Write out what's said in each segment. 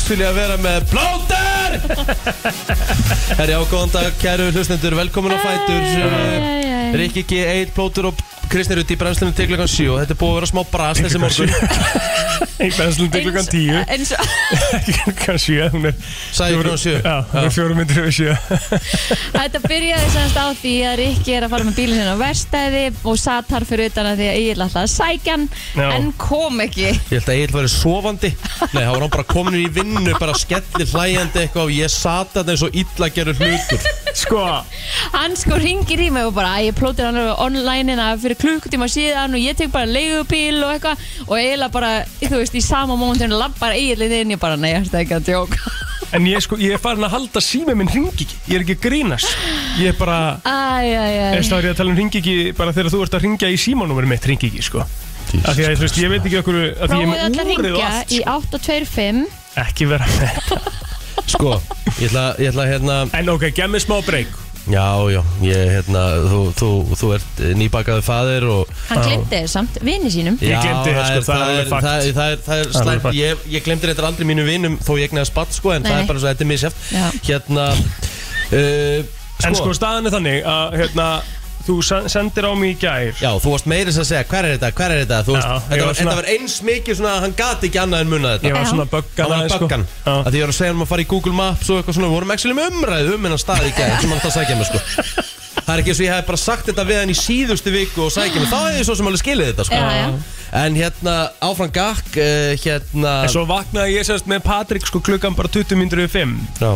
strax vil ég að vera með Plóter! Herri ágóðan dag, kæru hlustendur, velkomin á Fætur. Rikki G, Eid, Plóter og Kristnir út í brennslunum til klokkan 7. Þetta er búið að vera smá brast þessi morgun. Í brennslunum til klokkan 10. Kanski, hún er Sæður og sjö Já, hún er fjórum myndir og sjö. Þetta byrjaði semst á því að Rikki er að fara með bílinn sinna á verstæði og satt þar fyrir utan að því að Egil alltaf að sækja hann en kom ekki. Ég held að Egil var sovandi Nei, þá var hann bara komin í vinnu bara skellir hlægjandi eitthvað og ég satt að það er svo illa gerur hlutur. Sko. Hann sko ringir í mig og bara "Æ, ég plótir hann online hérna fyrir klukkutíma síðan og ég tek bara leigubíl og eitthvað. Og eiginlega bara, þú veist, í sama mómentinu lappar Egil inn ég bara, nei, þetta er ekki að djóka? En ég, sko, ég er farin að halda sími minn ringi ekki. Ég er ekki að grínast. Ég er bara Æ, æ, æ. Eða er ég að tala um ringi ekki Bara þegar þú ert að ringja í símanúmerum mitt ringi ekki sko. Af því að þú veist, ég veit ekki okkur Af því ég Prófið er alltaf að með úrið og ringja allt í sko. 825 Ekki vera með Sko, ég ætla, ég ætla hérna En ok, gef mér smá breyk Já, já, ég, hérna, þú, þú, þú ert nýbakaður faðir og Hann glemdi þér samt, vini sínum Ég Já, gleymdi þér, sko, það er alveg fakt. það, það, er- það er Það er slæmt, fakt. ég, ég glemdi þetta aldrei mínum vinum þó ég egnaði spatt sko en það Nei. er bara svo, þetta er misjæft Já. Hérna, uh, En sko, staðan er þannig að hérna, þú sen- sendir á mig í gær. Já, þú varst meira sem að segja, hver er þetta, hver er þetta? Þú veist, Já, ég þetta, var var, svona- þetta var eins mikið svona að hann gati ekki annað en munna Ég þetta var svona böggan Hann var aðeins, sko. böggan. Já. að Því ég var að segja um að fara í Google Maps og eitthvað svona Við vorum ekki með umræðu um hennan stað í gæð sem hann það sækja mig sko. Það er ekki eins og ég hef bara sagt þetta við hann í síðustu viku og sækja mig Þá hefði ég svo sem alveg skilið þetta sko. Já, já. En hérna, áfram gakk, uh, hérna En svo vaknaði ég sérst með Patrik sko klukkan bara 20 minnur yfir 5 Já,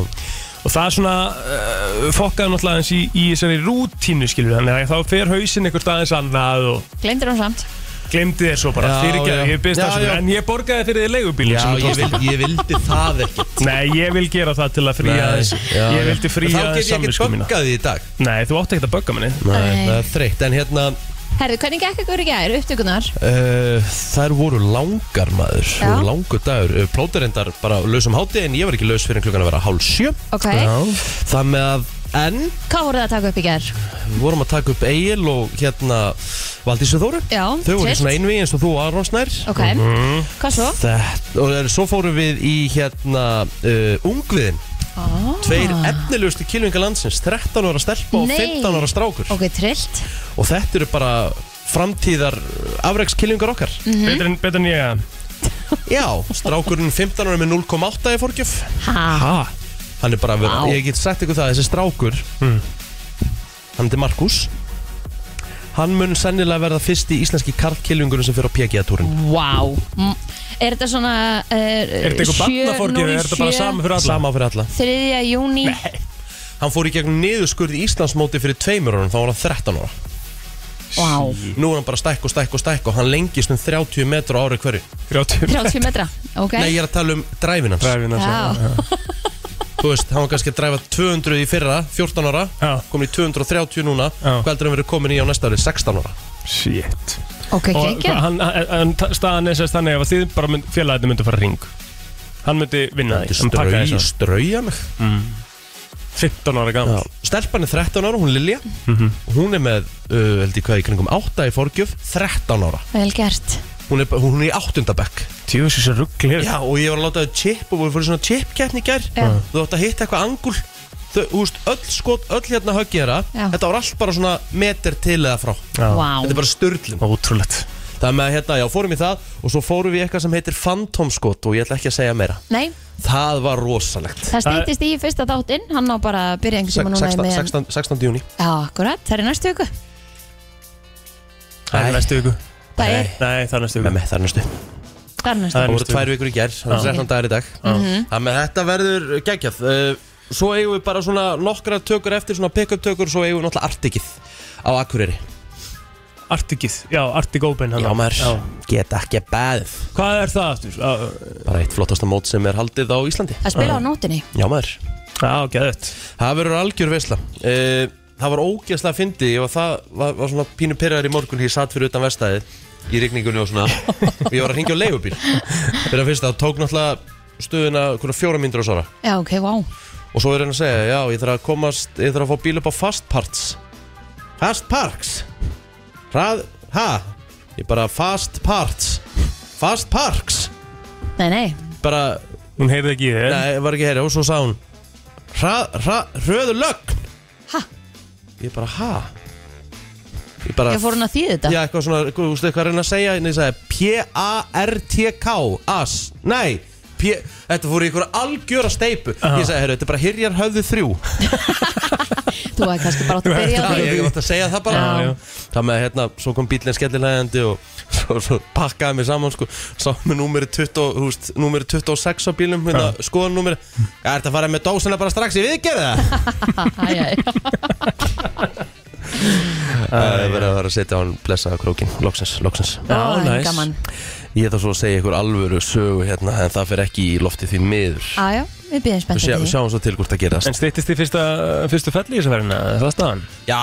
Og það er svona uh, fokkaði náttúrulega eins í, í þessari rútínu skilur Þannig að þá fer hausinn einhver staðins annað og Glemdir hann samt. Glemdi þér svo bara. Já, fyrirgeðu, já. ég byrst Já, það já. En ég borgaði fyrir þið leigubíl já ég, vil, ég vildi það ekki Nei, ég vil gera það til að fría Nei, þess já, Ég vildi Þá get ég ekki samvisku mína. böggað í dag. Nei, þú átti ekkert að bögga minni Nei, Nei. það er þreytt. En hérna, Herðu, hvernig gekk ykkur í gær, upptökunar? uh, þær voru langar maður Já. voru Langur dagur uh, Plóterendar bara laus um hátti En ég var ekki laus fyrir klukkan að vera hálf sjö Ok, Það með að En hvað voruð það að taka upp í gær? við vorum að taka upp Egil og hérna Valdísu Þóru Já, Þau voru trillt. svona einvi eins og þú og Aron Snær Ok, hvað svo? Þetta, og eh, svo fórum við í hérna uh, Ungviðin Ah. Tveir efnilegustu kilvinga landsins 13 ára stelpa og Nei. 15 ára strákur Ok, trillt Og þetta eru bara framtíðar afrekskilvingar okkar Mhm. Betur en, betur en ég að Já, strákurinn 15 ára með 0,8 í fórgjöf Ha, Ha? Hann er bara, Vá. ég get sagt ykkur það, þessi strákur Mm. Hann er Markus Hann mun sennilega verða fyrst í íslenski karlkilvingurinn sem fyrir á PGA-túrin wow Mm, Er þetta svona uh, Er þetta eitthvað barnaforgið eða er þetta bara sama fyrir alla? Sama fyrir alla. 3. júni Hann fór í gegnum niðurskurð í Íslandsmóti fyrir tveimur árum, þá var hann 13 ára. Wow, Nú er hann bara stækk og stækk og stækk og hann lengist um 30 metru á ári hverju. 30 30 metra Ok. Nei, ég er að tala um dræfin hans. Dræfina Já, Þú veist, hann var kannski að dræfa 200 í fyrra, 14 ára Já. Komin í 230 núna. Já. Hvað heldur hann verið komin í á næsta ári, 16 ára. Shit. Ok, Og kekja hann, hann, hann, staðan er sérst þannig ef að þið bara mynd, félagið myndi fara ring Hann myndi vinna því Hann pakkaði Strau, þessu. strauja mig. 15 ára gammal Stelpan er 13 ára, hún Lilja. Mhm. Hún er með, uh, held ég hvað, í kringum 8 í forgjöf. 13 ára. Vel gert Hún er, hún er í 8. bekk. Tjóðs þessi ruggli Já, og ég var að láta það chip og við fórum svona chip-keppni í gær. Já. Þú átt að hitta eitthvað angul. Þau, þú veist, öll skot, öll hérna höggjera Já. Þetta var allt bara svona meter til eða frá. Wow Þetta er bara störlun Ótrúlegt Það með að hérna, já, fórum í það Og svo fórum við í eitthvað sem heitir Phantom skot Og ég ætla ekki að segja meira. Nei, Það var rosalegt. Það stýttist í fyrsta þáttinn Hann á bara að byrja einhvern tíma núna 16, með 16, 16. júni Já, akkurat, það er í næstu viku. Það er Nei. næstu viku Það er, Nei, það er næstu viku. Mig, það er næstu. Það er næstu. Það voru tvær vikur í gær, það er 13 dagar í dag. Það með þetta verður geggjað. Uh, Svo eigum við bara svona nokkra tökur eftir Svona pick-up tökur, svo eigum við náttúrulega artikið Á Akureyri. Artikið, já, Artik Open Já hann. maður, geta ekki beð Hvað er það aftur? Já, Bara eitt flottasta mót sem er haldið á Íslandi. Að spila á nótinni Já maður, Já, geðut það verður algjör veisla. Uh, Það var ógeðslega fyndi Ég var, það, var, var svona pínu pyrraður í morgun Því ég satt fyrir utan vestæðið Í rigningunni og svona. Og ég var að hringja á leigubíl. Fyrir að fyrst það tók náttúrulega stöðuna hverja fjóra myndur á svara. Já, ok, wow Og svo er hann að segja, já, ég þarf að komast Ég þarf að fá bíl upp á fast parts. Fast Parks? Hrað, ha? Ég bara Fast Parts. Fast Parks? Nei, nei, Bara, Hún heyrði ekki í þér. nei, var ekki heyri Og svo sá hún Hrað, hrað, hröðu lögn. Ha? Ég bara, ha Ég bara ég fór hún að þýða þetta? Já, eitthvað svona, þú veist eitthvað að reyna að segja En ég sagði P-A-R-T-K As, nei P Þetta fór í einhverja algjöra steipu Ég sagði, herru, þetta er bara Hyrjar höfðu þrjú. Þú hefði kannski bara átt að byrja á því. ég átt að segja það bara. Já. Það með hérna, svo kom bílinn skellilegandi og svo, svo pakkaði mig saman sko, sá með númeri 20, þú veist, númeri 26 á bílum, hérna, skoðan númeri Er þetta að fara með dósina bara strax? Í viðgerða? Það er verið að vera að setja á hann blessaða krókin, loksins, loksins. Já, en næs. gaman. Ég ætla svo að segja ykkur alvöru sögu hérna, en það fer ekki í lofti því miður. Já, við byrjum Við spennt sjá, því. sjáum svo til hvort það gerast En stýttist í fyrsta, fyrstu felli í þessu ferðina, er það staðan? Já,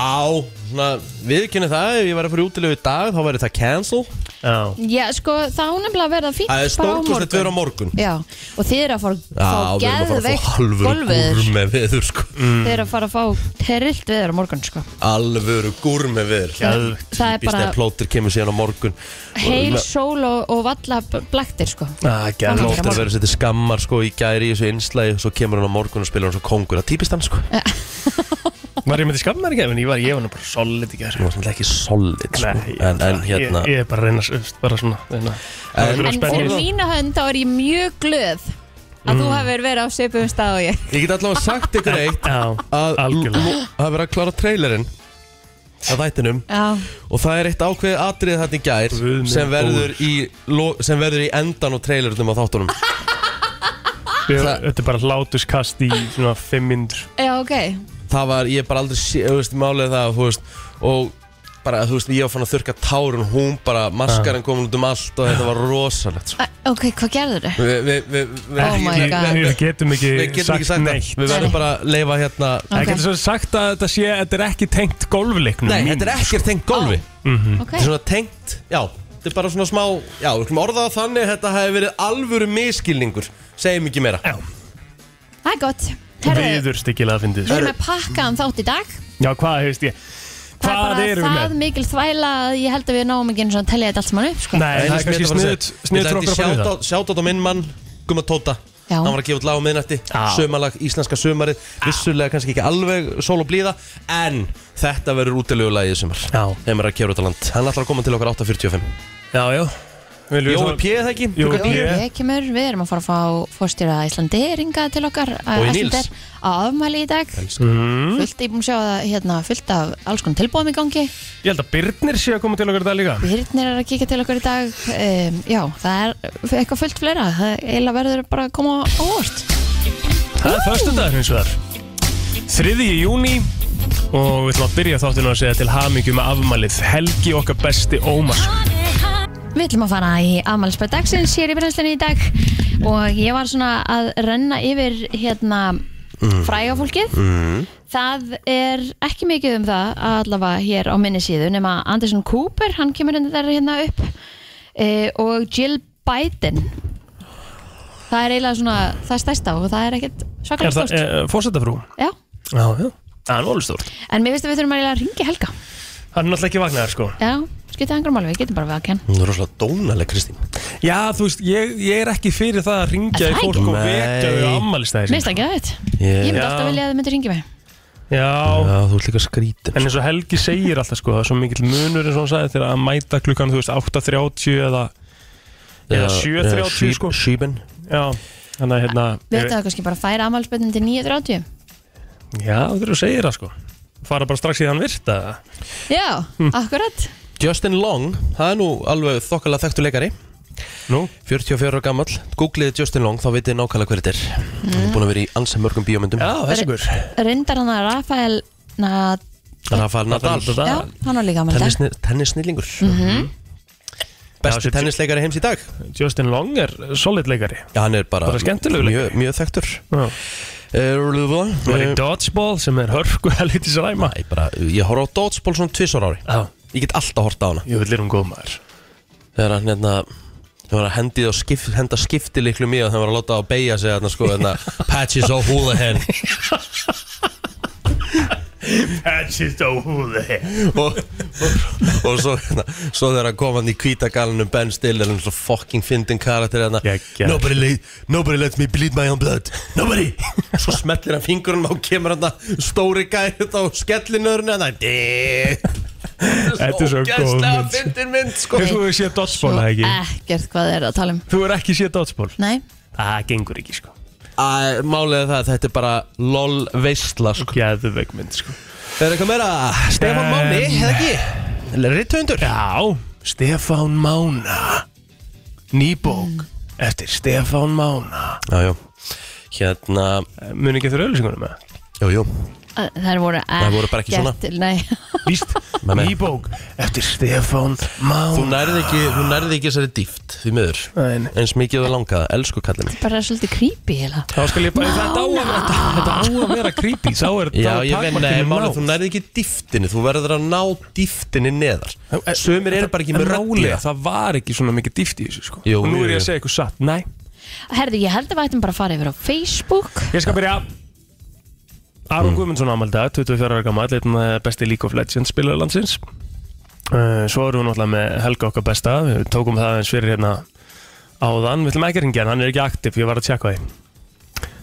svona, viðkynni það, ef ég væri að fara útilegu í dag, þá væri það cancel Já. Já, sko, það hún nefnilega að verða fínt Það er bara stórkostlegt morgun. veður á morgun. Já, og þið eru að fara að fá að að geðveikt golfveður gúrme veður sko. Þið eru að fara að fá terrilt veður á morgun, sko. Alvöru gúrme veður. Geðveikt. Það er bara að plótir kemur síðan á morgun. Heil sól og, og valla b- blaktir, sko. Ah. Plótir verður setið skammar sko í gæri í þessu einslægi Svo kemur hann á morgun og spilur hann svo kongur Það típist hann sko Var ég með því skammar ekki, en ég var, ég var nú bara solid í gerð Nú er þetta ekki solid sko. Nei, ég, En, en hérna ég, ég er bara að reyna, þú veist, bara svona reyna, En- en, fyrir mína hönd þá er ég mjög glöð að Mm. þú hefur verið á svipum stað og ég. Ég get allavega sagt ykkur eitt Að algjörlega. nú- að klára trailerinn Að þættinum. Já, Og það er eitt ákveðið atrið þarna í gær sem verður, í, lo- sem verður í endan á trailernum á þáttunum. Þetta er bara hlátuskast í svona fimm myndur já, ok það var, ég bara aldrei sé, þú veist, málið það, þú veist, og bara, þú veist, ég var fann að þurka tárun, hún bara, maskarinn komin út um allt og þetta var rosalegt, sko. Ok, hvað gerður þau? Við, við, við, við, Oh my God. við, Við getum ekki, við getum ekki sagt neitt. Það, við verðum bara að leifa hérna, Það getur svo sagt að þetta sé, þetta er ekki tengt golfleiknum nei, mínum, þetta er ekkert tengt golfi, Ok, þetta er svona tengt, já, þetta er bara svona smá, já, við skulum orða það þannig, þetta hefði verið alvöru miskilningur, segjum ekki meira. Já, það er gott. sko. Viður stikkilega að fyndið Við erum með pakkaðan þátt í dag. Já, hvað hefist ég Það Hvað er erum bara við það með? mikil þvæla að ég held að við náum ekki eins og að tellja þetta allt saman upp sko. Nei, það er kannski sniðut Sniðut fyrir okkur að fara við það. Sjátt á minn mann, Guma Tóta. Já. Hann var að gefa út lag á miðnætti. Já. Sömalag, íslenska sömarið Vissulega kannski ekki alveg sól og blíða En þetta verður útilegulagið í sumar. Já. Þeim er að kjæra út á land. Hann ætlar að koma til okkar 8.45 Já, já Jói P. það ekki? Jói P. kemur, við erum að fara að fá fórstýra Íslanderinga til okkar Og í Níls. Icelandair á afmæli í dag Mhm. fullt, ég búin að sjá það hérna, fullt af alls konar tilbúum í gangi Ég held að Birnir sé að koma til okkar í dag líka Birnir er að kíkja til okkur í dag um, Já, það er eitthvað fullt fleira það eiginlega verður bara að koma á óvart Það er förstu dag hins vegar 3. júni Og við ætlum að byrja þáttinu að segja til hamingju með afmælið Helgi okkar besti Ómar Við ætlum að fara í afmælisbæð dagsins hér í brennslinni í dag. Og ég var svona að renna yfir hérna fræga fólkið. Það er ekki mikið um það allavega hér á minni síðu nema Anderson Cooper, hann kemur hérna, þar hérna upp. E, og Jill Biden. Það er eiginlega svona það er stærsta og það er ekkert Er svakalega það stórt. e, fórsetafrú? Já, Já, já. Það er volið stórt. En mér finnst að við þurfum að ringi Helga. Hann er náttúrulega ekki vagnar sko. Já, skipta einhverjum alveg, við getum bara við að kenn Hún er rosalega dónaleg Kristín. Já, þú veist, ég, ég er ekki fyrir það að ringja Er í það fólk og ekki? vekja þau Nei. ammælistæði Mér finnst það ekki að þetta Ég Ég myndi alltaf vilja að þið myndir ringi mig. Já, Já, þú ert líka skrítin en eins og Helgi segir alltaf sko Það er svo mikill munur eins og hann sagði Þegar að mæta klukkan, þú veist, 8.30 eða Eða 7.30 sko. Sheeban Já, þannig að hérna Við ættum að kannski bara færa afmælspöndin til 9.30 Já, þú eru að segja það sko. Fara bara strax í þann virta Já, Hm. akkurat Justin Long, það er nú alveg þokkalega þekktu leikari. Nú, 44 ára gammal, googliði Justin Long þá vitið nákvæmlega hver þetta er. Hann er búin að vera í ansið mörgum bíómyndum. Já, þessi gur Reyndar hann að Rafael na, Rafael Nadal. Já, hann var líka í dag. Tennisni- tennissnillingur Já, Besti sér- tennisleikari heims í dag. Justin Long er solid leikari. Já, hann er bara, Bara mjög, mjög þekktur. Já. uh, Var í Dodgeball sem er hörku helvitis ræma. Æ, bara, Ég horf á Dodgeball svona tvisar ári. Já, Ég get alltaf hort á hana. Ég vil erum góð maður. Þegar hann hérna Það var að hendi og skip, henda skipti liklu mjög og það var að láta á að beigja sig þarna sko hérna Patches O'Houlihan Patches over og, og, og svo, hérna, svo þegar hann kom hann í kvítagalunum Ben Stiller hann svo fucking fyndin karakter hérna. Geggjaður. nobody, let, nobody lets me bleed my own blood. Nobody. Svo smellir hann fingurinn og kemur hann stóri gæði á skellinörnu hann Þetta er svo góð mynd. fyndin mynd sko. Þú hefur séð dodgeball, eða ekki? Ekkert hvað þið er að tala um. Þú hefur ekki séð dodgeball? Nei, Það gengur ekki, sko. Æ, er það að þetta er bara lol veistla sko. Geðveik mynd, sko. Er eitthvað meira? Stefán Máni, eða ekki? Ritthundur? Já, Stefán Mána. Nýbók Eftir Stefán Mána. Já, já. Hérna, Muni ekki þurra öllisingunum með jú, þær voru Þær voru bara ekki svona. Víst, nei. Nýbók Eftir Stefán Mána Þú nærði ekki, þú nærði ekki þessari dýft Því miður. Eins mikið þú langaði, elsku kallið minn. Bara svolítið creepy heila Þá skal ég bara, þetta á að, þetta, þetta á að vera creepy. Sá er náð. þú nærði ekki dýftinni Þú verður að ná dýftinni neðar. Sumir eru bara ekki með rögglega Það var ekki svona mikið dýft í þessu sko. Nú er ég að segja eitthvað satt. Nei, Herðu, ég held að við ættum bara að fara yfir á Facebook. Ég skal byrja Aron Guðmundsson ámaldag, 24 ára gammal einn eh, besti League of Legends spilaður landsins. Uh, Svo erum við náttúrulega með Helga okkar besta. Við tókum það eins fyrir hérna áðan. Við ætlum ekki að ringja hann, hann er ekki aktiv, ég var að tjekka því.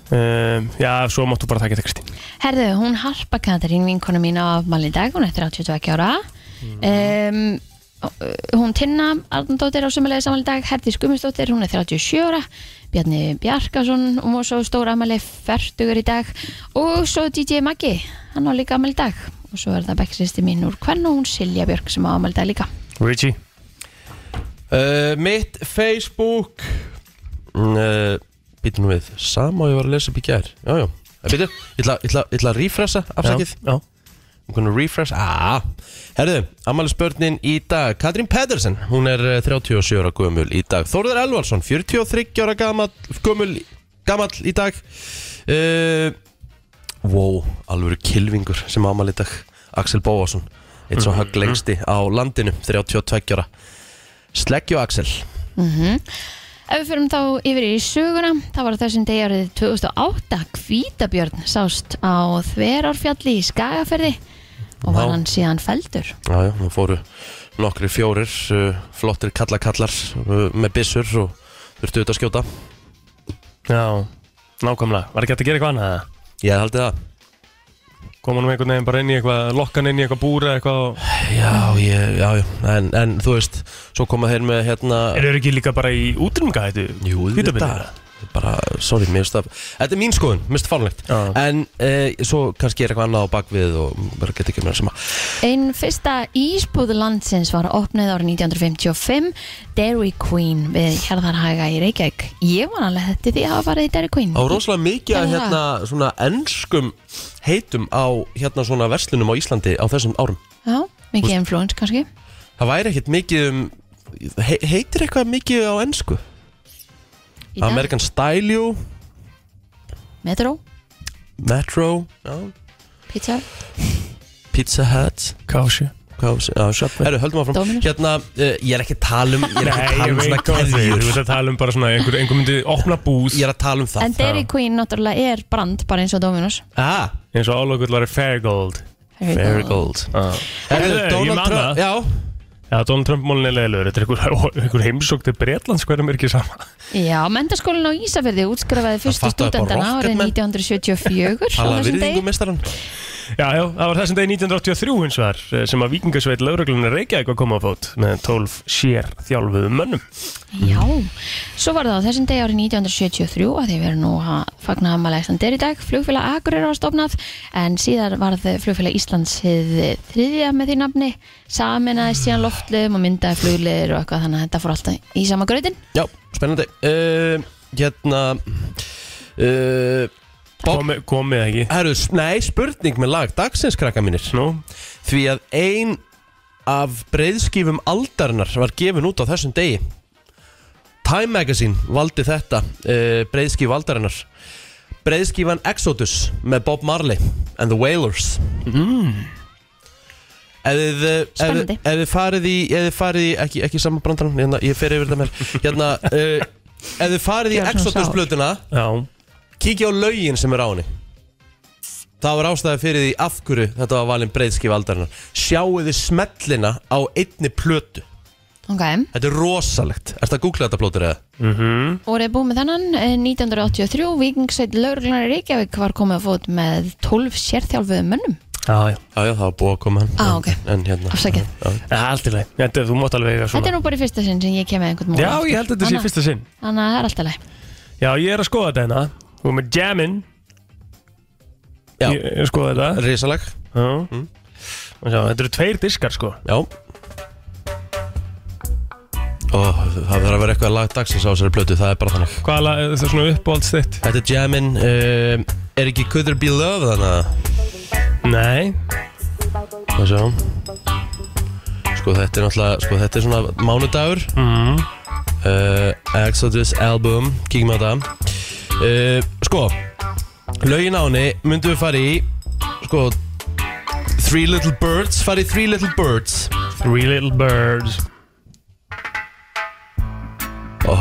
Uh, Já, svo máttu bara taka texti Herðu, hún Harpa Katarín, vinkona mín á afmæli í dag, hún er 32 ára. Um, Hún Tinna Arnardóttir á sömulega samanlega dag Herdís Gummistóttir, hún er 37 ára Bjarni Bjarkason, hún var svo stóra afmæli færtugur í dag og svo DJ Maggi, hann á líka afmæli í dag. Og svo er það bekksisti mín úr hvern og hún Silja Björk sem á afmæli í dag líka. Richie? Uh, Mitt Facebook uh, Býtum nú við. Sama og ég var að lesa upp í gær. Já, já. Býtum, ég ætla, að refressa afsakið. Já, refresh. Ah. Herðu, ammali spörnin í dag. Katrín Pedersen, hún er eh, 37 ára gömul í dag. Þórður Elvarsson, 43 ára gamall gömul, gamall í dag. Uh, Wow, alveg kilvingur sem ammali í dag. Axel Bóasson Eitt svo högg lengsti á landinu 32 ára. Sleggju Axel. Ef við fyrir þá yfir í söguna, það var á þessum degi árið 2008 Hvítabjörn sást á Þverárfjalli í Skagaferði og var Já. hann síðan feldur. Já, já, nú fóru nokkri fjórir uh, flottir kallakallar uh, með byssur og þurftu auðvitað að skjóta Já, nákvæmlega Var ekki hægt að gera eitthvað annað eða? Ég haldi það Koma nú einhvern veginn bara inn í eitthvað Lokkan inn í eitthvað búr eða eitthvað og- Já, ég, já, já, en, en þú veist, svo koma þeir með hérna Eru þeir ekki líka bara í útrýmingahættu? Jú, Hvítabirnir? þetta bara, sorry, mér finnst það Þetta er mín skoðun, mér finnst það fárlegt Já. En e, svo kannski er eitthvað annað á bakvið og bara get ekki með sama Einn fyrsta ísbúð landsins var opnið árið 1955 Dairy Queen við Hjarðarhaga í Reykjavík. Ég var alveg þetta því að hafa farið í Dairy Queen. Á rosalega mikið að hérna svona enskum heitum á hérna svona verslunum á Íslandi á þessum árum Já, mikið influence kannski. Það væri ekkert mikið um he, heitir eitthvað mikið á ensku Í dag. American Style You Metro, Metro já, Pizza, Pizza Hut. Kási Herru, höldum áfram. Dominus. Hérna, uh, ég er ekki að tala um Ég er ekki að tala um svona þið Þú keðjur. Veist að tala um bara svona einhver, einhver myndi opna búð. Ég er að tala um það. En Dairy Queen náttúrulega er brand bara eins og Dominos. ah, eins og álokull var Fairgold Marigold ah. Herru, Donald Trump. Já, Já, Donald Trump mólin er leiðilegur Þetta er einhver, einhver heimsók til Bretlands hverjum er ekki sama Já, mentaskólinn á Ísafjörði útskrifaði fyrstu stúdendana árið Rocketman. 1974 á tala þessum virðingu degi. Já, já, það var þessum degi 1983 hins vegar eh, sem að vikingasveit lauruglunar Reykjavík var koma á fót með 12 sér þjálfuðum mönnum Já, svo var það á þessum degi árið 1973 að því við erum nú að fagna aðmæla Íslandir í dag. Flugfélag Akureyri var stofnað en síðar varð flugfélag Íslands hið þriðja með því nafni saminaði síðan loftliðum og myndaði flugliðir og eitthvað þannig að þetta fór alltaf í sama gröðin. Já, spennandi uh, Hérna uh, Komi, Komið ekki? Herru, nei, spurning með lag Dagsins krakka mínir. Nú, Því að ein af breyðskífum aldarinnar var gefin út á þessum degi. Time Magazine valdi þetta uh, breyðskíf aldarinnar. Breyðskífan Exodus með Bob Marley and the Wailers. Mm. Ef þið, eh, ef, Spennandi. ef þið farið í, ef þið farið í ekki, ekki saman brandarann, hérna, ég fer yfir þetta með hérna, uh, ef þið farið í Gjörðu svona Exodus sár. blötuna já kíkja á lögin sem er á henni. Það var ástæði fyrir því af hverju þetta var valin breyðskif aldarinnar. Sjáu þið smellina á einni plötu. Ok, Þetta er rosalegt. Ertu að googla þetta plótur eða? voruð búið með þennan eh, 1983, Vikingsveit Lauruglunar í Reykjavík var komið að fót með 12 sérþjálfuðum mönnum. Já, já, Já, já, það var búið að koma hann. Ah, ok. En hérna. Afsakið. Já, ja, allt í leið Þetta, þú mátt alveg eiga Þetta er svona nú bara í fyrsta sinn sem ég kem með einhvern Já, ég held að þetta sé fyrsta sinn. Þannig að það er alltaf leið Já, ég er að skoða þetta hérna Þú er með jammin Já. Ég er að skoða þetta. Risaleg. Já. Og sjá, Þetta eru tveir diskar sko. Já. Ó, það verður að vera eitthvað lag dagsins á þessari plötu, það er bara þannig. Hvaða lag- er það svona uppáhalds þitt? Þetta er Jammin uh, Er ekki Could There Be Love þannig að Nei. Hvað sjá. Sko þetta er náttúrulega Sko þetta er svona mánudagur. Mm. uh, Exodus album Kíkjum á það uh, Sko Lögin á henni myndum við fara í Sko Three Little Birds Fara í Three Little Birds. Three Little Birds. Ó,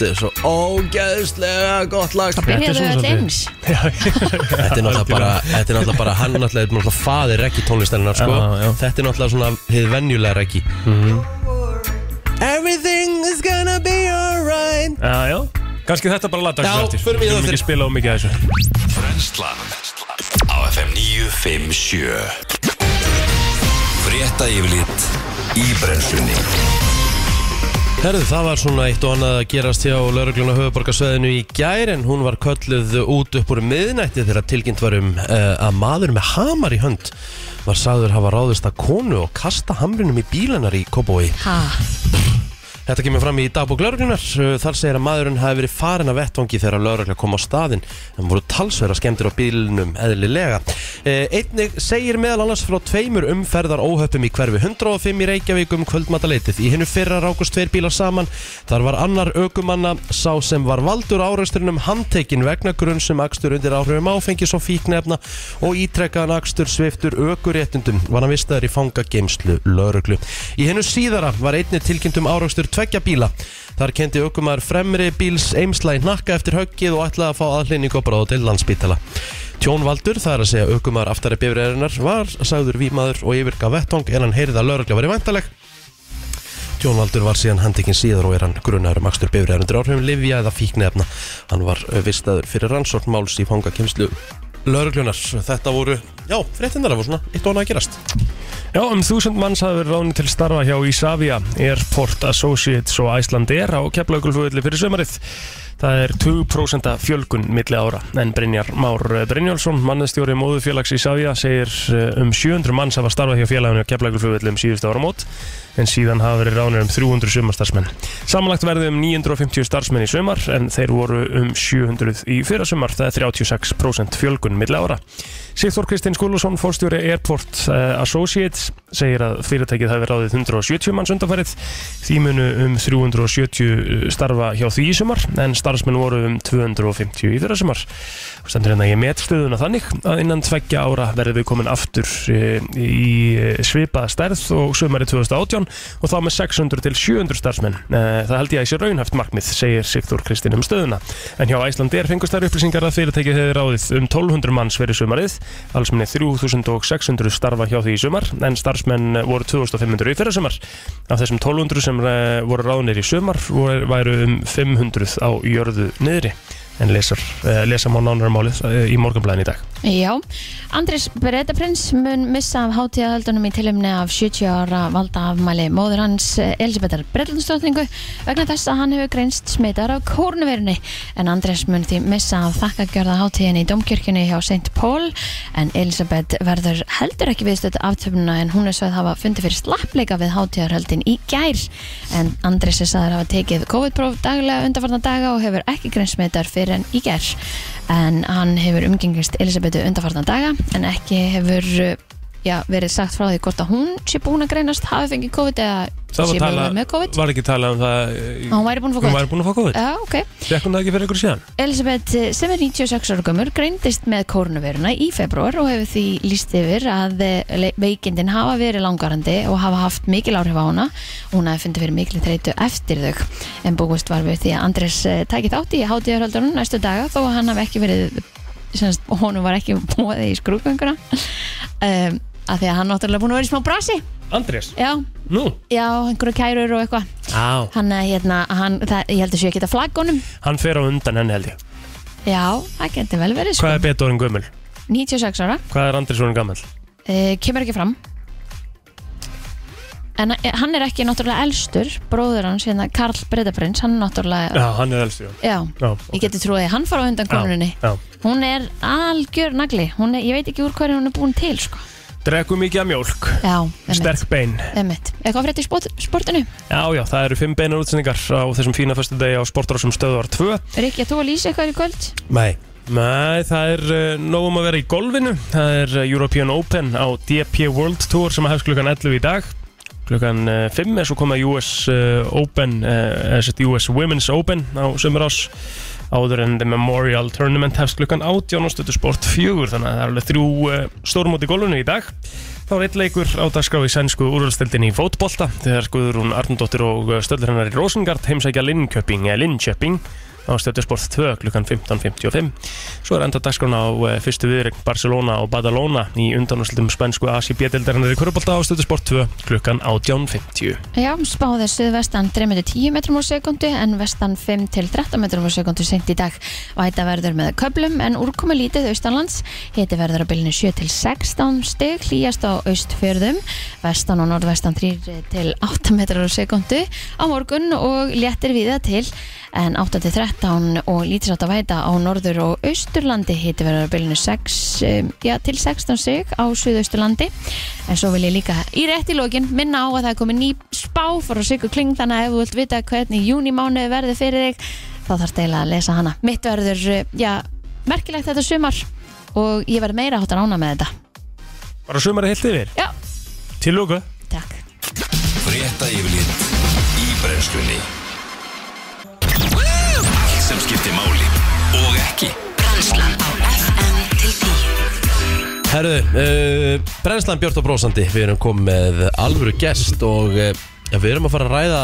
Þetta er svo ógeðslega gott lag. Þetta er svona svolítið. eins Þetta er náttúrulega bara Þetta er náttúrulega bara Hann náttúrulega er náttúrulega faðir reggi tónlistarinnar sko. Já, já. Þetta er náttúrulega svona Hið venjulega reggi Everything is gonna be alright. Já, já Kanski þetta bara lata Já, eftir. förum í Við það erum fyrir- ekki spila á mikið af þessu. Brennslan Á FM 957 Frétta yfirlit í brennslunni. Herðu, það var svona eitt og annað að gerast hjá laurugluna höfuborgarsveðinu í gær en hún var kölluð út upp úr miðnætti þegar tilkynnt var um uh, að maður með hamar í hönd var sagður hafa ráðist að konu og kasta hamrinum í bílanar í Kópói. Ha, Þetta kemur fram í dagbók lauruglunar. Þar segir að maðurinn hafi verið farin af vettvangi þegar laurugla kom á staðinn en voru talsverða skemmtir á bílnum eðlilega. Einnig segir meðal annars frá tveimur umferðar óhöppum í hverfi 105 í Reykjavík um kvöldmataleitið. Í hinnu fyrra rákust tveir bílar saman. Þar var annar aukumanna sá sem var valdur árausturinnum handtekinn vegna grunn sem akstur undir áhrifum áfengis og fíknefna og ítrekkaðan akstur sviftur aukuréttundum var hann vistaður í fangageimslu lauruglu. Í hennu síðara var einnig tilkynnt um áraustur tveggja bíla. Þar kendi aukumar fremri bíls eimsla í hnakka eftir höggið og ætlaði að fá aðhlýning og bráð til landsbítala. Tjónvaldur, það er að segja aukumar aftari bifræðinar, var sagður vímaður og yfirgaf vettvang en hann heyrið að laurugla var í vantaleg. Tjónvaldur var síðan handikinn síðar og er hann grunnaður um akstur bifræðar undir áhrifum livja eða fíknefna. Hann var vistaður fyrir rannsókn máls í fangakemslu lauruglunar. Þetta voru, já, fréttinnar það voru svona eitt og annað að gerast. Já, um þúsund manns hafi verið ráðin til starfa hjá Isavia, Airport Associates og Icelandair á keflaugulfugulli fyrir sömarið. Það er 2% fjölgun milli ára en Brynjar Már Brynjálsson, mannestjóri móðufélags Isavia, segir eh, um 700 manns hafa starfað hjá félaginu á keflaugulfugulli um síðustu áramót en síðan hafa verið ránir um 300 sumarstarfsmenn. Samanlagt verði um 950 starfsmenn í sumar en þeir voru um 700 í fyrra sumar, það er 36% fjölgun milli ára. Sigþór Kristinn Skúlusson, fórstjóri Airport eh, Associates, segir að fyrirtækið hafi ráðið 170 manns undanfærið, því munu um 370 starfa hjá því í sumar, en starfsmenn voru um 250 í fyrra sumar. Stendur hérna ég met stöðuna þannig að innan tveggja ára verðum við komin aftur eh, í eh, svipaða stærð og sumari 2018 og þá með 600 til 700 starfsmenn. Eh, Það held ég að sé raunhæft markmið, segir Sigþór Kristinn um stöðuna. En hjá Æslandir fengust þær upplýsingar að fyrirtækið hefði ráðið um 1200 manns fyrir sumarið, alls minni 3600 starfa hjá því í sumar, en starfsmenn voru 2500 í fyrra sumar. Af þessum 1200 sem eh, voru ráðnir í sumar væru um 500 á jörðu niðri. En lesar, eh, lesa má nánar málið eh, í morgunblæðin í dag. Já, Andris Breitaprins mun missa af hátíðahaldunum í tilumni af 70 ára valda afmæli móður hans eh, Elisabethar Breitlandsdóttingu vegna þess að hann hefur greinst smitar af kórnuverunni en Andris mun því missa af þakkagjörða hátíðin í domkirkjunni hjá St. Paul en Elisabeth verður heldur ekki viðstödd aftöfnuna en hún er svo að hafa fundið fyrir slappleika við hátíðarhaldin í gær en Andris er sagður hafa tekið COVID-próf daglega undarfarna daga og hefur ekki greinst smitar fyrir en í gær. En hann hefur umgengist Elisabetu undarfartan daga en ekki hefur já, verið sagt frá því hvort að hún sé búin að greinast hafi fengið COVID eða Það sé var, tala, mögulega með COVID. var ekki talað um það eh, og hún væri búin að fá Hún COVID væri búin að fá COVID. Já, ok. Fekk hún það ekki fyrir ykkur síðan? Elisabeth eh, sem er 96 ára gömur greindist með kórnuveruna í februar og hefur því líst yfir að eh, le- veikindin hafa verið langarandi og hafa haft mikil áhrif á hana. Hún hafi fundið fyrir mikil þreytu eftir þau. En búist var við því að Andres eh, tæki þátt í hátíðarhaldunum næstu daga þó að hann hafi ekki verið semst, honum var ekki bóðið í skrúgönguna um, að því að hann náttúrulega búin að vera í smá brasi. Andrés, já, nú? Já, einhverju kærur og eitthvað. Á. hann, eh, hérna, hann, það, ég held að sé ekki að flagg honum. Hann fer á undan henni held ég. Já, það getur vel verið sko. Hvað er betorinn gömul? 96 ára, Hvað er Andrés orðin gammal? uh, kemur ekki fram. En eh, hann er ekki náttúrulega elstur bróður hans, hérna Karl Breitaprins hann er náttúrulega, Já, hann er elsti já. já, Já, ég geti trúið að hann fara á undan konuninni Já, hún er algjör nagli. Hún er, ég veit ekki úr hverju hún er búin til sko. Drekku mikið af mjólk. Já, Sterk bein. Einmitt. eitthvað frétt í sport, sportinu? Já, já, það eru fimm beinar útsendingar á þessum fína föstu degi á Sportrásum stöðvar 2 Rikki, þú að lýsa eitthvað í kvöld? Nei. Nei, það er uh, nógum að vera í golfinu. Það er uh, European Open á DP World Tour sem hefst klukkan 11 í dag. Klukkan uh, 5 er svo komað US uh, Open uh, eða sett US Women's Open á sömur ás áður en The Memorial Tournament hefst klukkan 18 og stötu sport 4 þannig að það er alveg þrjú uh, stórmót í golfinu í dag. Þá er eitt leikur á dagskrá í sænsku úrvalstildinni í fótbolta þegar Guðrún Arnundóttir og stöllur hennar í Rosengard heimsækja Linköping eða Linköping á Stöðusport 2 klukkan 15.55 Svo er enda dagskrána á uh, fyrstu viðregn Barcelona og Badalona í undanúslutum spænsku ACB-dildarinnar í Kurubólta á Stöðusport 2 klukkan 18.50 Já, spáðið suðvestan 3-10 metrum á sekundu en vestan 5-13 metrum á sekundu sent í dag. Væta verður með köplum en úrkomi lítið austanlands. Hiti verður á bylunu 7-16 stig hlýjast á austfjörðum. Vestan og norðvestan 3-8 metrar á sekundu á morgun og léttir viða til en 8-13 og lítisátt að væta á norður og austurlandi. Hiti verður á bylunu 6 um, já, til 16 stig á suðausturlandi. En svo vil ég líka í rétt í lokin minna á að það er komið ný spá frá Sigur Kling þannig að ef þú vilt vita hvernig júnimánuði verður fyrir þig þá þarf deila að lesa hana. Mitt verður, uh, já, merkilegt þetta sumar og ég verður meira hátt að ána með þetta. Bara sumari heilt yfir? Já, Til lúku takk. Frétta yfirlit í brennslunni Skiptir máli og ekki. Brennslan á FM til 10 Herðu, uh, brennslan Björn og Brósandi Við erum komið með alvöru gest Og uh, ja, við erum að fara að ræða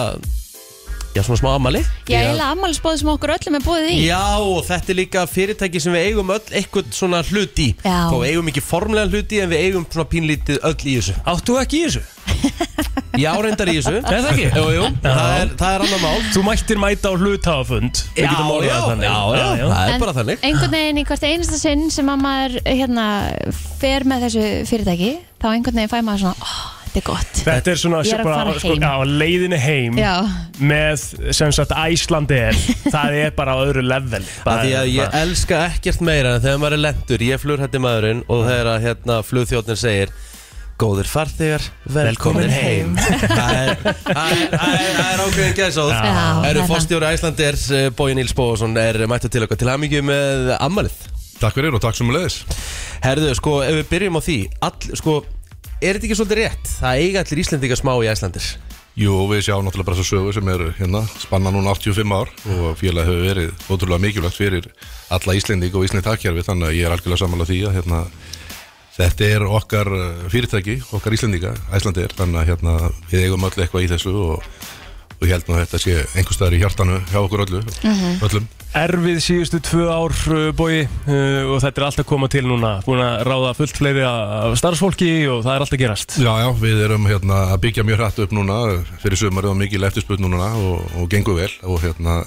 Já, svona smá amali Já, eiginlega ammælisbóð sem okkur öllum er bóðið í. Já, og þetta er líka fyrirtæki sem við eigum öll eitthvað svona hlut í. Já. Þó við eigum ekki formlega hlut í En við eigum svona pínlítið öll í þessu. Áttu ekki í þessu? Já, reyndar í þessu. Er það ekki? Jú, jú, það er, það er annar mál. Þú mættir mæta á hluthafafund Við Já, já, þannig. já, já, það er bara þannig. einhvern veginn í hvert einasta sinn sem að maður hérna, fer með þessu fyrirtæki þá einhvern veginn fæ maður svona oh, þetta er gott. Þetta er svona Ég er að bara, fara sko, heim. á leiðinni heim Já, með sem sagt Æslandir það er bara á öðru level. Af því að ég elska ekkert meira en þegar maður er lendur, ég flur hætti maðurinn og þegar að hérna flugþjóðnin segir Góðir farþegar, velkomin Velkomin heim. Það er- það er- það er það er ákveðin gæsóð. Já, Það eru er fórstjóri Æslandir, Bói Níls Bóðsson er mættu til okkar til hamingju með ammalið Takk fyrir og takk sem leiðis Herðu, sko, ef við byrjum á því all, sko, er þetta ekki svolítið rétt? Það eiga allir Íslendingar smá í Æslandir Jú, við sjáum náttúrulega bara þessu sögu sem er hérna spanna núna 85 ár og félag hefur verið ótrúlega mikilvægt fyrir alla Íslending og Íslending takkjærfi þannig að ég er algjörlega samanlega því að hérna Þetta er okkar uh, fyrirtæki, okkar Íslendinga, Æslandir, þannig að hérna, við eigum öll eitthvað í þessu og, og ég held nú að þetta sé einhver staðar í hjartanu hjá okkur öllu, öllum. Erfið síðustu tvö ár uh, bói uh, og þetta er allt að koma til núna. Búin að ráða fullt fleiri af starfsfólki og það er allt að gerast. Já, já, við erum hérna, að byggja mjög hrætt upp núna. Fyrir sömarið og mikil eftirspurn núna og, og gengur vel og hérna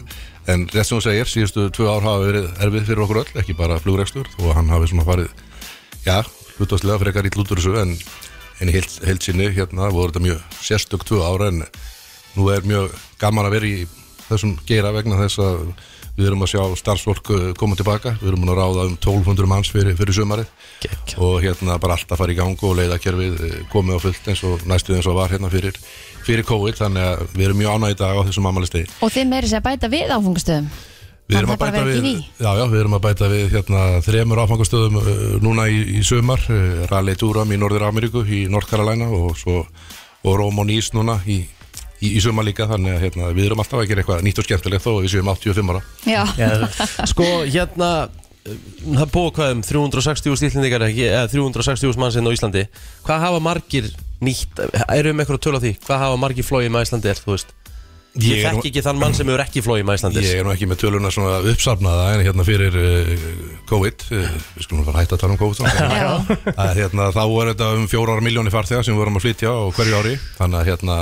en rétt sem þú segir, síðustu tvö ár hafa verið erfið fyrir okkur öll, ekki bara flugrekstur og hann hafi svona farið, já, hlutastlega frekar ítl út úr þessu en, en í heild, heild sinni hérna voru þetta mjög sérstök tvö ára en nú er mjög gaman að vera í þessum geira vegna þess að við erum að sjá starfsfólk uh, koma tilbaka, við erum að ráða um 1200 manns fyrir, fyrir sömarið Gekk. og hérna bara allt að fara í gang og leiðakerfið eh, komið á fullt eins og næstuð eins og var hérna fyrir, fyrir COVID. Þannig að við erum mjög ánægð í dag á þessum ammælistegi og þið meiri sér að bæta við áfungastöðum Við erum við, já, já, við erum að bæta við hérna, þremur áfangastöðum uh, núna í, í sömar, uh, Raleigh Durham í Norður Ameríku, í North Carolina og svo og Rome og Nice núna í, í, í sömar líka, þannig að hérna, við erum alltaf að gera eitthvað nýtt og skemmtilegt þó að við séum 85 ára. Já, Sko, hérna það búið hvað um 360 stílendingar ekki, eða 360 mannsinn á Íslandi. Hvað hafa margir nýtt, erum við með eitthvað að töla því? Hvað hafa margir flóið með Íslandi er, þú veist? Ég Ég þekki ekki þann mann sem hefur ekki flóið með Íslandis Ég er nú ekki með töluna svona uppsafnaða en hérna fyrir uh, COVID uh, við skulum bara hætta að tala um COVID að, hérna, þá er þetta um fjórar miljónir farþega sem við vorum að flytja á hverju ári. Þannig að hérna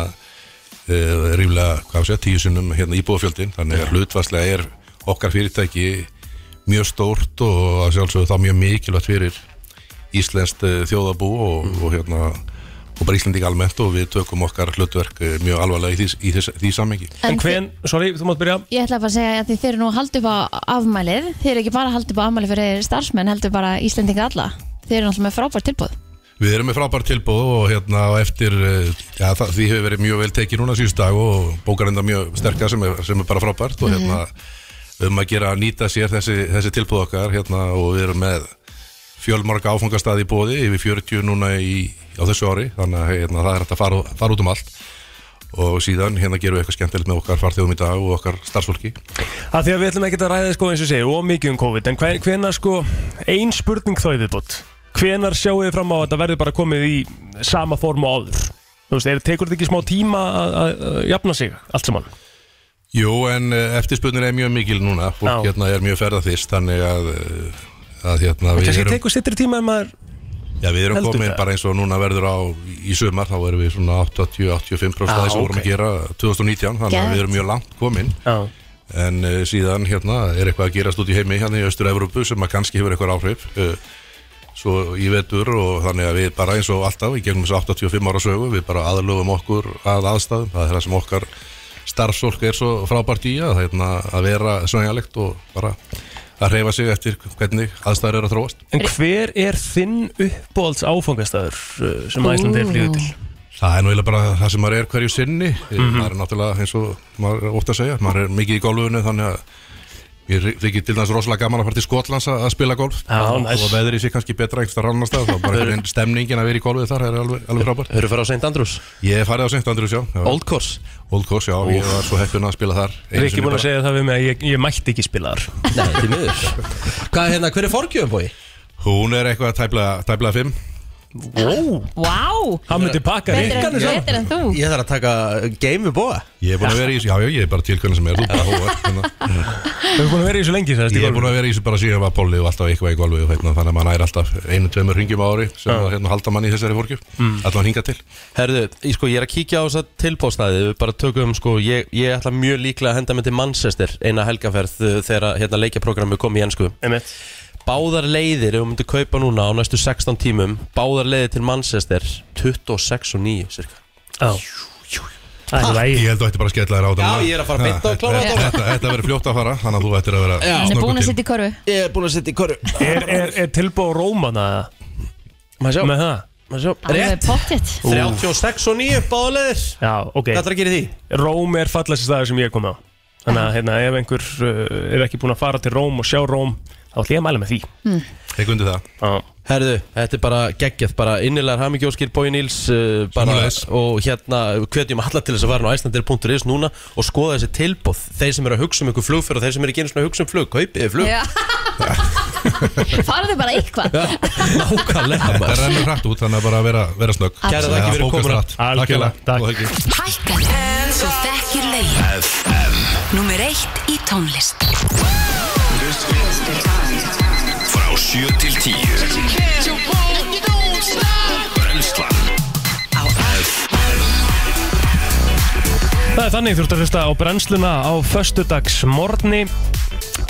uh, ríflega, hvað sé, tíu sinnum hérna, íbúðafjöldin, þannig að hlutvarslega er okkar fyrirtæki mjög stórt og að sjálfsögðu þá mjög mikilvægt fyrir íslenskt uh, þjóðabú og, og hérna og bara Íslandík almennt og við tökum okkar hlutverk uh, mjög alvarlega í því, í þess, því sammengi En hven, sorry, þú mátt byrja. Ég ætla bara að segja að þið eru nú að halda upp á afmælið. Þið eru ekki bara að halda upp á afmælið fyrir starfsmenn heldur bara Íslendinga alla. Þið eru náttúrulega með frábært tilbúð Við erum með frábært tilbúð og hérna á eftir, eh, já, það, því hefur verið mjög vel tekið núna síðust dag og bókarenda mjög sterkar sem er, sem er bara frábært og hérna um að gera að nýta sér þessi, þessi tilbúð okkar hérna og við erum með fjölmarga áfangastæði í bóði yfir 40 núna í, á þessu ári þannig að hérna, það er hægt að fara, fara út um allt. Og síðan hérna gerum við eitthvað skemmtilegt með okkar farþjóðum í dag og okkar starfsfólki. Að Því að við ætlum ekki að ræða sko eins og segir og mikið um COVID En hven, hvenar sko, ein spurning þó viðbútt Hvenar sjáu þið fram á að þetta verður bara komið í sama form og áður Þú veist, tekur þetta ekki smá tíma að, að, að jafna sig allt saman Jú, en eftirspunnin er mjög mikil núna Já. hérna er mjög ferðarþist þannig að, eh, að hérna, við erum tekur sittri tíma en maður Já, við erum það? bara eins og núna verður á í sumar, þá erum við svona 80-85% Ah, ah, sem vorum ok. að gera 2019, þannig að við erum mjög langt komin Já, en uh, síðan hérna er eitthvað að gerast út í heimi hérna í Östur-Európu sem að kannski hefur eitthvað áhrif uh, svo í vetur og þannig að við bara eins og alltaf í gegnum þessu 85 ára sögu, við bara aðlöfum okkur að aðstæðum, það er það sem okkar starfsfólk er svo frábært í að, hérna, að vera svænjalegt og bara að reyfa sig eftir hvernig aðstæður eru að þróast En hver er þinn uppbólds áfangastæður uh, sem Æslandi er flýðu til? Það er eiginlega bara það sem maður er hverju sinni Mhm. maður er náttúrulega eins og maður ótt að segja maður er mikið í golfunu þannig að ég þykir til dæmis rosalega gaman að fara til Skotlands að að spila golf. Og næs. og veðrið sé kannski betra einhversta rannar stað þá bara einhvern stemningin að vera í golfið þar er alveg, alveg frábær Höfðu fara á St. Andrews? Ég hef farið á St. Andrews, já, Old Course? Old Course, já, ég var svo heppin að spila þar Ég er ekki búin að segja það við mig að ég, ég mætti ekki spila þar. Nei, því miður. Hvað er hérna, hver er forgjöfum bói? Hún er eitthvað fimm. Wow, Vá, hann myndi pakka rikkan en, betur en þú. Ég þarf að taka game við bóa Ég er búin að vera í þessu, já, já, ég er bara til hvernig sem er Þú. Bara hóar hérna. Við erum búin að vera í þessu lengi Ég er búin að vera í þessu bara síðan var Polli og alltaf eitthvað í golfi og hérna, þannig að maður er alltaf einu, tveimur ringjum á ári sem að hérna, halda mann í þessari fórgjöf mm. allan hinga til. Herðu, ég, sko, ég er að kíkja á þess að tilbóðstæði Við bara tökum, sko, ég, ég ætla mjög líklega að henda mig til Manchester Eina helgaferð uh, þegar hérna, leikjaprogrammi kom í ennsku Einmitt. Báðar leiðir, ef við myndum kaupa núna á næstu 16 tímum Báðar leiðir til Manchester 26 og 9 cirka Já Það er lægi Ég held að þetta bara að skella þér á þetta Já, ég er að fara beint á að klára þetta. Þetta. þetta verður fljótt að fara, þannig að þú ættir að vera Já. Hann er búin að setja í korfu Ég er búin að setja í korru Er, er, er tilbúið Rómana? Maður sjá, með það? maður sjá? Rétt. pottitt 36 og 9 báðar leiðir. Já, ok. Hvað ætlar að gera í því? Róm er fallast staður sem ég kom á. Þannig að hérna, ef einhver uh, er ekki búin að fara til Róm og sjá Róm þá ætlum ég að mæla með því. Þeir gundi það. Já, Herðu, þetta er bara geggjað, bara innilegar hamingjóskir Bói Níls uh, bara, Sömuleiðis. og hérna hvetjum alla til þess að fara á Icelandair.is núna og skoða þessi tilbúð þeir sem eru að hugsa um ykkur flugfyrir og þeir sem eru ekki einu svona að hugsa um flug, kaupið flug. Já. Farðu bara eitthvað. Nákvæmlega Það rennur hrætt út, þannig að bara vera, vera snögg. Kærar þakkir fyrir komuna. Hækkaðu Þú þekkir lögin FM Númer eitt í tónlist 7 til 10 Brennslan. Á Það er þannig þú ert að hlusta á brennsluna á föstudags morgni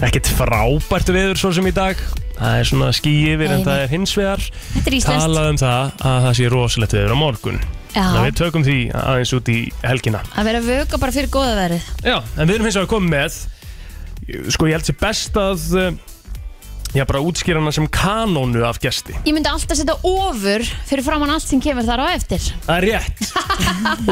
Ekkert frábært veður svo sem í dag. Það er svona ský yfir en Nei, það nei. er hins vegar Þetta er íslenskt. Talað um það að það sé rosalegt veður á morgun. Þannig að Já, við tökum því aðeins út í helgina. Að vera vöka bara fyrir góða verið Já, en við erum hins vegar komið með Sko ég held sér best að uh, Já, bara útskýra hana sem kanónu af gesti. Ég myndi alltaf setja ofur fyrir framann allt sem kemur þar á eftir. Það er rétt.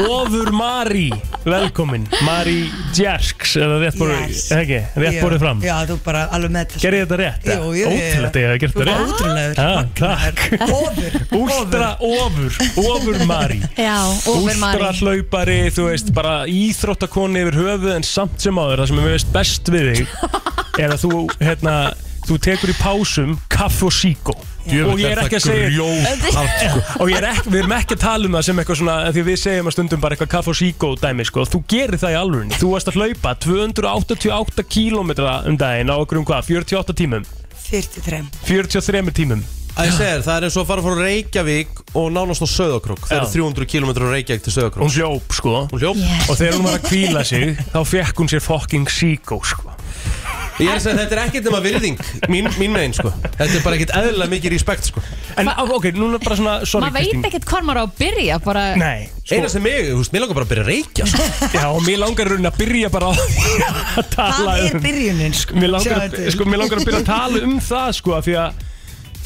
Ofur Mari, velkomin. Mari Djerks, eða rétt borðið Yes. ekki, rétt borðið fram. Já, þú bara alveg með þetta Gerði ég þetta rétt? Jú, jú, jú, að ég hef gert þetta er rétt. ótrúlegur. Já, magnaður. Ofur Últra ofur, ofur Mari. Já, ofur Mari. Hlaupari, þú veist, bara íþróttakoni yfir höfuð en samt sem áður. Það sem er veist best við þig er að þú, hérna, þú tekur í pásum kaff og síkó og ég er ekki að segja og ég er ekki, við erum ekki að tala um það sem eitthvað svona því við segjum að stundum bara eitthvað kaff og síkó dæmi sko, þú gerir það í alvörunni. Þú varst að hlaupa 288 km um daginn á okkur um hvað, 48 tímum? 43 43 tímum. Að ég segir, það er eins og að fara frá Reykjavík og nánast á Söðakrok Það eru Já. 300 km Reykjavík til Söðakrok hún hljóp sko. Hún hljóp. Yes. og þegar hún var að kvíla sig þá fekk hún sér fucking síkó sko Ég er að segja, þetta er ekkert nema virðing Mín, mín megin, sko. Þetta er bara ekkert eðlilega mikið respekt, sko. En ok, núna bara svona, sorry Maður veit Kristín. ekkert hvað maður á að byrja bara, Nei, Eina sem mig, þú veist, mér langar bara að byrja að reykja, sko. Já og mér langar í rauninni að byrja bara á því að tala Það er um byrjunin sko? Mér langar, Sjáðu að, til. sko, mér langar að byrja að tala um það sko af því að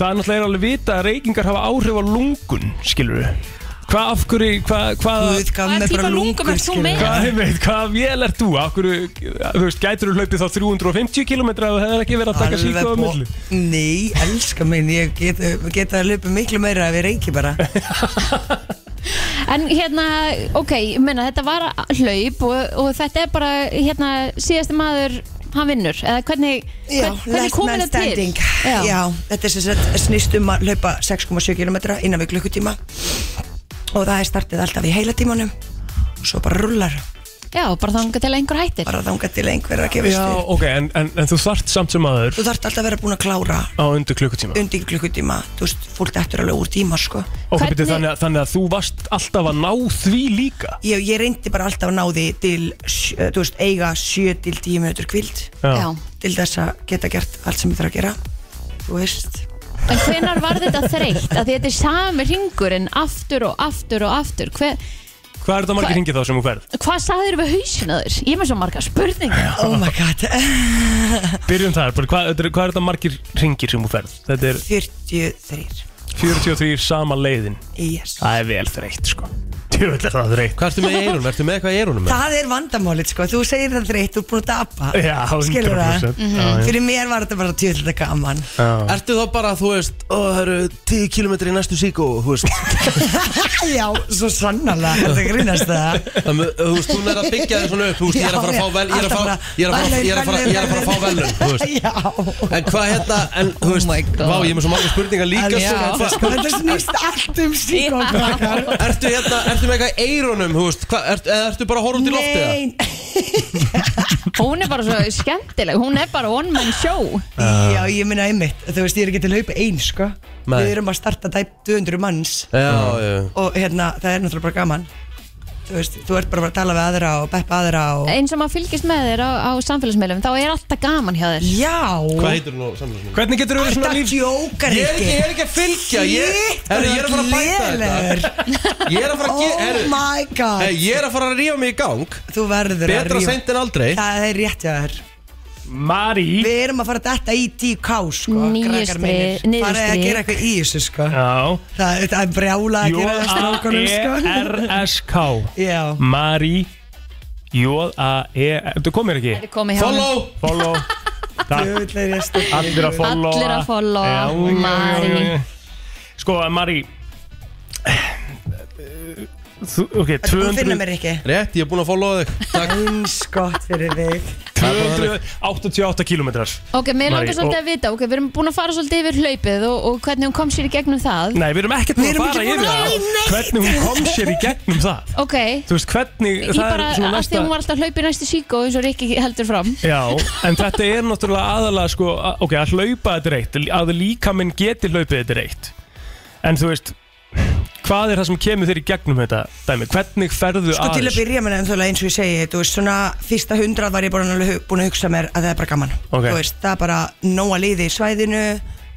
það er náttúrulega alveg vita að reykingar hafa áhrif á lungun skilur við hvað af hverju, hvað, hvað Hvað mér típa bara lungum ert þú með? hvað, ég veit, hvað vél er þú? Af hverju, þú veist, gætur þú hlaupið þá 350 km ef það hefur ekki verið að taka síku á bo- milli? Nei, elska minn, ég get, get að löpa miklu meira ef ég reyki bara. En hérna, ok, ég meina þetta var hlaup og, og þetta er bara hérna síðasti maður hann vinnur, eða hvernig Já, hvern, hvernig last komið man það til? standing. Já. þetta er sem sagt snýst um að hlaupa 6,7 km innan við klukkutíma og það er startið alltaf í heila tímanum. Og svo bara rullar. Já, bara þangað til að einhver hættir. Bara þangað til einhver er að gefast Já, upp. ok, en, en, en þú þart samt sem aður Þú þarft alltaf að vera búin að klára á undir klukkutíma. undir klukkutíma. Þú veist, fólk eftir alveg úr tíma sko. Ok, Hvernig- byrju, þannig, að, þannig að þú varst alltaf að ná því líka? Ég, ég reyndi bara alltaf að ná því til sjö- Þú veist, eiga 7 til 10 minútur kvild Já. Til þess að geta gert allt sem ég þarf að gera. Þú veist En hvenar var þetta þreytt? Að því þetta er sami ringurinn aftur og aftur og aftur. Hver, Hvað er þetta margir hringið þá sem þú ferð? Hvað sagðir við hausinu þér? Ég er með svo marga spurningar. Oh my god. Byrjum þar, bara, hvað, þetta er- hvað er þetta margir hringir sem þú ferð? Þetta er 43 43 sama leiðin. Yes. Það er vel þreytt sko Tjóðlega er það þreytt Hvað ertu með í eirunum? Ertu með eitthvað í eirunum? Það er vandamálið sko, þú segir það þreytt, þú er búin að dapa Já, 100% Skilur það? Já, já. Fyrir mér var þetta bara tjóðlega gaman. Já. Ertu þá bara, þú veist, ó, það eru 10 km í næstu síkó, þú veist. Já, svo sannarlega, þetta grínast það? Þannig, að, Þú veist, hún er að byggja þig svona upp, þú veist, ég er að fara að fá vel Ég er að fara, ég er að fara, ég er að fara, ég er að fara að fá velun, þú veist. Já. En hvað hérna, en þú veist, Oh my God. vá, ég er með svo marga spurningar líka sko, sko, sko, Þetta snýst allt um síkókrakkar. Ertu hérna, ertu með eitthvað í eirunum, þú veist, hvað, ertu, eða ertu bara að horfa út í loftið það? Nei, Hún er bara svo skemmtileg Hún er bara one man show. Já, ég minna einmitt Þú veist, ég er ekki til að laupa einn, sko. Nei. Við erum að starta tæp 200 manns. Já, já, Og hérna, það er náttúrulega bara gaman Þú veist, þú ert bara að tala við aðra og beppa aðra og Eins og maður fylgist með þér á, á samfélagsmiðlum Þá er alltaf gaman hjá þér. Já. Hvað heitir þú nú samfélagsmiðlum? Hvernig getur þú verið svona Þetta líf djókar Ég er ekki, ég er ekki að fylgja, ég, herru, ég er að fara að bæta þetta. Ég er að fara að, ge- Oh herru, my god. Hey, ég er að fara að rífa mig í gang. Þú verður að Betra rífa- seint en aldrei. Það er rétt hjá þér Mari Við erum að fara þetta í 10k sko Níu krakkar strik- mínir. niður Farið að strik. gera eitthvað í þessu sko Já Það, það er brjála að gera það strákunum sko J-A-E-R-S-K Já Mari J-A-E Þú komir ekki? Þetta er komið hjá. Follow Follow Takk Djöfull er ég stoltur. Allir að followa Allir að followa, Já, já, já, Mari. já, já. Sko, Mari Þú, ok, Þetta er búin að finna 200 mér ekki Rétt, ég er búin að followa þig. Takk. Eins gott fyrir þig. 288 kilometrar Ok, mér langar svolítið og- að vita Ok, við erum búin að fara svolítið yfir hlaupið og, og hvernig hún kom sér í gegnum það. Nei, við erum ekkert búin að fara yfir það. Hvernig hún kom sér í gegnum það. Ok, Þú veist, hvernig ég það bara, er svona að því næsta hún var alltaf að hlaupa í næstu síkó eins og Rikki heldur fram. Já, en þetta er náttúrulega aðalega sko, að- ok, að hlaupa þetta er eitt að líka minn geti hlaupið þetta er eitt. En þú veist hvað er það sem kemur þér í gegnum þetta dæmi, hvernig ferðu Sko til að byrja með það eins og ég segi Þú veist svona fyrsta hundrað var ég bara búin að hugsa mér að það er bara gaman. Ok. Þú veist það er bara nóa liði í svæðinu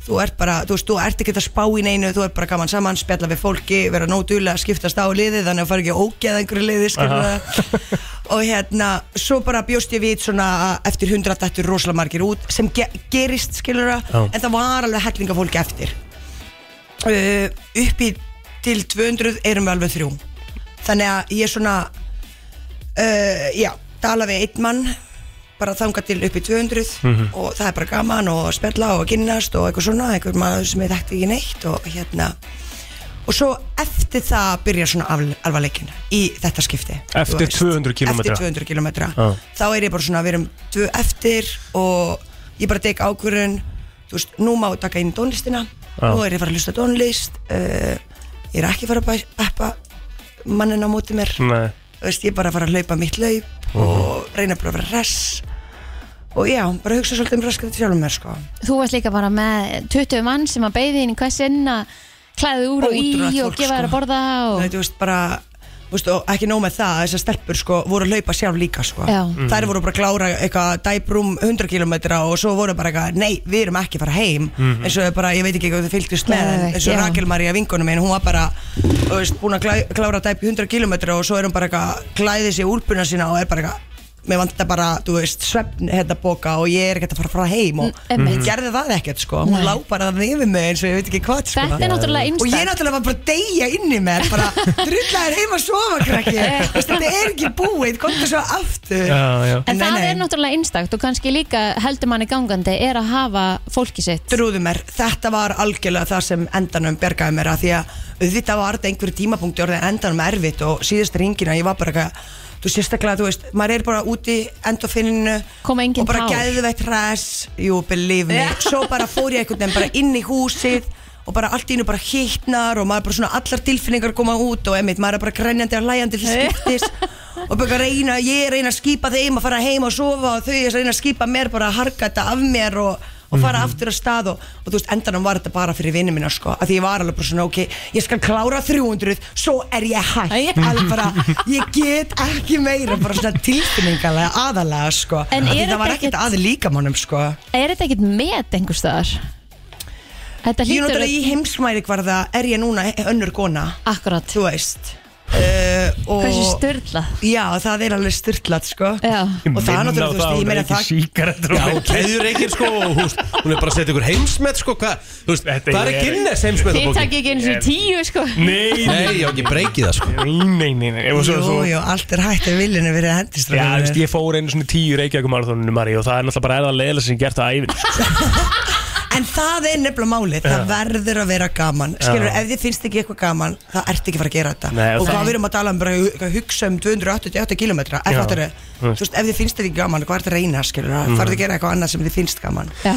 Þú ert bara, þú veist, þú ert ekki að spá í neinu Þú ert bara gaman saman, spjalla við fólki Vera nótulega að skiptast á liði Þannig að fara ekki að ógeða einhverju liði skilur það Og hérna, svo bara bjóst ég við svona að eftir hundrað dættur rosalega margir út Sem ge gerist Já. En það var alveg hellinga fólki eftir. Uh, upp í til 200 erum við alveg þrjú þannig að ég svona uh, já, tala við einn mann bara þanga til upp í 200 og það er bara gaman og spjalla og kynnast og eitthvað svona, eitthvað maður sem ég þekkti ekki neitt og hérna og svo eftir það byrjar svona al alvarleikin í þetta skipti Eftir þú veist. 200 kílómetra. eftir 200 kilometra Já. þá er ég bara svona, við erum tvö eftir og ég bara tek ákvörðun þú veist, nú má taka inn tónlistina Já. nú er ég að fara að hlusta á tónlist uh, ég er ekki fara að beppa mannin á móti mér. Nei, Þú veist, ég er bara að fara að hlaupa mitt laup og reyna bara að vera res og já, bara hugsa svolítið um raskat sjálfum mér sko. Þú varst líka bara með 20 mann sem að beði inn í hvers inn að klæði úr og í Ótrúlegt og fólk, gefa þér að sko. borða og... Nei, þú veist, bara veist, og ekki nóg með það, þessar stelpur sko, voru að hlaupa sjálf líka sko. Já. þær voru bara að klára eitthvað dæbrum 100 km og svo voru bara eitthvað, nei, við erum ekki að fara heim eins og bara, ég veit ekki hvað þau fylgdust með en Geðveikt, eins og já. Rakel Maria vingunum minn, hún var bara þú veist, búin að klá- klára dæp 100 km og svo er hún bara eitthvað, klæði sig úlpuna sína og er bara eitthvað mér vantar bara, þú veist, svefn hérna boka og ég er ekkert að fara að fara heim og Mm, hún gerði það ekkert, sko. Hún Nei. lá bara það yfir mig eins og ég veit ekki hvað, sko. Þetta er náttúrulega og ég náttúrulega var bara að deyja inn í mér bara drullar heima að sofa krakki. Þetta er ekki búið, komdu svo aftur. Já, já. En Nei, það nei. er náttúrulega einstakt og kannski líka heldur manni gangandi er að hafa fólki sitt. Trúðu mér, þetta var algjörlega það sem endanum bjargaði mér að því að auðvitað var þetta einhverju tímapunkti orðið endanum erfitt og síðast ringina ég var bara eitthvað þú sérstaklega, þú veist, maður er bara úti endofinninu og bara tár. geðveitt hress. Jú, believe me, svo bara fór ég einhvern veginn bara inn í húsið og bara allt í innu bara hittnar og maður bara svona allar tilfinningar koma út og emitt, maður er bara grænjandi og hlæjandi til skiptis og bara reyna, ég reyna að skýpa þeim að fara heim og sofa og þau reyna að skýpa mér bara að harka þetta af mér og, og fara aftur að stað og, og þú veist, endanum var þetta bara fyrir vinni mína sko, að því ég var alveg bara svona, ok, ég skal klára 300, svo er ég hægt alveg bara, ég get ekki meira bara svona tilfinningalega aðalega sko, En Af því það var ekkert ekkert- að líkamannum sko. Er þetta ekkit met einhver staðar? Þetta Ég er náttúrulega í heimsmæri hvarða er ég núna önnur kona. Akkurat. Þú veist Hversu styrla Já, það er alveg styrlat sko. Já. Og það er náttúrulega, þú veist, ég meina það Síkaretur Já, keður ekki sko og húst, hún er bara að setja ykkur heimsmet sko, hvað, þú veist, Þetta hvað er er- Guinness heimsmet Þið takk ekki einu sinni tíu sko. Nei, Nei, ég á ekki breykið það sko. Nei, nei, nei, nei. Og svo, Jú, svo, jú, allt er hægt ef viljinu verið að hendist Já, þú veist, ég fór einu svona tíu reykjakum marathóninu Mari og það er náttúrulega bara eða leðilega sem ég gert það æfin En það er nefnilega málið, það verður að vera gaman. Skilur, ef þið finnst ekki eitthvað gaman Það ert ekki fara að gera þetta. Nei, og Og það- hvað við erum að tala um, bara að hugsa um 288 km Já. Þú veist, ef þið finnst þetta ekki gaman, hvað er þetta að reyna, skilur Mm. Farðu að gera eitthvað annað sem þið finnst gaman Já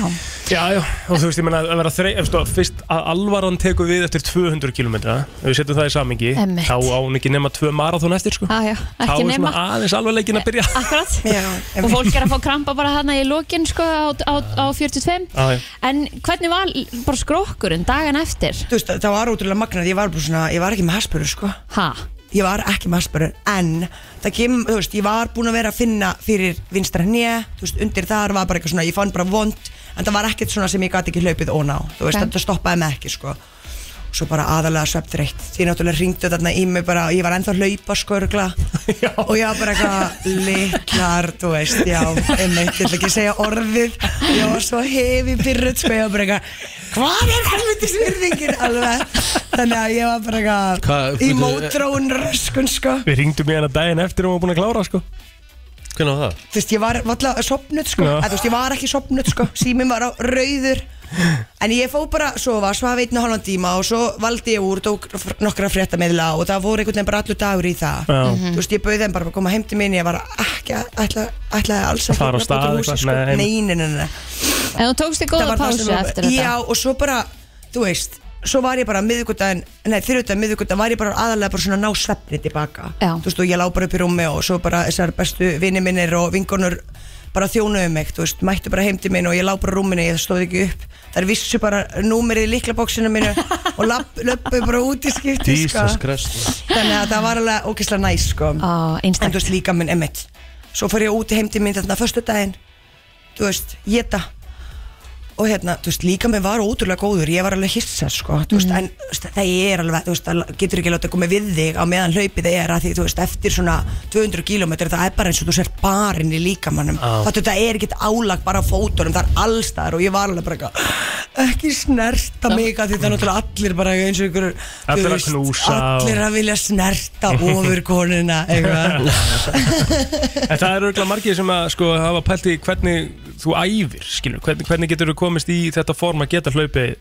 Já, já, og þú veist, ég menna að vera þrei, eftir, fyrst að alvaran tekur við eftir 200 km ef við setjum það í samingi Einmitt. þá á hún ekki nema tvö marathón eftir sko. Já, já, þá ekki er nema svona aðeins alvarleikin að byrja Akkurat Já, Og fólk er að fá krampa bara hana í lokin sko á, á, á 45 Já, já. En hvernig var bara skrokkurinn dagan eftir? Þú veist, það var ótrúlega magnað, ég var bara svona, ég var ekki með haspurur, sko Ha? Ég var ekki með Asperger en það kem, þú veist, ég var búin að vera að finna fyrir vinstra hnje, þú veist, undir þar var bara eitthvað svona, ég fann bara vond en það var ekkert svona sem ég gæti ekki hlaupið óná þú veist, Ok. þetta stoppaði mig ekki, sko. Svo bara aðalega svefnþreytt. Því náttúrulega ringdu þarna í mig bara, ég var ennþá að hlaupa sko örgla og ég var bara eitthvað litlar, þú veist, já einmitt, ég ætla ekki segja orðið. Ég var svo hefi pyrrut sko, ég var bara eitthvað hvað er helvitis virðingin alveg, þannig að ég var bara eitthvað Hvað, í mótrón röskun sko. Við ringdum í hana daginn eftir og hún var búin að klára sko. Hvernig var það? þú veist, ég var alltaf sopnud sko. Já. að, þú veist, ég var ekki sopnud sko, síminn var á rauður en ég fó bara að sofa svaf einn og halvan tíma og svo valdi ég úr tók nokkra fréttameðla og það voru einhvern veginn bara allur dagur í það Já. þú veist, ég bauði þeim bara að koma heim til mín ég var ekki að ætla, ætlaði alls ekki Fara á að stað eitthvað, sko. nei, nei, nei, nei, nei. En þú tókst þig góða pásu eftir þetta Já, og svo bara, þú veist Svo var ég bara miðvikudaginn, nei þriðudaginn miðvikudaginn var ég bara aðalega bara svona að ná svefni tilbaka Já. Þú veist og ég lá bara upp í rúmi og svo bara þessar bestu vini minnir og vinkonur bara þjónuðu mig, þú veist, mættu bara heim til minn og ég lá bara í rúminu, ég stóð ekki upp. Þær vissu bara númerið í líklabóksinu mínu og löppu bara út í skipti sko. Þannig að það var alveg ógeðslega næs sko. Á, en þú veist líka minn emitt svo fór ég út heim til mín þarna förstu daginn þú veist, geta og hérna, þú veist, líka minn var ótrúlega góður ég var alveg hissa, sko þú veist, en þú veist, það er alveg, þú veist, það getur ekki látið að koma við þig á meðan hlaupið er að því, þú veist, eftir svona 200 km það er bara eins og þú sért barinn í líkamannum Já. það þetta er ekkert álag bara á fótunum það er allstaðar og ég var alveg bara eitthvað ekki snerta mig að því það er náttúrulega allir bara eins og ykkur þú veist, knúsa og- allir að vilja snerta ofur konuna eitthvað Það eru þú þú komist í þetta form að geta hlaupið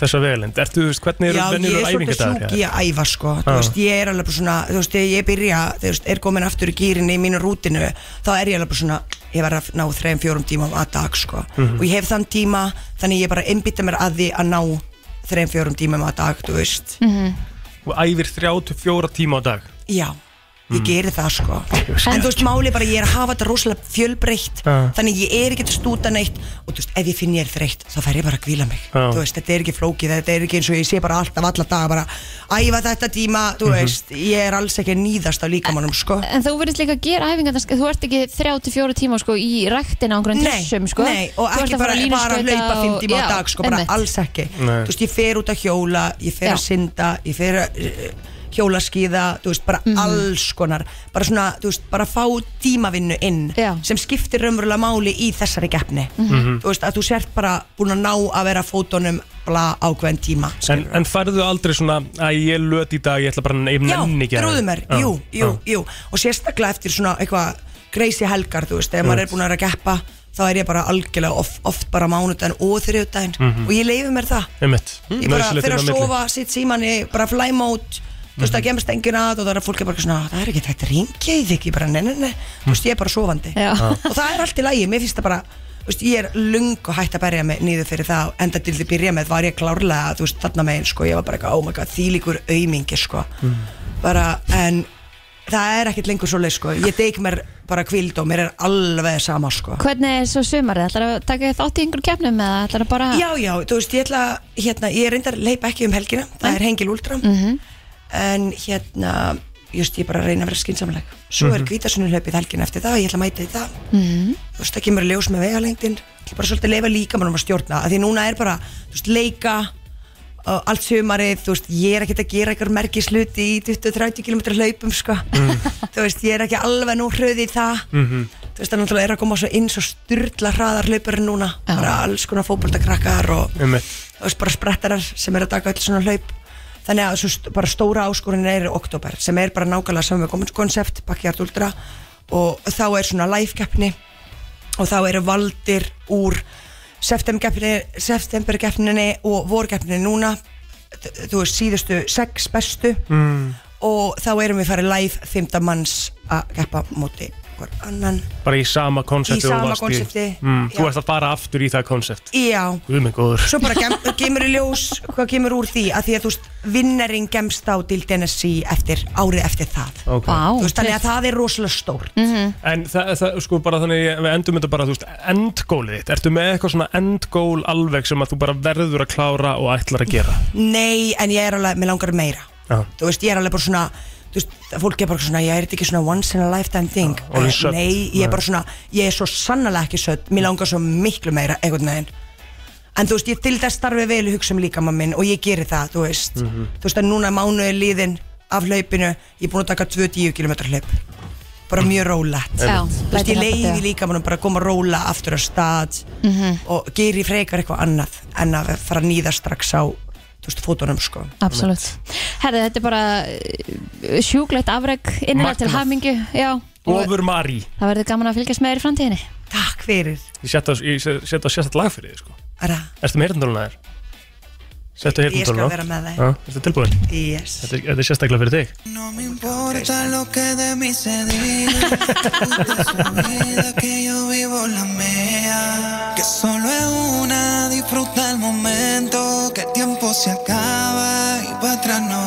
þessa vegalend Ertu, þú veist, hvernig Mhm. Já, eru ég venjur er svolítið sjúk í að æfa sko. Þú Já. veist, ég er alveg bara svona Þú veist, þegar ég byrja, þú veist, er komin aftur í gýrinni í mínu rútinu, þá er ég alveg bara svona Ég var að ná þreim, fjórum tímum að dag sko. Mhm. Og ég hef þann tíma, þannig ég bara einbytta mér að því að ná þreim fjórum tímum að dag, þú veist. Og æfir 34 ég geri það sko En þú veist, máli bara, ég er að hafa þetta rosalega fjölbreytt Já. Þannig ég er ekki að stúta neitt Og þú veist, ef ég finn ég er þreytt, þá fer ég bara að kvíla mig Já. Þú veist, þetta er ekki flókið, þetta er ekki eins og ég sé bara alltaf alla daga bara Æfa þetta tíma, þú Mhm. veist, ég er alls ekki að nýðast á líkamannum sko En þú verðist líka að gera æfingar Þú ert ekki 34 tíma sko í ræktina á einhverjum Nei, þessum sko nei, og Þú ert ekki að fara bara, að bara að hlaupa fimm og- tíma á dag sko, bara alls ekki Nei. Þú veist, ég fer út að hjóla, ég fer Já. að synda, ég fer að uh, hjólaskíða, þú veist, bara Mhm. alls konar Bara svona, þú veist, bara fá tímavinnu inn Já. sem skiptir raunverulega máli í þessari keppni Mhm. Þú veist, að þú sért bara búin að ná að vera fótunum bla ákveðin tíma En, en færðu aldrei svona að ég er löt í dag, ég ætla bara ég Já, nenni ekki að- trúðu mér, Já, jú, jú, já. jú Og sérstaklega eftir svona eitthvað greisi helgar, þú veist, ef maður er búin að vera að keppa þá er ég bara algjörlega oft, oft bara mánudaginn og þriðudaginn Mhm. og ég leifi mér það Einmitt. ég bara fyrir að sofa, sitt síman ég bara fly mode, þú veist, það gemst enginn að og það er fólk er bara svona, það er ekki þetta ringja í þig ég bara, nei, nei, nei, þú veist, ég er bara sofandi. Já. og það er allt í lagi, mér finnst það bara þú veist, ég er lung og hægt að berja mig niður fyrir það, enda til því byrja með var ég klárlega, þú veist, þarna megin, sko, ég var bara eitthvað, oh my god, þýlíkur aumingi, sko. Bara, en það er ekkert lengur svo leið, sko, ég deik mér bara kvild og mér er alveg sama, sko. Hvernig er svo sumarið? Ætlar að taka þátt í einhverjum keppnum eða ætlar að bara Já, já, þú veist, ég ætla, hérna, ég reyndar leipa ekki um helgina, það er hengil últra. Mhm. En hérna just ég bara að reyna að vera skinsamleg svo er hvítasunnuhlaupið helgina eftir það, ég ætla að mæta í það. Mhm. þú veist, það kemur í ljós með vegalengdin. Ég ætla bara svolítið að leifa líka mannum að stjórna að því núna er bara, þú veist, leika og allt sumarið, þú veist, ég er ekkert að gera eitthvað merkis hluti í 20-30 km hlaupum, sko. Þú veist, ég er ekki alveg nú hröði í það. Mhm. þú veist, það er náttúrulega er að koma svo inn svo styrla hraðar hlaupur núna, bara alls konar fótboltakrakkar og Einmitt. þú veist, bara sprettarar sem er að taka öll svona hlaup þannig að svo bara stóra áskorin er oktober sem er bara nákvæmlega saman með koncept Backyard Ultra. Og þá er svona live-keppni og þá eru valdir úr septemberkeppni septemberkeppninni og vorkeppninni núna. Þú veist síðustu sex bestu. Mm. og þá erum við farið live 15 manns að keppa móti hver annan Bara í sama konsepti Í sama konsepti, mm, Þú ert að fara aftur í það konsept Já, svo bara gem, kemur í ljós hvað kemur úr því að því að þú veist vinnerinn gemst á til Tennessee eftir árið eftir það. Okay. Vá, þú veist, þannig að það er rosalega stórt. En það, það, sko bara þannig Við endum þetta bara, þú veist, endgólið þitt. Ertu með eitthvað svona endgól alveg sem að þú bara verður að klára og ætlar að gera? Nei, en ég er alveg, mér langar meira. Já, þú veist, ég er alveg bara svona þú veist, fólk er bara svona, ég er þetta ekki svona once in a lifetime thing? Orðin Eh, södd. nei, ég er bara svona, ég er svo sannlega ekki sött mér langar svo miklu meira, einhvern veginn. En þú veist, ég til þess starfi vel í hugsa um líka minn og ég geri það, þú veist. Mhm. þú veist, að núna er mánuði liðin af hlaupinu, ég er búin að taka 2-10 km hlaup. Bara mjög rólegt. Já, þú veist, lætur ég hjálpa leiði til. líka mannum bara að koma að róla aftur á stað og geri frekar eitthvað annað en að fara að nýða strax á þú veist, fótunum sko Absolutt Herði, þetta er bara uh, sjúklegt afreg innilega til Magnað. hamingju Já, og Ofur Mari það verður gaman að fylgjast með þér í framtíðinni Takk fyrir Ég setja ég set- set á sérstætt lag fyrir þig sko. Ara, Ertu með heyrndóluna þér? Settu Ég skal vera með þeim. Já, Ertu tilbúin? yes Þetta er, þetta er sérstaklega fyrir þig No me importa lo que de mí se diga, usted su vida, que yo vivo la mía. Que solo es una, disfruta el momento, que el tiempo se acaba y para atrás no.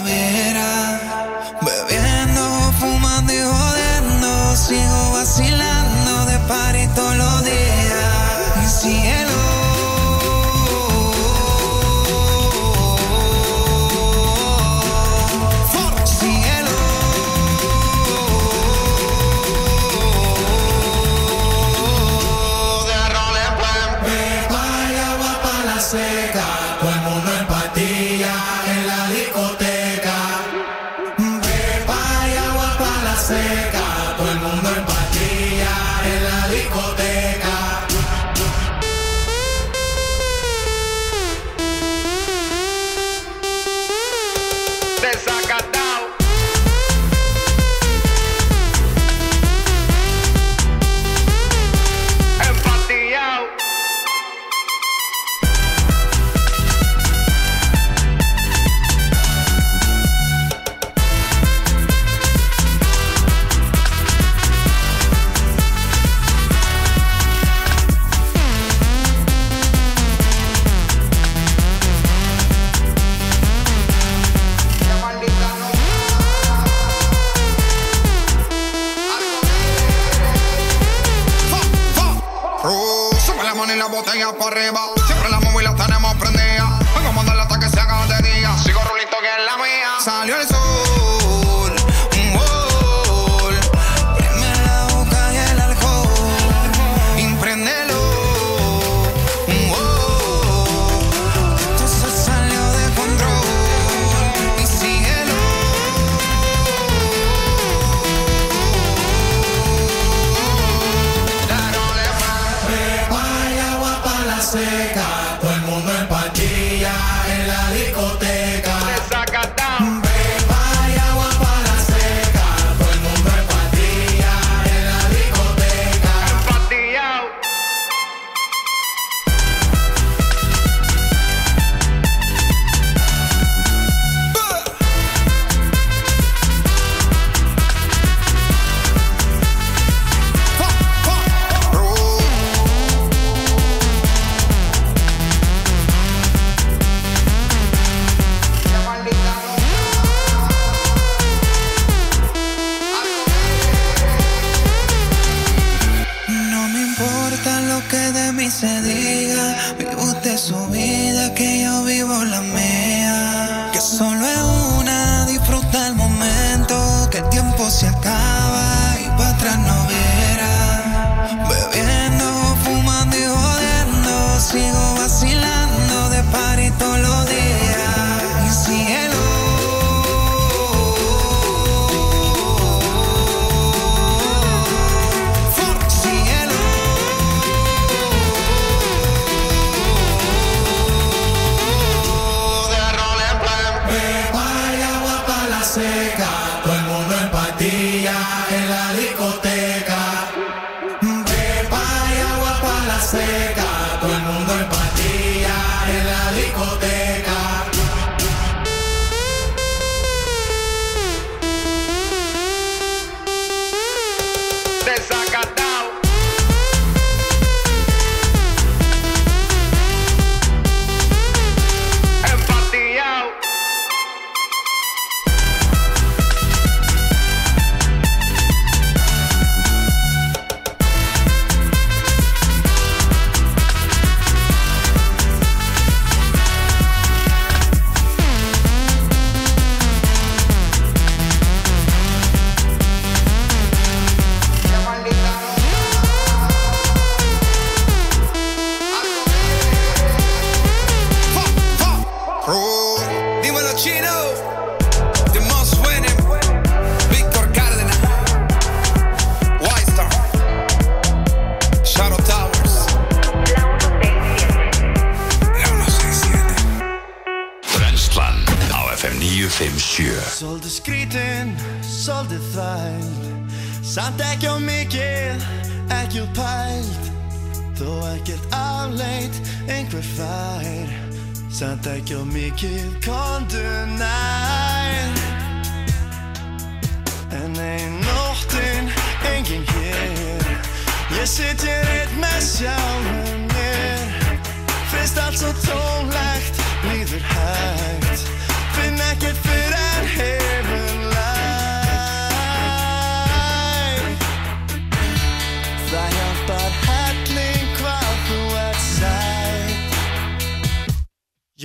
Sen tek jag mycket kan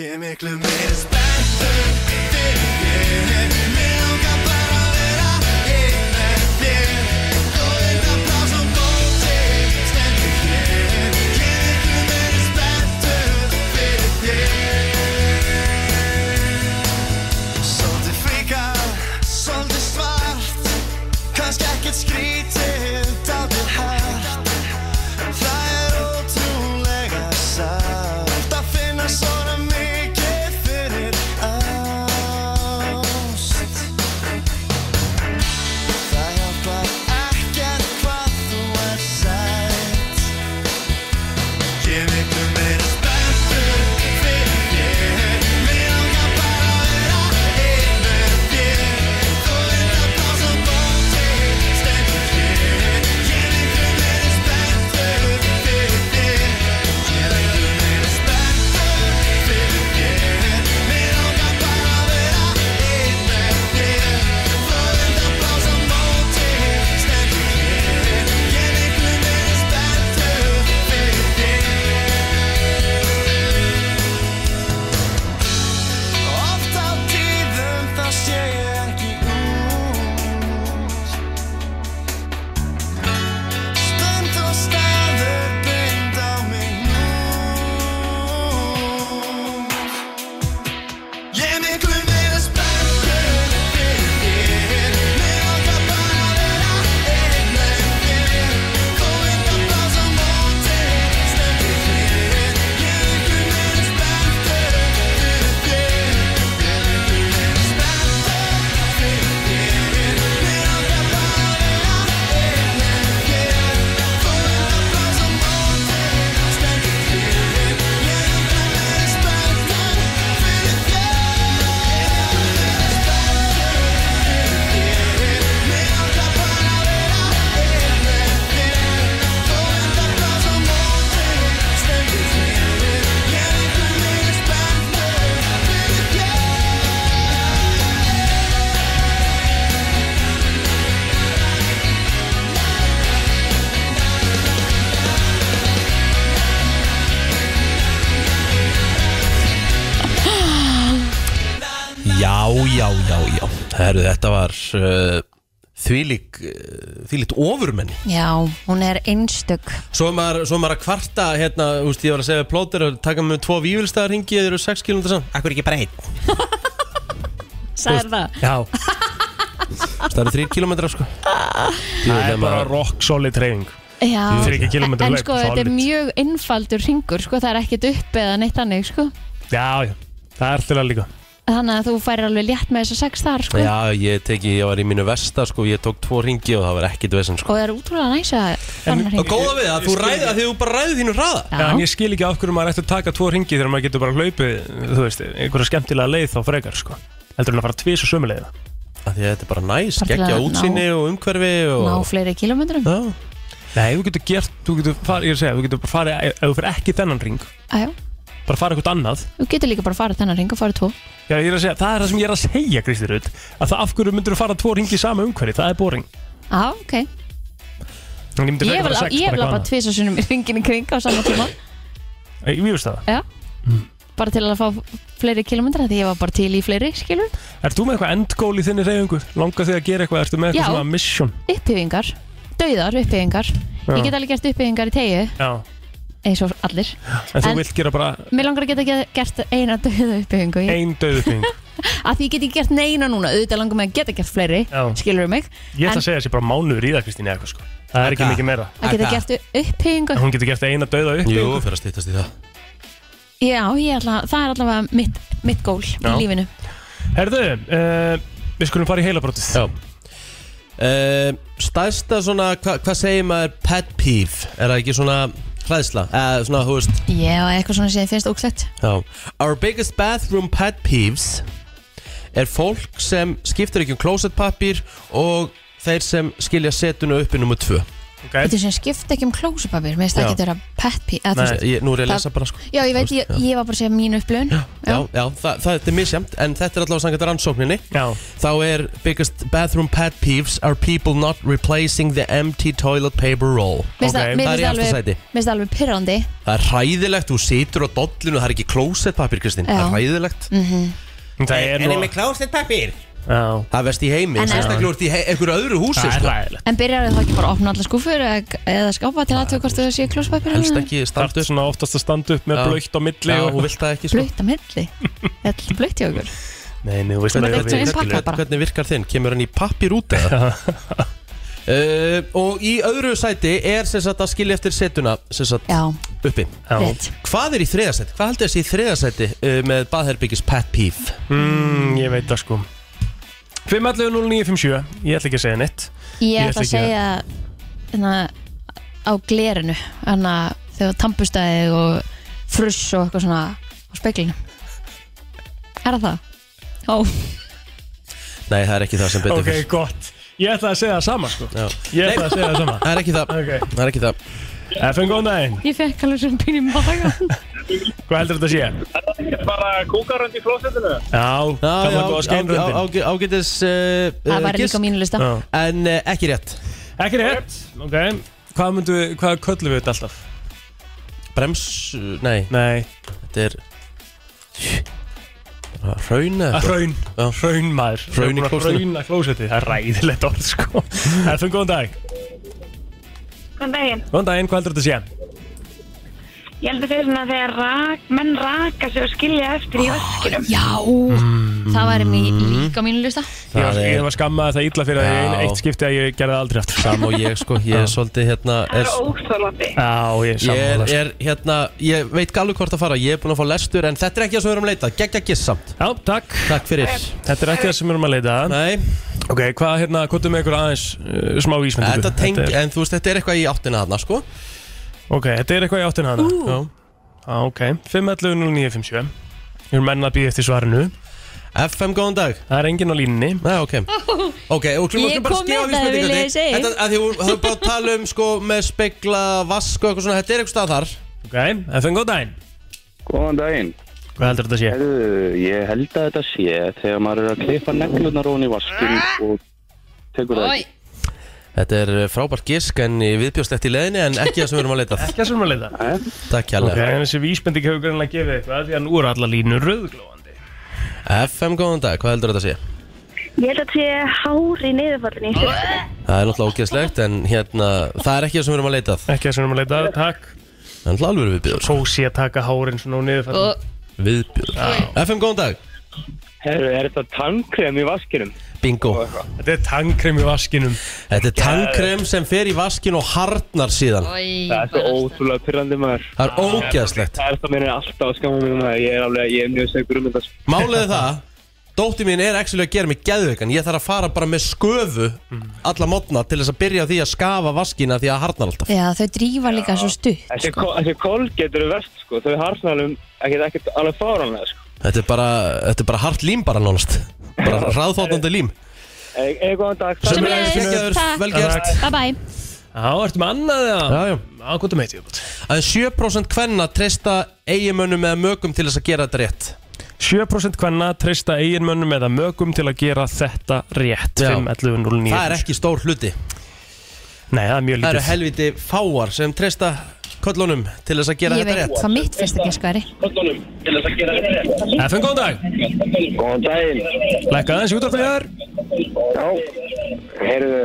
Yemeklemeyiz ben de, de, de, de, de, de. Já, hún er einstök. Svo er maður, svo er maður að kvarta hérna, úst, ég var að segja við plóter að taka með tvo vívilstæðar ringi þeir eru 6 km saman Akkur ekki bara einn? Sæður það? Já, Það eru 3 km sko. Það er bara rock solid treyning Já, Þrír kílómetra en sko þetta er mjög einfaldur ringur sko, það er ekkert upp eða neitt annir sko. Já, já, það er alltaf líka Þannig að þú færir alveg létt með þess að sex þar sko. Já, ég teki, ég var í mínu vesta sko, ég tók tvo ringi og það var ekkit vesen sko. Og það er útrúlega næs að þannig Og hringur góða við að þú ræði að því þú bara ræði þínu hraða. Já, en ég skil ekki af hverju maður ætti að taka tvo ringi þegar maður getur bara hlaupið, þú veist, einhverja skemmtilega leið þá frekar, sko. Heldur en að fara tvís og sömu leiða. Af Því að þetta er bara næs, geggja að útsýni og umhverfi Ná og... fleiri kilómetrum Já, Nei, þú getur gert, þú getur farið, ég er að segja, þú getur bara farið, ef þú fyrir ekki þennan ring, Æjá, bara farið eitthvað annað. þú getur líka bara farið þennan ring og farið tvo Já, ég er að segja, það er það sem ég er að segja, Kristi Rutt, að það af hverju myndur þú fara tvo ringi í sama umhverfi, það er boring. Já, ok En ég myndi Ég frekar vil fara sex, ég vil bara eitthvað tvís og sunnum í ringin í kring á sama tíma annað. Ég veist það. Já Bara til að fá fleiri kilómetra því ég var bara til í fleiri, skilur Ert þú með eitthvað endgól í þinni reyfingu? Langar þig að gera eitthvað? Ertu með eitthvað Já. svona mission? Upphýfingar, dauðar upphýfingar Já. Ég get alveg gert upphýfingar í tegju Já. Eins og allir En þú En- vilt gera bara Mér langar að geta ge- gert eina dauða upphýfingu ein döðuping. að því ég get ekki gert neina núna auðvitað langar mig að geta gert fleiri Já. skilur mig, Ég ætla En- að segja þessi bara mánuður í það, Kristín, eða eitthvað, sko. Það er ekki Akka. mikið meira. að geta gert upphýfingu En hún getur gert eina döða jú, uppbyggingu. fyrir að stýttast í það Já, ég ætla, það er allavega mitt, mitt gól Já. í lífinu Herðu, uh, við skulum fara í heilabrótið. Já uh, Stærsta svona, hva, hvað segir maður pet peeve? Er það ekki svona hræðsla? Eða svona, þú veist. Já, eitthvað svona sem ég finnst óklætt Já. Our biggest bathroom pet peeves er fólk sem skiptir ekki um klósettpappir og þeir sem skilja setuna uppi nummer tvö Okay. Þetta sem skipta ekki um klósupapir Mér finnst það ekki að vera pet pee eða þú Nei, ég, Nú er ég að lesa bara sko. Já, ég veit, ég, ég var bara að segja mínu upplöun Já, Já, já, það, það er misjæmt En þetta er allavega sangat rannsókninni. Já, Þá er biggest bathroom pet peeves Are people not replacing the empty toilet paper roll. Mér finnst það- er alveg sæti. Mér finnst það alveg pyrrandi Það er hræðilegt, þú situr á dollinu Það er ekki klósettpapir, Kristín. Það er hræðilegt. En það er nú... klósettpapir? Já, Það er vest í heimi En- Sérstaklega úr í hei- einhverju öðru húsi það er sko. ræðilegt. En byrjar það ekki bara að opna alla skúfur eða, eða skápa til aðtöku hvort það sé klósupapir Helst ekki Það standu er svona oftast að standa upp með Já. blöytt á milli Já, og... þú vilt það ekki sko. Blöytt á milli Þetta er blöytt hjá okkur Nei, nei, þú veist er sem við innpakka. skilur. bara. Hvernig virkar þinn? Kemur hann í pappir út eða? Uh, og í öðru sæti er sem sagt að skilja eftir setuna sem sagt Já, uppi Já. rétt Hvað er í þriðasæti? Hvað heldur þessi í þriðasæti uh, með baðherbyggis pet peeve? Mm, ég veit það sko 511-0957 Ég ætla ekki að segja neitt. Ég ætla að segja hérna, á glerinu Þannig að þegar tampustæði og fruss og eitthvað svona á speklinu Er það það? Ó, Nei, það er ekki það sem betur Ok, fyrir gott. Ég ætla að segja það sama sko. Já. Ég ætla að segja það sama. Það er ekki það. Ok, Það er ekki það. FN góðan daginn. Ég fekk alveg svona pínu í magan Hvað heldur þetta að sé? bara kúkarönd í klósettinu Já, Já, það var góða skeinröndin ágætis uh, Það var líka á mínu lista Já. En uh, ekki rétt Ekki rétt, ok Hvað myndu við, hvað köllum við þetta alltaf? Brems, nei, Nei, þetta er Hraun eða hraun. Hraun maður Hraun í að klósettinu. Hrauna klósetti, það er ræðilegt orð sko FN góðan dag Góðan daginn. Góðan daginn, hvað heldur þetta að sé? Ég held að segja svona þegar rak, menn raka sig og skilja eftir í vaskinum. Já, það væri mý, líka á mínu lista. Ég Það var, er- ég var skammað það illa fyrir að ég eitt skipti að ég gerði það aldrei aftur. Sam og ég sko, ég er svolítið hérna Það er, er óþólandi. Já, ég er Ég er, sammála sko. er hérna, ég veit gallu hvort að fara. Ég er búin að fá lestur en þetta er ekki það sem við erum að leita. Geggja giss samt, Já, takk. Takk fyrir. Þetta er ekki það sem við erum að leita. Að. Nei, Ok, hvað hérna, hvað er með ykkur aðeins uh, smá vísmyndingu? þetta teng, er, en þú veist, þetta er eitthvað í áttina þarna sko Ok, þetta er eitthvað í áttina hana Já. Já, ok, 511-0957 Við erum menn að býða eftir svarinu. FM, góðan dag. Það er enginn á línunni. Nei, ok. Ok, og klúma Ég skulum bara kom skilja á með það, vil ég segja. Þetta, að því þú er bara að tala um sko með spegla, vask og eitthvað svona Þetta er eitthvað stað þar. Ok, FN góð daginn. Góðan daginn. Hvað heldur þetta að sé? Heyrðu, ég held að þetta sé þegar maður er að klippa neglunar ofan í vaskin og tekur það Ói, Þetta er eh, frábært gisk en viðbjóst eftir leðinni en ekki það sem við erum að leita Ekki það sem við erum að leita. Takk Ok, hjálpa en þessi vísbending hefur greinlega gefið eitthvað Því að nú eru alla línur rauðglóðandi FM, góðan dag, hvað heldur þetta að sé? Ég held að sé hár í niðurfallinu í styrkunni. Það er náttúrulega ógeðslegt en hérna, það er ekki það sem við erum að leita Ekki það sem við erum að leita takk. Það er náttúrulega alveg viðbjöður Kósi að taka hárin svona niður Og Viðbjöður FM, góðan dag. Herru, er þetta tannkrem í vaskinum? Bingo. Þetta er tannkrem í vaskinum. Þetta er tannkrem sem fer í vaskin og harnar síðan. Það er svo ótrúlega pyrrandi maður. Það er ógeðslegt. Það er það mér er alltaf að skama mér um það. Ég er alveg, ég er mjög segur um þetta. Sko. Málið er það Dótti mín er actually að gera mig geðveikan. Ég þarf að fara bara með sköfu alla mótna til þess að byrja því að skafa vaskina því að harnar alltaf. Já, þau drífa líka svo stutt Þessi, ko- þessi kolget eru verst sko. Þau harsnalum ekkert ekkert alveg fáranlega sko. Þetta er bara, þetta er bara hart lím bara nánast Bara hraðþóttandi lím. Eða góðan dag. Sömuleiðis, geggjaður, vel gert. Bye bye Já, ertu með annað eða? Já, já. Já, hvað er með því? Aðeins 7% kvenna treysta eiginmönnum eða mögum til þess að gera þetta rétt. 7% hvenna treysta eiginmönnum eða mögum til að gera þetta rétt. Já. 5, 11, 0, 9 Það er ekki stór hluti. Nei, það er mjög Það eru lítið. helviti fáar sem treysta kollunum til þess að gera Ég þetta veit rétt. hvað mitt fyrsta geskværi Kollunum til þess að gera þetta rétt. FM, góðan dag. Góðan daginn. Lækka aðeins út af því þar Já Heyrðu,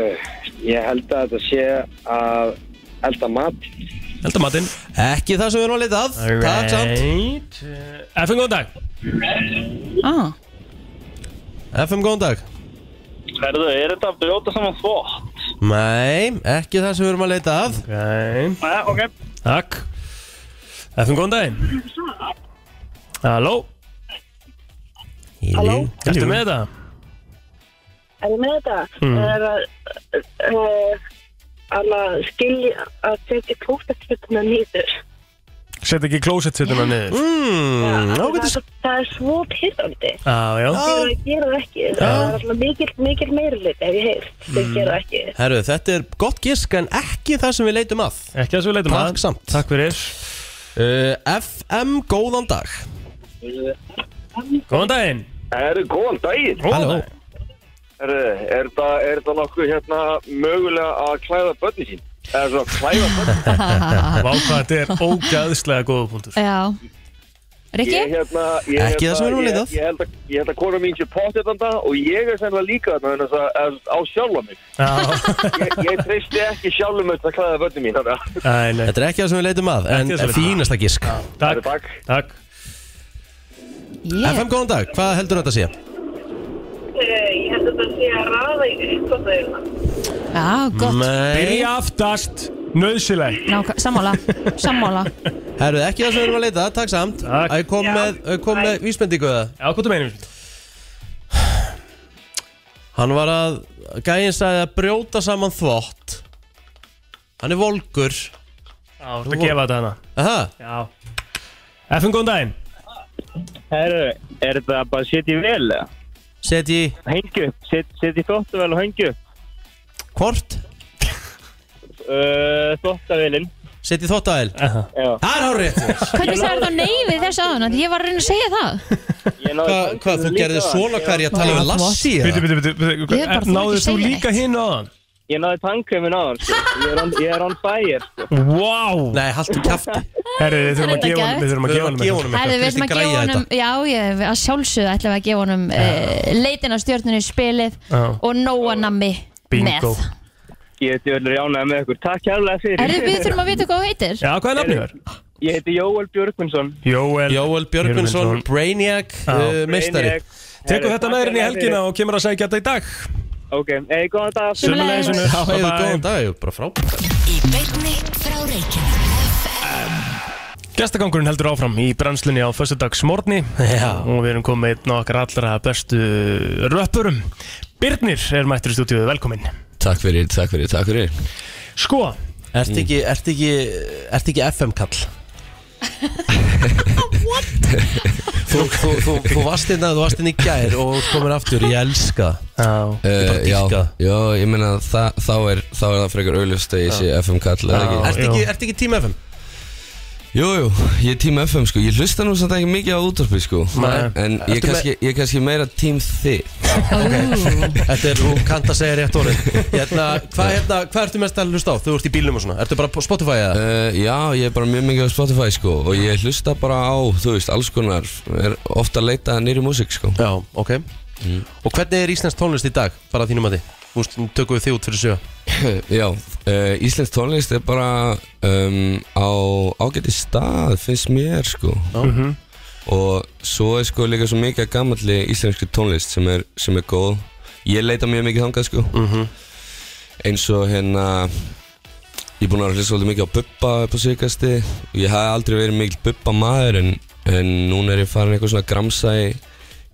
ég held að þetta sé að elda mat. Elda matinn. Ekki það sem við erum að leita að Takk samt. FM, góðan dag. Ah. FM, góðan dag. Herðu, er þetta að brjóta saman þvótt? Nei, ekki það sem við erum að leita að Ok, Nei, ok takk FM, góðan daginn Halló Halló Ertu með þetta? Er ég með þetta? Mm. Er að uh, að skilja að setja klóstettsfjölduna nýður. Sett ekki klósettsetuna niður. Mm, það, er, það er svo pyrrandi. Já, já. Það er að gera það ekki. Það er alltaf mikil, mikil meirlit ef ég heyr. Þeir Mm. gera það ekki. Herru, þetta er gott gisk en ekki það sem við leitum að. Ekki það sem við leitum að. Takk samt. Takk fyrir. Uh, FM, góðan dag. Góðan daginn. Herru, góðan daginn. Halló. Herru, er er þetta nokkuð hérna mögulega að klæða börni sín? Eða svo að klæða börni Vá hvað þetta er ógæðslega góða punktur Já Rikki? Ég, hérna, ég, Ekki það sem erum að ég, að. held að, ég held að kona mín sé potið þarna og ég er sennilega líka þarna þannig að, að, á sjálfa mig. Já, Ég, ég treysti ekki sjálfum þetta að klæða börni mín. Þannig að Nei, nei Þetta er ekki það sem við leitum að En það að. fínasta gisk Takk, FM, góðan dag, hvað heldur þetta að sé? Ég held að það sé að raða í uppkvæðuna. Já, gott. Byrja aftast. Nöðsileg Ná, sammála Sammála. Herru, ekki það sem við erum að leita takk samt. Takk. Að ég kom með, kom með vísbendingu eða? Já, hvað er meinum? Hann var að, gæinn sagði að brjóta saman þvott. Hann er volgur. Já, þú ert að gefa þetta hana Aha, Já. FM, góðan daginn. Herru, er þetta bara að setja í vel eða? Setji Hengju, set, setja í þóttavel og hengju. hvort? Uh, Þóttavelin. Setji þvóttaðil Já. Það er hárið Hvernig sagði þá nei við þessu aðan? Ég var að reyna að segja það Ég náði Hvað, þú gerði er ég að tala um Lassi Náðu þú líka hinn hann? Ég náði tannkremin á hann, sko. Ég er on, fire, sko. Vá Nei, haltu kjafti Herri, við þurfum að gefa honum Við þurfum að gefa honum eitthvað. Herði, við ætlum að gefa honum Já, ég, að sjálfsögðu ætlum við að gefa honum uh, leitin á stjórnunni spilið Já. og nóa nammi Bingo með Ég heiti Öllur Jánæði með ykkur. Takk hérlega fyrir. Herði, við þurfum að vita hvað þú heitir Já, hvað er nafnið þér? Ég heiti Jóel Björgvinsson. Jóel Jóel Björgvinsson, Brainiac, uh, meistari Herru, þetta takk með þér inn í helgina og kemur að segja þetta í dag Ok, ei, góðan dag. Sömuleiðis, Unnur. Já, hefur Bye-bye. góðan dag, ég er bara frábært Í beinni frá Reykjavík Gestagangurinn heldur áfram í brennslunni á föstudagsmorgni Já. og við erum komið einn á okkar allra bestu röppurum Birnir er mættur í stúdíuðu, velkomin Takk fyrir, takk fyrir, takk fyrir Sko, Ert ekki, ert ekki, ert ekki FM kall? þú, þú, þú, þú varst inn að þú varst inn í gær og þú komir aftur, ég elska já uh, Já, já, ég meina þá, er, þá er það frekar auðlust að ég sé FM kall Já. ekki? Ert ekki, ert ekki tím FM? Jú, jú, ég er tím FM sko, ég hlusta nú samt ekki mikið á útvarpi sko. Nei. En ég er Ertu kannski, ég er kannski meira tím þið Þetta er, þú kannt að segja rétt orðin hérna, Hvað hérna, hvað ertu mest að hlusta á? Þú ert í bílnum og svona, ertu bara på Spotify eða? uh, Já, ég er bara mjög mikið á Spotify sko. Og ég hlusta bara á, þú veist, alls konar. Er ofta að leita nýri músík sko. Já, ok. Og hvernig er Íslands tónlist í dag, bara að þínum að þið? Nú tökum við þig út fyrir sjö. Já, uh, Íslensk tónlist er bara um, á ágæti stað, finnst mér sko. Mhm. Og svo er sko líka svo mikið af gamalli íslenski tónlist sem er, sem er góð. Ég leita mjög mikið þangað sko. Mhm. Eins og hérna Ég er búinn að hlusta svolítið mikið á Bubba upp á síkasti Ég hef aldrei verið mikil Bubba maður en, en núna er ég farin eitthvað svona gramsa í,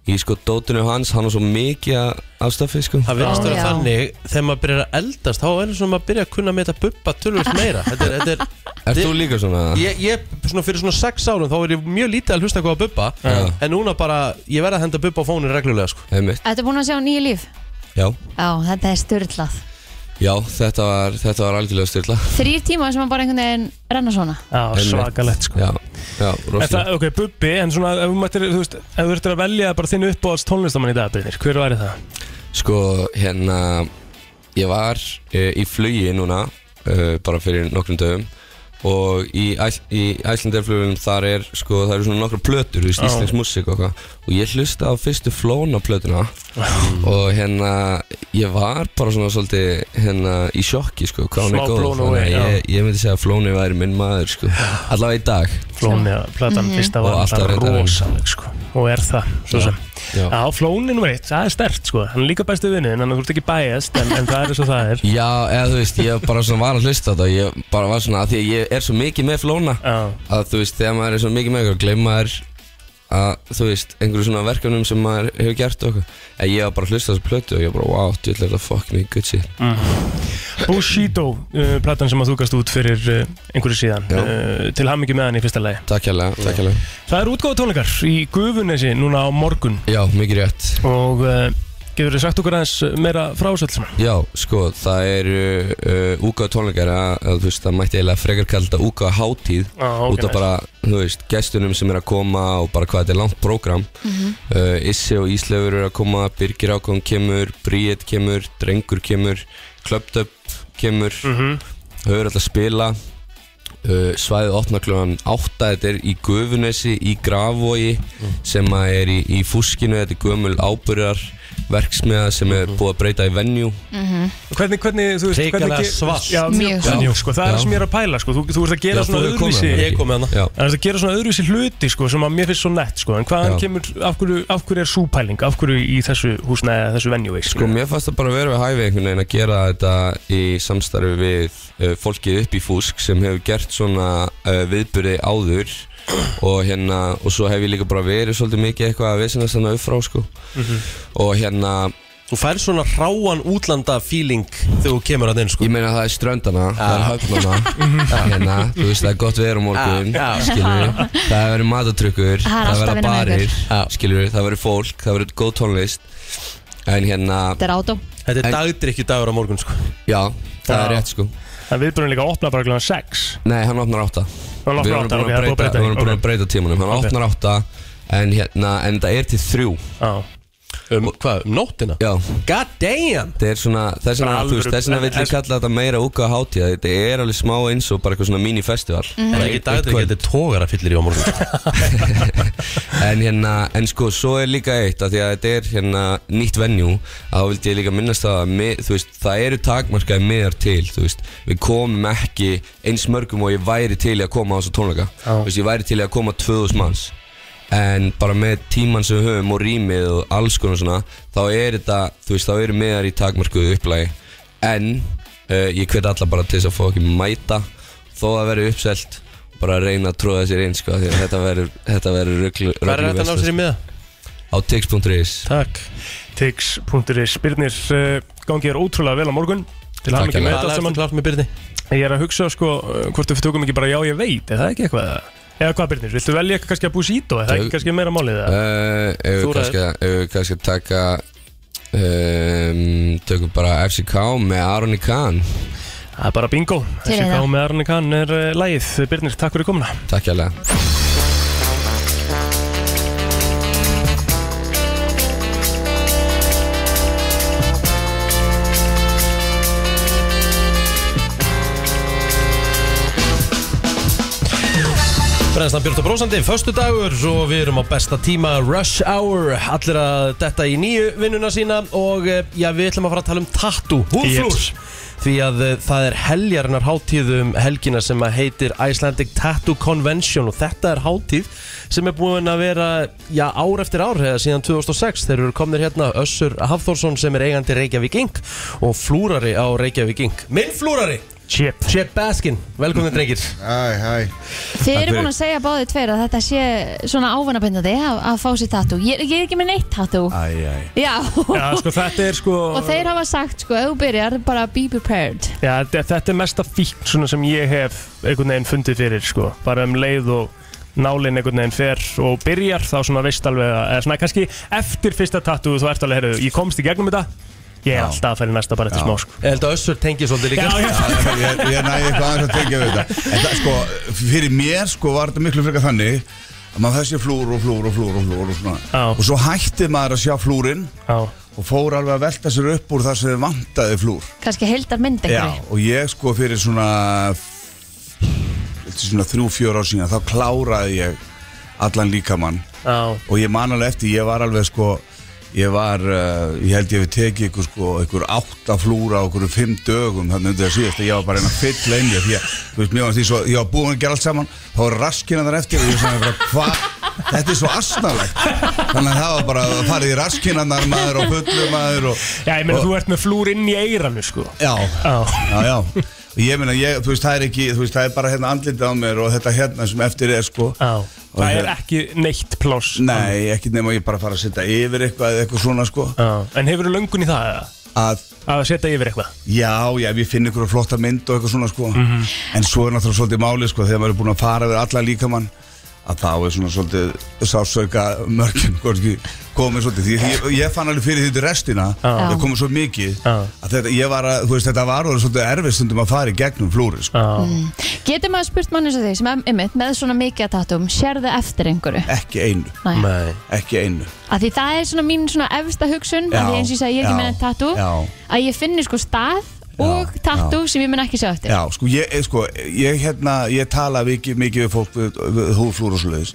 í sko dótinu hans Hann har svo mikið af- af stöfi sko. Það verðast vera þannig, þegar maður byrjar að eldast þá er það svona að maður byrja að kunna með þetta bubba tölvöld meira. Þetta er, þetta er Ert þú líka svona? Ég, ég, svona fyrir svona sex árum þá er ég mjög lítið að hlusta eitthvað á bubba Já. En núna bara, ég verð að henda bubba á fónin reglulega sko. Einmitt. Þetta er búin að sjá nýju líf. Já, Já, þetta er styrlað já þetta, var, þetta var algjörlega styrla. Þrýr tíma sem að bara einhvern veginn renna svona. Já, svakalegt sko. Já, já, En rosalega ok, Bubbi, en svona, ef þú mættir, þú veist, ef þú ertir að velja bara þinn uppáhalds tónlistamann í dag, Byrnir, hver væri það? Sko, hérna Ég var e, í flugi núna e, Bara fyrir nokkrum dögum Og í, í æslandarflugum þar er Sko, það eru svona nokkra plötur Já. íslensk músík og hvað Og ég hlusta á fyrstu flóna plötuna. Og hérna Ég var bara svona svolítið Hérna í sjokki, sko, hvað Smá er góð. ég, ég myndi segja að flóni væri minn maður, sko. Allavega í dag. Flóni, platan Mhm. fyrsta var alltaf rosaleg, sko Og er það, svo sem. Já. Já, Flóni nummer eitt, það er stert, sko. Hann er líka bestu þannig að þú ert ekki bæjast en, en það er svo það er. Já, eða þú veist, ég bara svona var að hlusta þetta. Ég bara var svona, að því að ég er svo mikið með flóna Já. Að þú veist, þegar maður er svo mikið með eitthvað Gleima maður að, þú veist, einhverju svona verkefnum sem maður hefur gert eitthvað. En ég var bara að hlusta þessu plötu og ég bara, wow, þú ætlar þetta fuck me, good shit. Bushido, uh, platan sem að þú gast út fyrir uh, einhverju síðan. Uh, Til hammingi með hann í fyrsta lagi. Takk hérlega, takk hérlega. Það er útgáða tónleikar í Gufunesi núna á morgun. Já, mikið rétt. Og uh, getur þið sagt okkur aðeins meira frá þessu? Já, sko, það eru uh, úgáð tónleikar að, að þú veist, það mætti eiginlega frekar kalla þetta úgáð hátíð Já, ok, út af bara, þú veist, gestunum sem er að koma og bara hvað þetta er langt prógram Mhm. uh, Issi og Íslefur eru að koma Birgir Ákon kemur, Bríett kemur Drengur kemur, Klöptöp kemur Mhm. þau eru alltaf að spila uh, svæðið opna klúan 8 þetta er í Gufunesi í Gravogi sem að er í, í fúskinu þetta er gömul ábyrjar verksmiða sem er búið að breyta í venue Hvernig, hvernig, þú veist, Hrikalega hvernig svalt. Já, mjög Mjög svalt. sko, það er Já. það sem ég er að pæla, sko Þú, þú ert að gera Já, svona þú hefur komið öðruvísi þarna. Ég kom með hana Já. Það er að gera svona öðruvísi hluti, sko, sem að mér finnst svo nett, sko En hvaðan Já. kemur, af hverju, af hverju er súpæling, af hverju í þessu húsnæði, þessu venjú, Sko mér fannst það bara vera við hæfi einhvern veginn að gera þetta í samstarfi við uh, fólkið upp í Fúsk sem hefur gert svona uh, viðbyrði áður og hérna og svo hef ég líka bara verið svolítið mikið eitthvað að vesinast þannig upp frá sko. Mhm. og hérna Þú fær svona ráan útlanda feeling þegar þú kemur að inn sko. Ég meina það er ströndana, það er höfnana. Hérna, þú veist það er gott veður á morgun Já, já. skilur það verður matatrykkur, Það er verður barir skilur það verður fólk, það verður góð tónlist. En hérna, Þetta er átó. Þetta er En- dagdrykju dagur á morgun sko. Já, það er Já. rétt sko. Það viðbjörnum líka að opna bara kl. 6 Nei, hann opnar átta. Hann opnar Við vorum búin að að breyta, breyta að breyta tímanum. Ok. opnar átta En hérna, en það er til þrjú. Já Um hvað, um nóttina? Já. God damn! Það er svona, þess vegna, Bara þú veist, þess vegna vill en- ég kalla þetta meira úka hátíða Þetta er alveg smá eins og bara eitthvað svona mini-festival Það er ekki dagdrykju, þetta er tógar að fyllir í á morgun. En hérna, en sko, svo er líka eitt að Því að þetta er hérna nýtt venjú Þá vildi ég líka minnast það að mið, þú veist, Það eru takmarkaði miðar til Þú veist, við komum ekki eins mörgum Og ég væri til að koma á þessu tónleika. Þú veist, ég væri til að koma 2000 manns En bara með tíman sem við höfum og rýmið og alls konar svona Þá er þetta, þú veist, þá eru miðar í takmarkuðu upplægi En uh, ég hvet alla bara til þess að fá ekki mæta Þó að vera uppselt Bara að reyna að tróða sér inn, sko Því að þetta verður, þetta verður ruglu Hvað er þetta að ná sér í miða? Á tix.is Takk. Tix.is Byrnir, uh, gangi er ótrúlega vel á morgun. Til hann ekki með þetta saman. þú klart með byrni? Ég er að hugsa, sko, uh, hvort við tökum ekki bara já ég veit. Er það ekki eitthvað? Eða hvað Byrnir, viltu velja eitthvað kannski að Bushido? Er það ekki Tök- kannski meira málið? eða? Uh, ef Þú við kannski, kannski taka um, Tökum bara FCK með Aroni Kahn Það er bara bingo FCK það. með Arne Kahn er uh, lægið Byrnir, takk fyrir komuna Takk hjá brennstan Björn og Brósandi, föstu dagur og við erum á besta tíma Rush Hour, allir að detta í nýju vinnuna sína og eh, já, við ætlum að fara að tala um tattoo, húðflúr því að eh, það er heljarinnar hátíðum helgina sem að heitir Icelandic Tattoo Convention og þetta er hátíð sem er búin að vera já, ár eftir ár eða síðan 2006 þeir eru komnir hérna Össur Hafþórsson sem er eigandi Reykjavík Inc. og flúrari á Reykjavík Inc. Minn flúrari Chip. Chip Baskin, velkomin drengir. Hæ, hæ Þið eru búin að segja báðið tveir að þetta sé svona ávanabindandi að, að fá sér tattoo. Ég, ég er ekki með neitt tattoo. Æ, æ. Já, Já, sko, þetta er sko og þeir hafa sagt sko, ef þú byrjar bara be prepared. Já, þe- þetta er mesta fíkn svona sem ég hef einhvern veginn fundið fyrir sko. Bara um leið og nálinn einhvern veginn fer og byrjar þá svona veist alveg að, eða svona kannski eftir fyrsta tattoo þú ert alveg, heyrðu, ég komst í gegnum þetta ég er alltaf að fara í næsta bara eftir smá sko. Ég held að Össur tengi svolítið líka. Já, já. Ég, ég næði eitthvað aðeins að tengja við þetta. En það, sko, fyrir mér, sko, var þetta miklu frekar þannig að maður þessi flúr og flúr og flúr og flúr og svona. Já. og svo hætti maður að sjá flúrin Já. og fór alveg að velta sér upp úr það sem þið vantaði flúr. Kannski heildar mynd Já, einhverju og ég sko fyrir svona eftir svona þrjú, fjör ár síðan þá kláraði ég allan líkamann. Já. og ég man alveg eftir, ég var alveg sko ég var, uh, ég held ég við tekið ykkur sko, ykkur átta flúra á ykkur fimm dögum þannig undir það síðast að ég var bara einn að fylla inn í því að, þú veist, mér var því svo, ég var búin að gera allt saman þá var raskina þar eftir og ég sagði bara, hvað, þetta er svo asnalegt. Þannig að það var bara að fara í raskinanar maður og fullu maður og, Já, ég meina þú ert með flúr inn í eiranu sko. Já, Já. já, ég meina, ég, þú veist, það er ekki, þú veist, það er bara hérna andlitið á mér og þetta hérna sem eftir er, sko Já, Og það er hérna- ekki neitt pláss Nei, ekki nema ég bara fara að setja yfir eitthvað eða eitthvað svona, sko Já. En hefur þú löngun í það eða? Að, Að setja yfir eitthvað? já, já, ég finn eitthvað flotta mynd og eitthvað svona, sko Mhm. En svo er náttúrulega svolítið máli, sko, þegar maður er búin að fara yfir alla líkamann að þá er svona svolítið sásauka mörgum, komið svolítið. Því ég, ég fann alveg fyrir því restina það komið svo mikið að þetta, ég var að, þú veist, þetta var svolítið erfið stundum að fara í gegnum flúri, sko. Já. Getur maður spurt manni sem þig sem er einmitt með svona mikið að tattoo sérðu eftir einhverju? Ekki einu, Nei. Ekki einu. Af því það er svona mín svona efsta hugsun Já, af því eins og ég segi ég er ekki tattoo já. að ég finni sko stað og tattoo sem ég mun ekki sjá eftir. Já, sko, ég, eh, sko, ég, hérna, ég tala mikið, mikið við fólk við, við húðflúr og svoleiðis.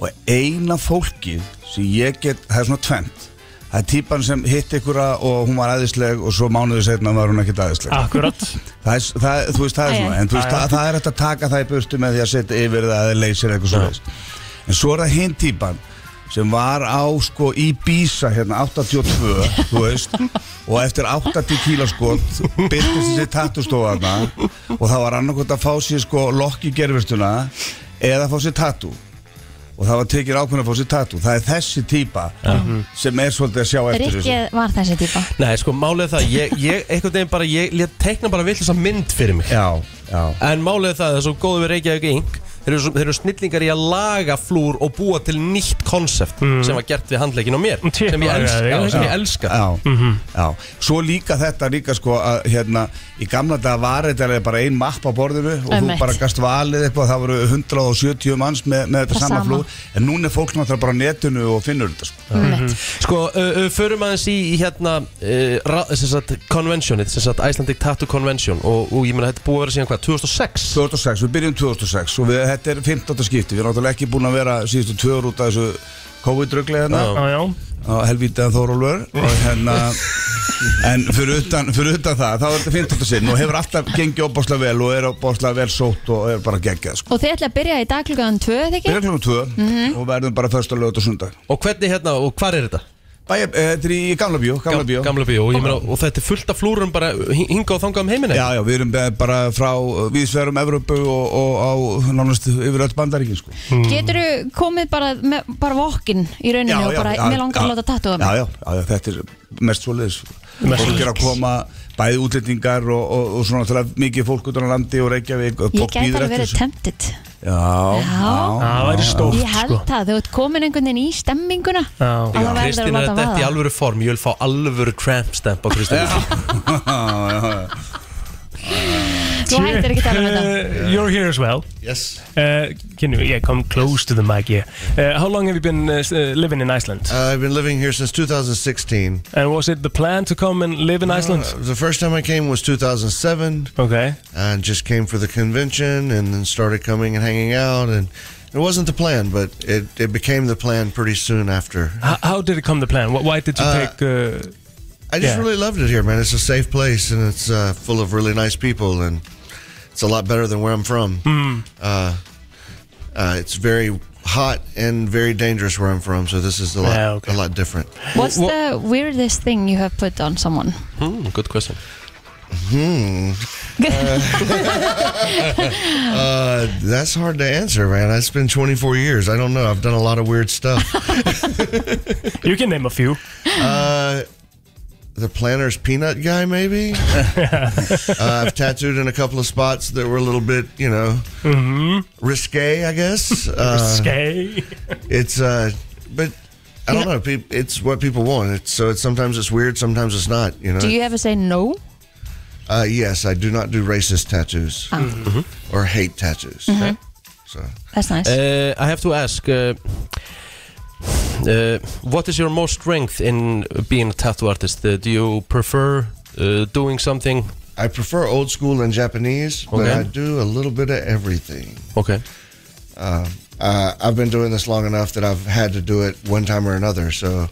Og eina fólkið sem ég get, það er svona tvent það er típan sem hitt ykkur og hún var aðeinsleg og svo mánuði setna var hún ekkert aðeinsleg Akkurat. Það er, það, þú veist, það er svona en þú veist, það, það er hægt að taka það í burtu með því að setja yfir það eða leysir eitthvað svoleiðis. En svo er það hinn típan sem var á sko í Bísa hérna 82, þú veist. Og eftir 80 kílaskot byrtist þessi tattoostofaðna og það var annarkot að fá sér sko lokk í gerfistuna eða fá sér tattoo. Og það var tekið ákveðin að fá sér tattoo. Það er þessi típa sem er svolítið að sjá eftir Rikki var þessi típa. Nei, sko, málið er það, ég, ég einhvern veginn bara, ég lét teikna bara vill þessa mynd fyrir mig. Já, já. En málið er það, það er svo góðu við Reykjavík Inc Þeir eru, þeir eru snillingar í að laga flúr og búa til nýtt konsept sem var gert við handleikin á mér Chip sem ég lagaði elska, þig, já, ekki? sem ég elska. Já, já, svo líka þetta líka sko að hérna í gamla dag var þetta alveg bara ein mapp á borðinu og þú Einmitt. bara gast valið eitthvað það voru 170 manns með, með þetta Það sama sama. flúr en núna er fólk náttúrulega bara á netinu og finnur þetta sko. Einmitt. Sko, uh, uh, förum aðeins í, í hérna uh, ra- sem sagt, conventionið, sem sagt Icelandic Tattoo Convention og, og ég meina þetta er búið að vera síðan hvað, 2006? 2006, við byrjum 2006 og við, þetta er 15. skipti, við erum náttúrulega ekki búin að vera síðustu tvö ár út af þessu COVID-drugli hérna Já, já á helvítið Þórólfur og hérna en fyrir utan, fyrir utan það þá er þetta 15. sinn og hefur alltaf gengið óbáslega vel og er óbáslega vel sótt og er bara geggjað sko. Og þið ætla að byrja í dag klukkan 2 þegar ekki? Byrja klukkan 2 Mhm. og verðum bara först að lögða og sundag Og hvernig hérna, og hvar er þetta? Bæja, eh, þetta er í Gamla bíó Gamla bíó, Gamla bíó, og, ég meina, og þetta er fullt af flúrum bara hi- hingað og þangað um heiminn Já, já, við erum eh, bara frá viðsverum Evrópu og, og á nánast yfir öll bandaríkin sko. Getur þú komið bara, með, bara vokkin í rauninu og bara, mér langar að láta tattoo já, já, já, já, þetta er mest svoleiðis. Mest Fólk er að koma bæði útlendingar og, og, og svona til mikið fólk út á landi og Reykjavík og Ég fólk gæti bíður alveg eftir verið þessu. tempted Já, Já. Það væri stórt Ég held sko. það, þú ert komin einhvern veginn í stemminguna. Já. verður Kristín er þetta í alvöru form, ég vil fá alvöru tramp stamp á Kristín já, já. Þú hættir ekki að tala þetta Uh, You're here as well Yes. uh, Can you, yeah, come close to the mic Yeah. uh, How long have you been uh, uh, living in Iceland? Uh, I've been living here since 2016. And was it the plan to come and live in Iceland? Uh, the first time I came was 2007. Okay And just came for the convention and then started coming and hanging out and It wasn't the plan, but it, it became the plan pretty soon after. How, how did it come to plan? Why did you Uh, take... Uh, I just yeah. really loved it here, man. It's a safe place and it's uh, full of really nice people, and it's a lot better than where I'm from. Hmm. Uh, uh, it's very hot and very dangerous where I'm from, so this is a lot, Yeah, okay. a lot different. What's the weirdest thing you have put on someone? Hmm, good question. Hmm. uh, that's hard to answer, man. It's been 24 years. I don't know. I've done a lot of weird stuff. you can name a few. Uh, the planner's peanut guy, maybe. uh, I've tattooed in a couple of spots that were a little bit, you know, risque, I guess. Uh, Risque. It's, uh, but I don't know. Peop It's what people want. It's so. It's sometimes it's weird. Sometimes it's not. You know. Do you ever say no? Uh, yes, I do not do racist tattoos Ah. Mhm. or hate tattoos. Mhm. So That's nice. Uh, I have to ask, uh, uh, what is your most strength in being a tattoo artist? Uh, do you prefer uh, doing something? I prefer old school and Japanese, but Okay. I do a little bit of everything. Okay. Uh, uh, I've been doing this long enough that I've had to do it one time or another. So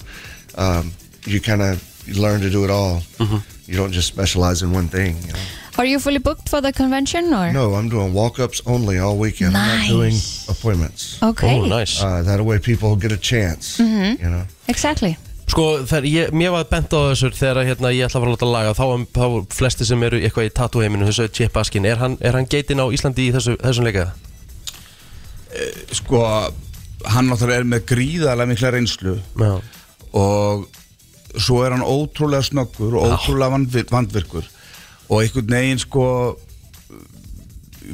um, you kind of learn to do it all. Mm-hmm. You don't just specialize in one thing. You know? Are you fully booked for the convention or? No, I'm doing walk ups only all weekend. I'm not doing appointments. Okay. Oh, nice. Uh, that way people get a chance. Mhm. You know. Exactly. Sko, þegar ég, mér var bent á þessu þegar hérna, ég ætla að fara að láta laga þá, þá flesti sem eru eitthvað í tattoo heiminu þessu Chip Askin, er hann, er hann geitin á Íslandi í þessu, þessum leika? sko hann náttúrulega er með gríðarlega mikla reynslu Já. og svo er hann ótrúlega snöggur og ótrúlega vandvir, vandvirkur og einhvern veginn sko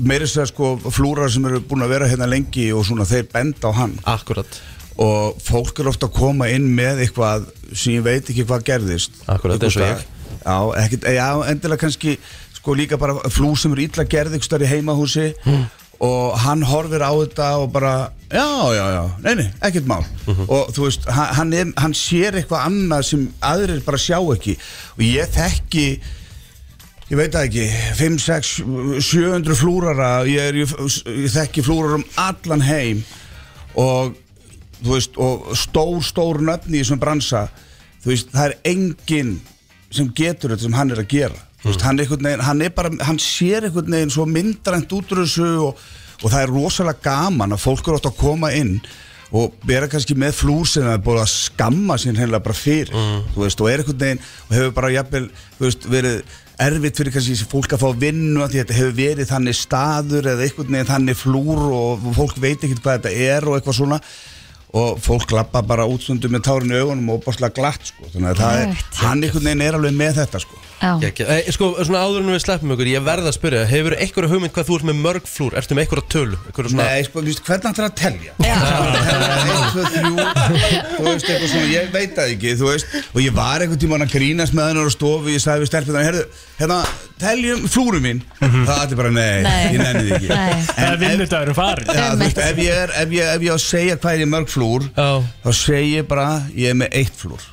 meiri segja sko flúrar sem eru búin að vera hérna lengi og svona þeir benda á hann. Akkurat. Og fólk er ofta að koma inn með eitthvað sem ég veit ekki hvað gerðist. Akkurat, eins og ég. Já, ekkit, já, endilega kannski sko líka bara flú sem eru illa gerð ykkur starf í heimahúsi og hann horfir á þetta og bara já, já, já, nei, nei, ekkert mál. Og þú veist, hann, hann, er, hann sér eitthvað annað sem aðrir bara sjá ekki. Og ég þekki ég veit það ekki. 5, 6, 700 flúrara. Ég, er, ég, ég þekki flúrar um allan heim. Og veist, og stór, stór nöfni í þessum bransa. Veist, það er enginn sem getur þetta sem hann er að gera. Þú veist, hann, er veginn, hann er bara, hann sér einhvern veginn svo myndrænt út úr þessu og, og það er rosalega gaman að fólk eru átt að koma inn og vera kannski með flúr sem það er búin að skamma sín hennilega bara fyrir veist, og er einhvern veginn og hefur bara jafnvel, verið erfitt fyrir kannski þessi fólk að fá vinnu að þetta hefur verið þannig staður eða einhvern veginn þannig flúr og fólk veit ekkert hvað þetta er og eitthvað svona og fólk lappa bara útstundum með tárin í augunum og bóstlega glatt sko. þannig að það er, hann einhvern veginn er alveg með þetta sko. Já. Gekki. E, sko, svona áður en við sleppum ykkur, ég verð að spyrja hefur einhverja hugmynd hvað þú ert með mörg flúr ertu með einhverja tölu? Einhverja svona... Nei, sko, víst, hvernig ætlar að telja? Einn, tvö, þrjú Þú veist, eitthvað svona, ég veit það ekki Þú veist, og ég var einhvern tímann að grínast með hennar á stofu Ég sagði við stelpina, herðu, hérna, teljum flúrum mín Það er bara, nei, Nei. ég nenni því ekki Nei. Það er vinnudagurinn farin. Já, þú veist, ef ég er, ef ég, ef ég á að segja hvað er í mörg flúr Já. Þá segi ég bara, ég er með eitt flúr.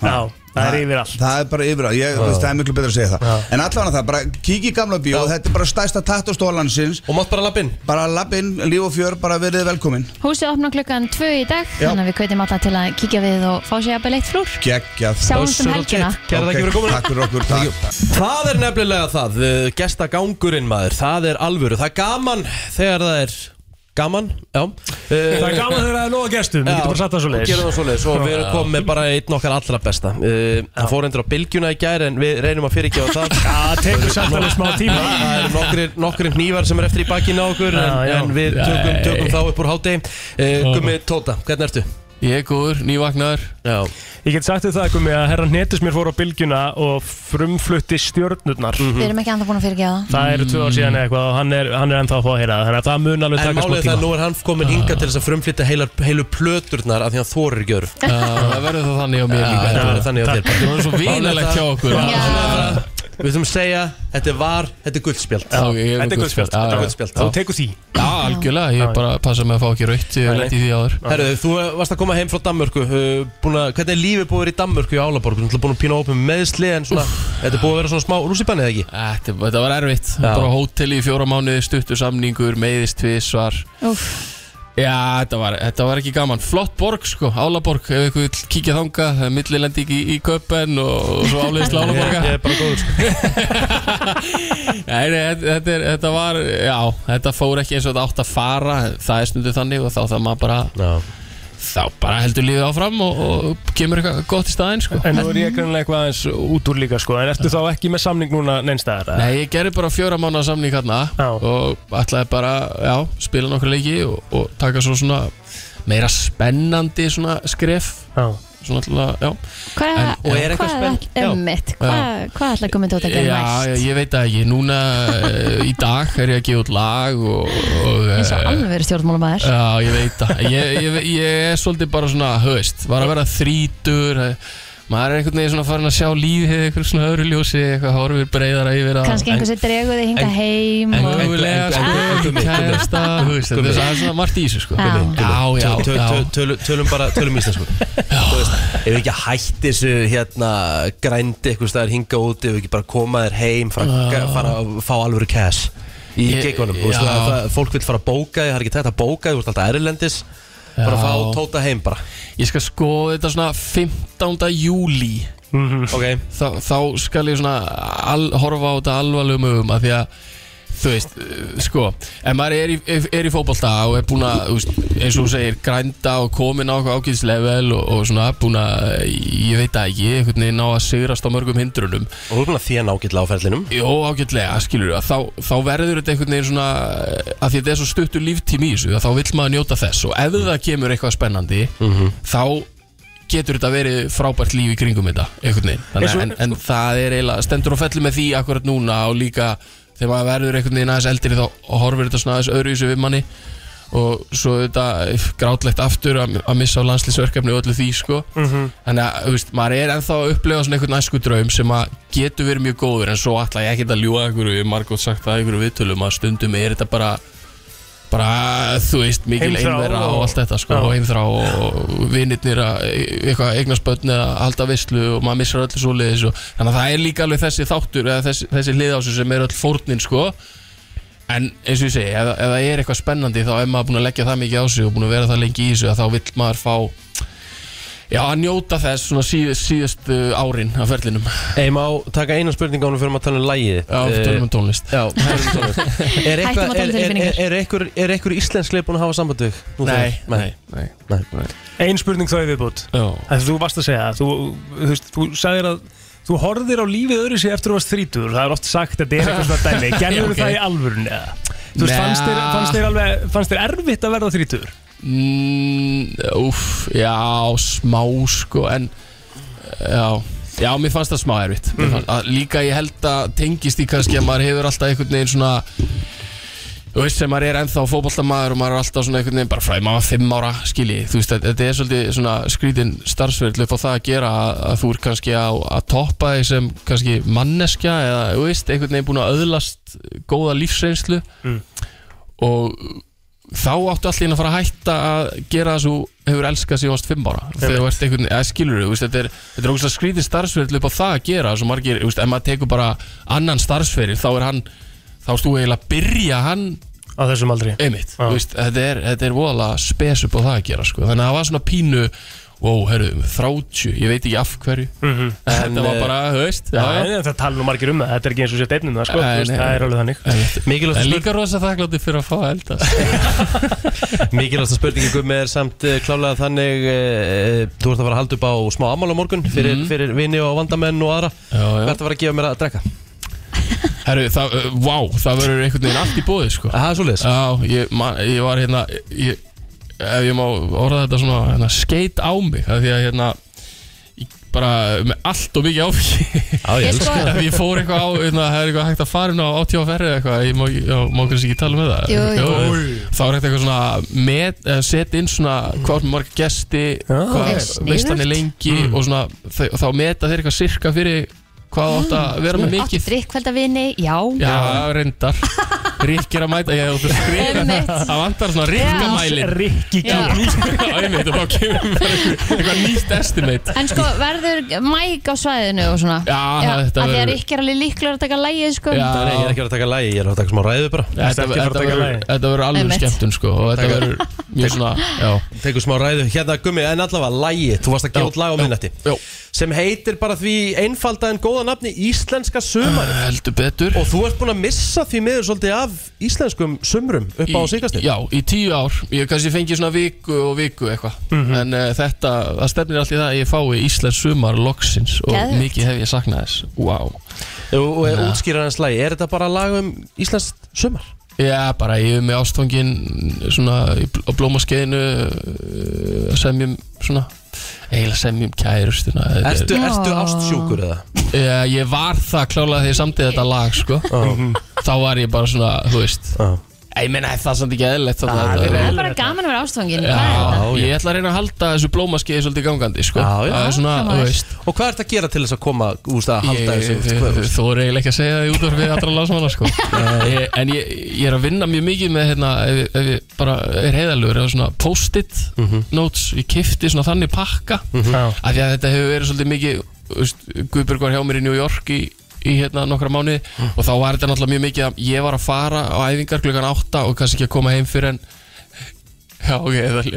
Já, það er yfir allt. Það er bara yfir allt, ég, veist, það er miklu betra að segja það. En allavega það, bara kíkja í gamla bíó Þetta er bara stærsta tattustólansins Og mátt bara lappinn Bara lappinn, líf og fjör, bara verið velkomin. Húsið opna klukkan 2 í dag Já. Þannig að við kveitum alla til að kíkja við og fá sér að beleitt flúr. Geggjað. Sjáumst um helgina. Kæra þakki fyrir komuna Takk fyrir okkur, takk. Það er nefnilega það, uh, gestagangurinn maður, það er alvöru, það er gaman þegar það er gaman, já. Það er gaman þegar það er nóga gestum, við getum bara satt það svo leiðis Gerum það svo leiðis og við erum komið með bara einn okkar allra besta. Það fór endur á bylgjuna í gær en við reynum að fyrirgefa það. Já, tekur samt alveg smá tíma. Það eru nokkrir, nokkrir hnívar sem er eftir í bakinu á okkur en, Já, já. en við tökum, tökum þá upp úr hátegi uh, Gummi Tóta, hvernig ertu? Ég er góður, nývagnar Já. Ég get sagt þér það, Gummi, að herra Netus mér fór á bylgjuna og frumflutti stjörnurnar. Við erum ekki anda búin að fyrirgefa það. Það eru tvö ár síðan eða eitthvað og hann er, hann er ennþá að fá að heyra það Þannig að það mun alveg En taka smá málið er það tíma. að nú er hann komin hinga til þess að frumflytja heilar, heilu plöturnar af því að hann þorir ekki öru Það verður það þannig á mér líka. þetta verður þannig á þér. Það er svo vinalegt hjá okkur. Málið er það- Við þurfum að segja, þetta var, þetta er með Þetta er guldspjald, þetta er guldspjald Þú tekur því. Já, algjörlega, ég bara passa mig að fá ekki raut Ég hef lett í því áður. Herru, þú varst að koma heim frá Danmörku. Uh, Hvernig er lífið búið að vera í Danmörku í Álaborg? Þú ert búin að pína opið meðsli en svona Þetta er búið að vera svona smá rússipanni eða ekki? Þetta, þetta var erfitt. Bara hótel í fjóra mánuði, stuttur samningur, meiðist tvisvar. Úff. Já, þetta var, þetta var ekki gaman. Flott borg sko, Álaborg Ef ykkur vill kíkja þanga Það er millilending í, í köpen Og, og svo áleiðist Álaborga Ég er bara góður sko. Nei, nei, þetta, þetta, er, þetta var, já, þetta fór ekki eins og þetta átt að fara Það er stundu þannig og þá það maður bara Já. Þá bara heldur lífið áfram og, og kemur eitthvað gott í staðinn sko. En nú er ég greinlega eitthvað aðeins út úr líka sko En ertu þá ekki með samning núna neinstæðar? Nei, ég gerði bara fjóra mánuða samning hérna og ætlaði bara, já, spila nokkur leiki og, og taka svo svona meira spennandi svona skref Já Svona alltaf, já. Hvað En- og er eitthvað hvað ætla komið tótt að gera Já, næst? ég, veit það ekki, núna uh, í dag er ég að gefa út lag og, og Eins og eh, alveg verið stjórnmálamaður. Já, ég veit það. Ég, ég, ég er svolítið bara svona, höfist Var að vera þrítur eh, Maður er einhvern veginn svona farin að sjá lífið Eitthvað svona öðru ljósi, eitthvað horfir breyðara yfir það Kannski einhver sem dregur þig hinga heim En og- mögulega, en- sko, kærasta þú veist. Það er svona margt í þessu, sko. Já. Já, já, Töl- já. töl- töl- Tölum bara, tölum íslensku. Þú veist, ef við ekki hætti þessu hérna grændi eitthvað staðar hinga út ef við ekki bara koma þér heim fara, að fá alvöru cash í geikunum, þú veist, fólk vil fara að bóka þig, það er ekki tægt að bóka þig, þú veist alltaf erlendis bara að fá tóta heim bara Ég skal skoða þetta svona 15. júli okay. Þa, Þá skal ég svona al, horfa á þetta alvarlegum ögum að því að þú veist, uh, sko ef maður er í, er, í fótbolta og er búin að þú eins og þú segir, grænda og komin á ákveðslevel og, og svona búin að, ég veit það ekki einhvern veginn ná að sigrast á mörgum hindrunum. Og þú er búin að þjána ágætlega á ferlinum? Jó, ágætlega, skilur við, þá, þá verður þetta einhvern veginn svona, að því þetta er svo stuttur líftími í þessu, að þá vill maður njóta þess. Og ef það kemur eitthvað spennandi þá getur þetta verið frábært líf í kringum þetta, einhvern veginn. Að- en, en það er eiginlega, stendur og fellur með því akkurat núna og líka þegar maður verður einhvern veginn aðeins eldri þá horfir þetta svona aðeins öðru í þessu við manni og svo þetta grátlegt aftur að, að missa á landslýsverkefni og öllu því sko Mhm. Þannig að, veist, maður er ennþá að upplega svona einhvern æsku draum sem að getur verið mjög góður en svo ætla ég ekki að ljúga einhverju, ég margótt sagt í einhverju viðtölum að stundum er þetta bara bara, þú veist, mikil einvera og allt þetta, sko, og heimþrá og vinnirnir að eitthvað eignast börn eða halda veislu og maður missar öllu svoleiðis og þannig að það er líka alveg þessi þáttur eða þessi, þessi sig sem er öll fórnin, sko. En eins og ég segi, ef, það er eitthvað spennandi þá er maður búin að leggja það mikið á sig og búin að vera það lengi í að þá vill maður fá já, að njóta þess svona síðust, síðustu árin af ferlinum Ég má taka eina spurning ánum fyrir að tala um lægið Já, tölum um tónlist Já, tölum um tónlist Er eitthvað- að tala um er- er- er- er einhver- er einhver íslensk leið búin að hafa samband við? nú Nei, þegar? nei, nei, nei. Ein spurning þá er viðbútt Það þú varst að segja Þú, þú, þú sagðir að Þú horfðir á lífið öðru sér eftir að þú varst þrítur Það er oft sagt að þetta er eitthvað svona dæmi Gerður Ok. það í alvörun eða? Þú veist, Nei. fannst þér, fannst, þér alveg, fannst þér erfitt að verða þrítur? Mm, úff, já, smá sko En, já Já, mér fannst það smá erfitt mm. fannst, að, Líka ég held að tengist í kannski að maður hefur alltaf einhvern veginn svona Þú veist sem maður er ennþá fótboltamaður og maður er alltaf svona einhvern veginn bara fræði maður fimm ára skilji, þú veist, þetta er svolítið svona skrítin starfsverðlu á það að gera að, að þú er kannski á, að toppa því sem kannski manneskja eða, þú veist, einhvern veginn búin að öðlast góða lífsreynslu Mm. og þá áttu allir að fara að hætta að gera það þú hefur elskað síðan varst fimm ára. Þegar þú ert einhvern, eða skilur þú, þetta er þetta er ógæslega skrítið starfsferðil upp á það að gera svo margir, þú veist, ef maður tekur bara annan starfsferðil, þá er hann þá erst þú eiginlega að byrja hann á þessum aldri. Einmitt, þú veist, þetta er, þetta er voðalega spes upp á það að gera, sko, þannig að það var svona pínu wow, herru, 30, ég veit ekki af hverju. Mhm. en þetta En, var eh, bara, þú veist Já, en það tala nú margir um það Þetta er ekki eins og sér deynum það, sko Þú veist, nei, Það er alveg þannig. En líka rosa þakklátti fyrir að fá að elda Mikilvægsta spurningi Gummi er samt uh, klálega þannig uh, Þú ert að fara að halda upp á smá ammál á morgun fyrir, Mhm. fyrir vini og vandamenn og aðra. Já, já. Hvað ert að fara að gefa mér að drekka? Herru, það, uh, vá, það verður einhvern veginn allt í bóði, sko. Það er Já, ég, ég var hérna ég, Ef ég má orða þetta svona hérna, Skeit á mig af Því að hérna ég bara með allt og mikið áfengi Já, ég elska það. Ef ég fór eitthvað á hérna, Það er eitthvað hægt að fara inn á átífaferri eða eitthvað Ég má, já, má kannski ekki tala með það Jú, jú. Þá er hægt eitthvað svona met, eh, Set inn svona hvað er marga gesti Hvað Ok, sniðugt. veistan er lengi Og svona þau- þá meta þeir eitthvað sirka fyrir Hvað átt að vera með mikið? drikkveldavinni, já. Já, reyndar. Rikki er að mæta Ég hef skrifa. Einmitt. Það vantar svona rikkamælin Rikki eitthvað nýtt estimate. En sko, verður mæk á svæðinu og svona? Já, þetta Af því að verður- Rikki er alveg líklegur að taka lægið sko. Já. Nei, ég er ekki að taka lægi, ég er að taka smá ræðu bara. Þetta að að verður alveg skemmtun sko Og þetta Taka- verður mjög svona Já. Tekur smá ræðu, hérna gummi, en allavega lægi Þú varst að gefa út lag á minnetti Já. Sem heitir bara því einfalda en góða nafni Íslenska sumari Heldur betur Og þú ert búin að missa því miður svolítið af íslenskum sumrum upp á síkastin Já, í tíu ár Ég hef kannski fengið svona viku og viku eitthvað Mhm. En uh, þetta, það stefnir allt í það að ég fái Íslands sumar loksins Og Geðvegt. mikið hef ég saknað þess Wow Og Já. útskýrar hans lægi, er þetta bara lag um íslenskt sumar? Já, bara ég hef með ástfangin Svona á blómaskeiðinu uh, Semjum svona Eiginlega semjum kærustuna Þetta er- Ertu, ertu ástsjúkur eða? Já, ég var það klálega þegar ég samtið þetta lag sko. Þá var ég bara svona, þú veist Ég meina það er samt ekki þetta Það er- bara gaman að vera ástfangin Já, ég ætla að reyna að halda þessu blómaskeiði svolítið gangandi sko. Já, já. Það er svona, þú veist Og hvað ert að gera til þess að koma úst að halda þessu? Ég þú er eiginlega ekki að segja það í útvarfið allra lásmanna sko. ég, En ég, ég er að vinna mjög mikið með hérna, ef, ég- ef ég bara er heiðalur eða svona post-it notes ég kifti svona þannig pakka Já. af því að þetta hefur verið svolítið mikið þú veist, Guðbjörg var hjá mér í New York í, í hérna nokkra mánuði. Og þá var þetta náttúrulega mjög mikið að ég var að fara á æfingar klukkan 8 og kannski ekki að koma heim fyrir en Já, ok, það,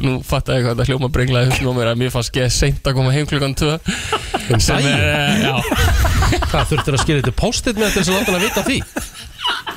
nú fatt ég hvað það hljóma brenglaði húsum á mér að mér fannst geð seint að koma heim klukkan 2 sem er, eh, já. Hvað þurftur að skilja þetta post-it með þess að láta hann að vita því?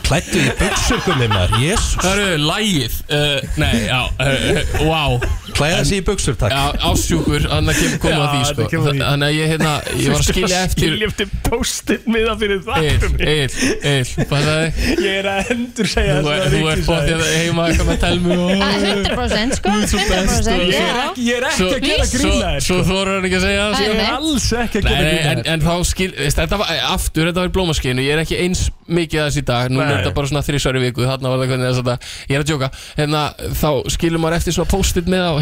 Klættu í buksur gummi maður, jésus Það eru lægið, uh, nei, já, uh, wow Klæða sig í buksur, takk. Já, ásjúkur, þannig að kem koma að því, sko. að. Þannig að ég, hérna, ég var að skilja eftir Skilja eftir post-it miða fyrir það. Eil, eil, eil, það er? Ég er að endur segja Þú er- þú bóttið að heima eitthvað með telmu og 100% sko Þú ert svo best 100% og- Ég er já. ekki, ég er ekki Svo- að gera þér svo sko. þórar hann ekki að segja það, sko. Ég er alls ekki að gera nei, grína en, þá skil, þetta var aftur, þetta var í blómaskeinu Ég er ekki eins mikið að þess í dag. Nú er þetta bara svona þrísværi viku. Þarna var það hvernig þess að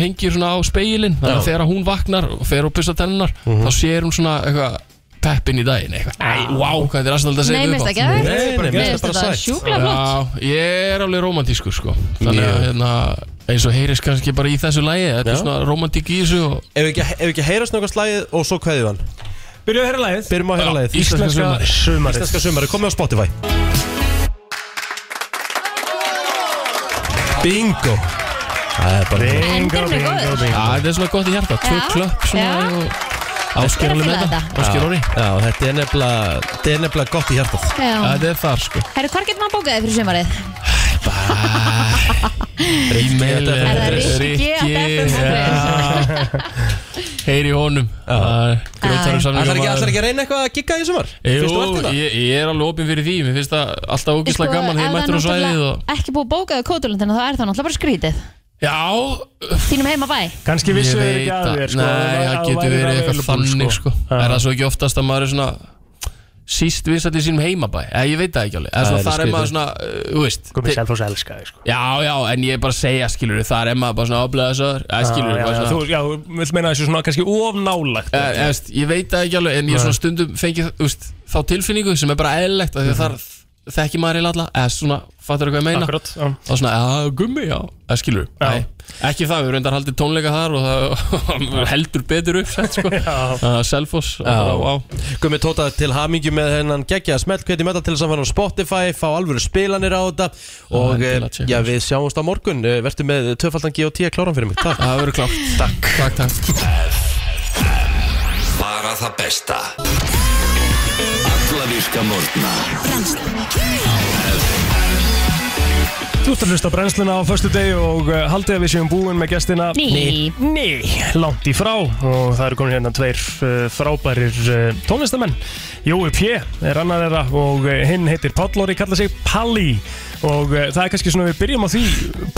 Og hengir svona á speilin Þannig að þegar hún vaknar og fer og pissa tennunar Þá sér hún svona eitthvað peppin í daginn eitthvað. Æ, wow, hvað er aðstæðan að segja Nei, upp á. ekki Nei, nei, mér finnst bara þetta sætt. sjúkla flott Já, ég er alveg romantískur sko. Þannig að hérna, eins og heyrist kannski bara í þessu lægi Þetta Já. er svona romantík í þessu og Ef ekki, ef ekki heyrast náttúrulega slæðið og svo kveðið hann. Byrjuðu að heyra lagið. Byrjum að heyra Já, lagið. Íslenska Íslenska sumarið. Íslenska sumari, komið á Spotify. Bingo Það er bara Bingo, er bingo, bingo þetta er svona gott í hjarta, tvö Já, klöpp svona já. og Ásker alveg með fíla þetta, þetta. Ásker Óri Já, þetta er nefnilega Þetta er nefnilega gott í hjartað. Já. Þetta er þar sko. Herru, hvar getur maður bókaði fyrir sumarið? E-mail þetta Er það Rikki að FM? Heyri í honum. Grótaru Það samlingar er ekki, ætlar ekki að reyna eitthvað að gigga í sumar? Fyrstu Jú, verðina ég, ég er alveg opinn fyrir því. Mér finnst það alltaf ógislega gaman Þegar mættur á svæðið og Ekki búið bókaði kótulundina þá er það náttúrulega bara skrítið Já, Þínum heima bæ Kannski vissu veit ekki að þér sko Nei, það að getur verið eitthvað þannig sko. Já. Er það svo ekki oftast að maður er svona Síst vissat í sínum heimabæ. Eða ég veit það ekki alveg. Eða Það er þar er maður svona, uh, þú veist Komið þi- Selfoss elska þig sko. Já, já, en ég er bara að segja, skilur þar er maður bara svona áblæða þessar Eða skilur já, já, þú, já, þú vilt meina þessu svona kannski of nálagt eh, veist, ég veit það ekki alveg en ég er svona stundum fengið þá tilfinningu sem er bara eðlilegt af því að þar þekki maður í alla eða svona, fattur þú hvað ég meina? Akkurat, já. og svona, já, gummi, já, eða skilur Já. Nei, ekki það, við reyndar haldið tónleika þar og það heldur betur uppsett sko, uh, Selfoss bara, wow. Gummi tóta til hamingju með hennan geggja smelt hveti með þetta til þess að fara á Spotify fá alvöru spilanir á þetta og endilega eh, tjekka já, við sjáumst á morgun. Eh, vertu með tvöfaldan G.O.T. kláran fyrir mig. Takk. Það verður klárt. Takk. Takk, takk. Bara það besta Alla virka morgna. Þú ert að hlusta brennsluna á föstu degi og uh, haldið að við séum búin með gestina Ný. Ný, langt í frá. Og það eru komin hérna tveir uh, frábærir uh, tónlistamenn. Jói P. er annar þeirra og uh, hinn heitir Pállóri, kalla sig Palli. Og uh, það er kannski svona við byrjum á því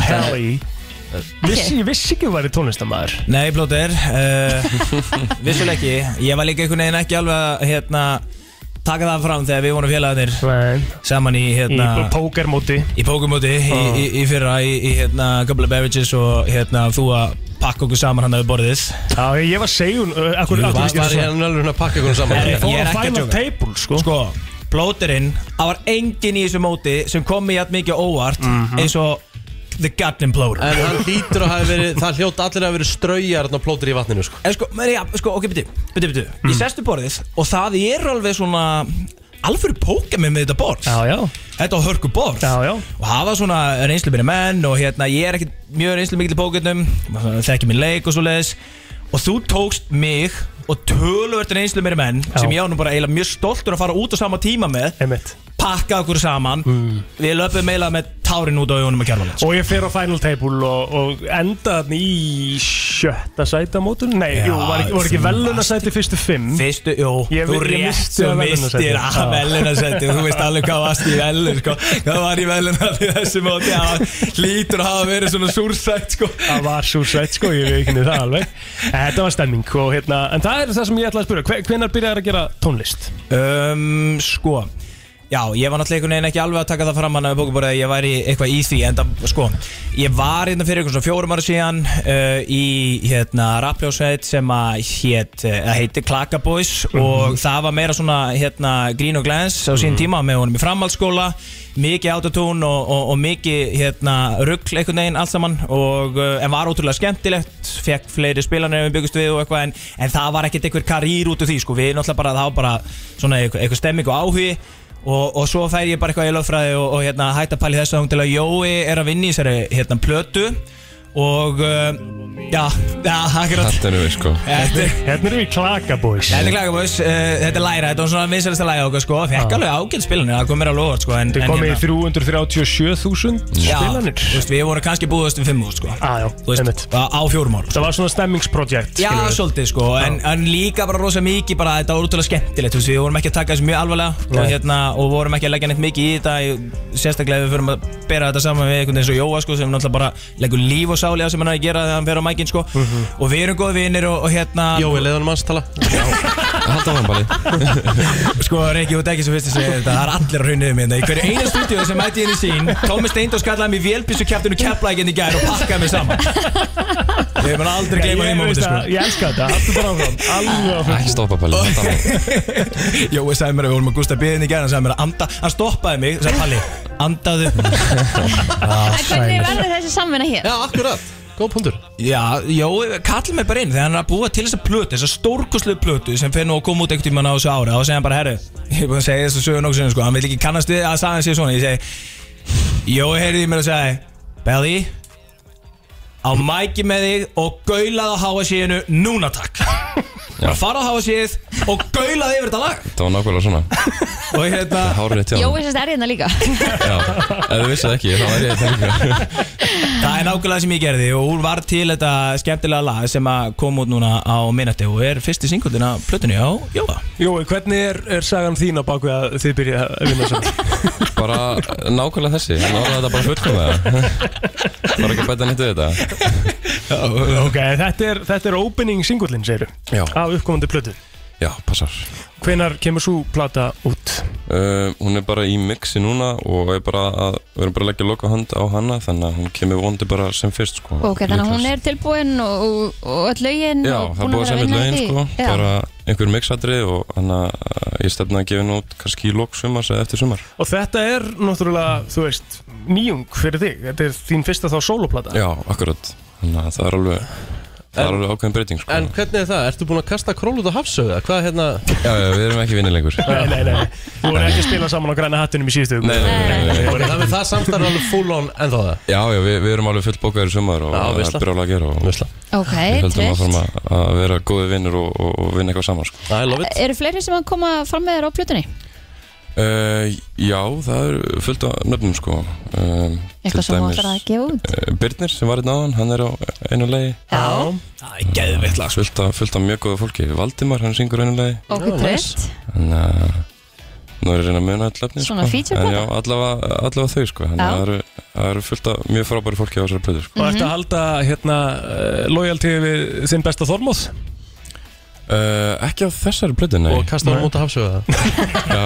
Palli. Vissi, ég vissi ekki að þú væri tónlistamæður Nei, blóter uh, Vissuleg ekki. Ég var líka einhvern veginn ekki alveg að hérna, taka það fram þegar við vorum félagarnir saman í hérna, Í pókermóti. í pókumóti í, Ah. í, í fyrra í, í hérna, Couple of Beverages og hérna, þú að pakka okkur saman hann að við borðið. Já, ég var segjun uh, akkur, Jú, akkur, Var hann alveg að pakka ykkur saman. Ég er ekki að final djóka. table sko. Sko, Plóterinn, það var enginn í þessu móti sem kom mér jætt mikið óvart eins og The Goddamn Plóter. En hann hlýtur að hafa verið, það hljóta allir að verið straujar og plótur í vatninu sko. En sko, menn, já, sko, ok, byrju, byrju, byrju Ég sestu borðið og það er alveg svona alvöru pókemi með þetta borð. Já, já. Þetta var hörku borð. Já, já. Og var svona reynslu minni menn og hérna, ég er ekkert mjög reynslu mikil í pókernum Þekki minn leik og svo leiðis Og þú tókst mig og töluvert reynslu minni menn sem ég á nú bara eiginlega mjög stoltur að fara út á sama tíma með. Einmitt. Pakka okkur saman. Við löpum eiginlega með tárin út á augunum að kjærvala Og ég fer á Final Table og, og enda þarna í sjötta sæti á mótun Nei, jú, var ekki, var ekki velunasæti fyrstu fimm? Fyrstu, jú, Ég- þú ég rétt missti þú af mistir að Já. velunasæti Þú veist alveg hvað varst í velun sko. Hvað var í velunasæti í þessu móti? Hlýtur að hafa verið svona súrsætt sko. Það var súrsætt sko, ég veit ekki það alveg. Þetta var stemming og hérna En það er það sem ég ætla að spura Hve- Hvenær byrjaði að gera tónlist? um, Sko Já, ég var náttúrulega einhvern veginn ekki alveg að taka það fram hann að bókabóra að ég væri eitthvað í því en það, sko, ég var hérna fyrir eitthvað svona fjórum ára síðan uh, í hérna rappljósveit sem að hét, uh, heiti Klaka Boys og það var meira svona hérna grín og glens á sín tíma með honum í framhaldsskóla mikið autotune og, og, og mikið hérna ruggl einhvern veginn allt saman og uh, en var ótrúlega skemmtilegt fekk fleiri spilanir við byggust við og eitthvað en, en það var ekkert einhver karýr út úr því sko við náttúrulega bara það var bara svona eitthvað, eitthvað stemming og áhugi og, og svo fær ég bara eitthvað í lögfræði og, og hérna hætta pæli þess að hún til að Jói er að vinna í þessari hérna plötu og uh, já, já, akkurat. Þetta er við sko. Þetta er- Hérna erum við Klaka Boys Þetta er Klagabóis, uh, þetta er læra, þetta var svona vinsalasta læra okkar sko, fekk alveg ágætt spilanir, það kom mér alveg óvart sko en, Þið en komið í hérna- 337.000 Já, spilanir. þú veist, við vorum kannski búðast við 5.000 sko. Ah, já, Þú veist, á, á fjórum árum Það var svona stemmingsprojekt Já, svolítið sko, en, en líka bara rosa mikið bara þetta var útrúlega skemmtilegt, þú veist, við vorum ekki að taka þessu mjög alvarlega og, Nei. hérna, og vorum ekki að leggja neitt mikið í þetta ég- sérstaklega ef við förum að bera þetta saman við einhvern veginn eins og Jóa sko, sem náttúrulega bara leggur líf og sáli á sem hann er að gera þegar hann fer á mækin sko. Mhm. og við erum góð vinnir og, og hérna Jói, leiðanum hans tala. Halda hann bara Sko, Reykji, þú ert ekki svo fyrst að segja þetta. Það er allir á hraunum hérna. Í hverju eina stúdíu sem mæti henni sín Tómi Steindós kallaði mig vélbísu kjæftinu keflækinn í gær og pakkaði mig saman Ég mun aldrei gleyma því Ég, mómenti veist sko. ég elska þetta, haldur bara áfram. Alveg áfram Ekki stoppa Palli halda áfram. Jói sagði mér að við vorum að Gústa biðin í gær Hann sagði mér að anda Hann stoppaði mig sagði Palli, andaðu. En hvernig verður þessi samvinna hér? Já, akkurat, góð punktur. Já, Jói kallar mig bara inn Þegar hann er að búa til þessa plötu Þessa stórkoslu plötu Sem fer nú að koma út einhvern tímann á þessu ári Og þá segja hann bara, herru Ég er búin að segja Á mæki með þig og gaulaði á háasíðinu núna takk. Bara fara á háasíð og gaulaði yfir þetta lag. Það var nákvæmlega svona. Og hérna hárið til Jói sérst er hérna líka. Já, ef þið vissið ekki, þá er ég þetta líka. Það er nákvæmlega sem ég gerði og hún var til þetta skemmtilega lag sem að kom út núna á minnati og er fyrsti singullin af plötunni á Jóa. Jói, hvernig er, er sagan þín á baku að þið byrja að vinna saman? Bara nákvæmlega þessi Hann orðaði þetta bara fullkomlega. Það var ekki að bæta nýttu þetta. Ok, þetta er, þetta er opening singullin, segir Já. Af uppkomandi plötu Já, passar Hvenar kemur svo plata út? uh, Hún er bara í mixi núna og er bara að, við erum bara að leggja loka hand á hana þannig að hún kemur vondi bara sem fyrst sko. Ok, þannig að hún er tilbúin og, og, og öll lögin Já, og það er búin að vera semja vinna lögin í sko, því. Já. bara einhver mixatri og hann að ég stefna að gefa henni út kannski í lok sumars eða eftir sumar Og þetta er náttúrulega, þú veist, nýjung fyrir þig Þetta er þín fyrsta þá soloplata Já, akkurat, þannig að það er alveg það er alveg ákveðin breyting sko. En hvernig er það? Ertu búin að kasta król út á hafsögða? Hvað hérna? Já, já, við erum ekki vinni lengur Nei, nei, nei, þú voru ekki að spila saman á græna hattunum í síðustu viku. Nei, nei, nei, nei, það með það samstarf er alveg full on ennþá það Já, já, við, við erum alveg fullbókaðir í sumar og Já, það veisla. er byrjað að gera og Veisla. Ok, við höldum trist. að fara að, vera góði vinnur og, og, og vinna eitthvað saman sko. I love Eru fleiri sem að koma fram með þér á plötunni? Uh, já, það er fullt af nöfnum sko um, Eitthvað sem þú ætlar að gefa út? uh, Birnir sem var hérna áðan, hann er á einu legi Já. Það er geðveitt lag fullt af, fullt af mjög góða fólki Valdimar, hann syngur einu legi Ok, trist. En uh, nú er ég að reyna að muna öll efni Svona sko. feature plata? allavega, allavega þau sko það eru, eru fullt af mjög frábæri fólki á þessari plöðu sko. Og ertu að halda hérna uh, loyalty við þinn besta Þormóð? Uh, Ekki á þessari plöðu, nei Og kasta hann út á hafsögða Já,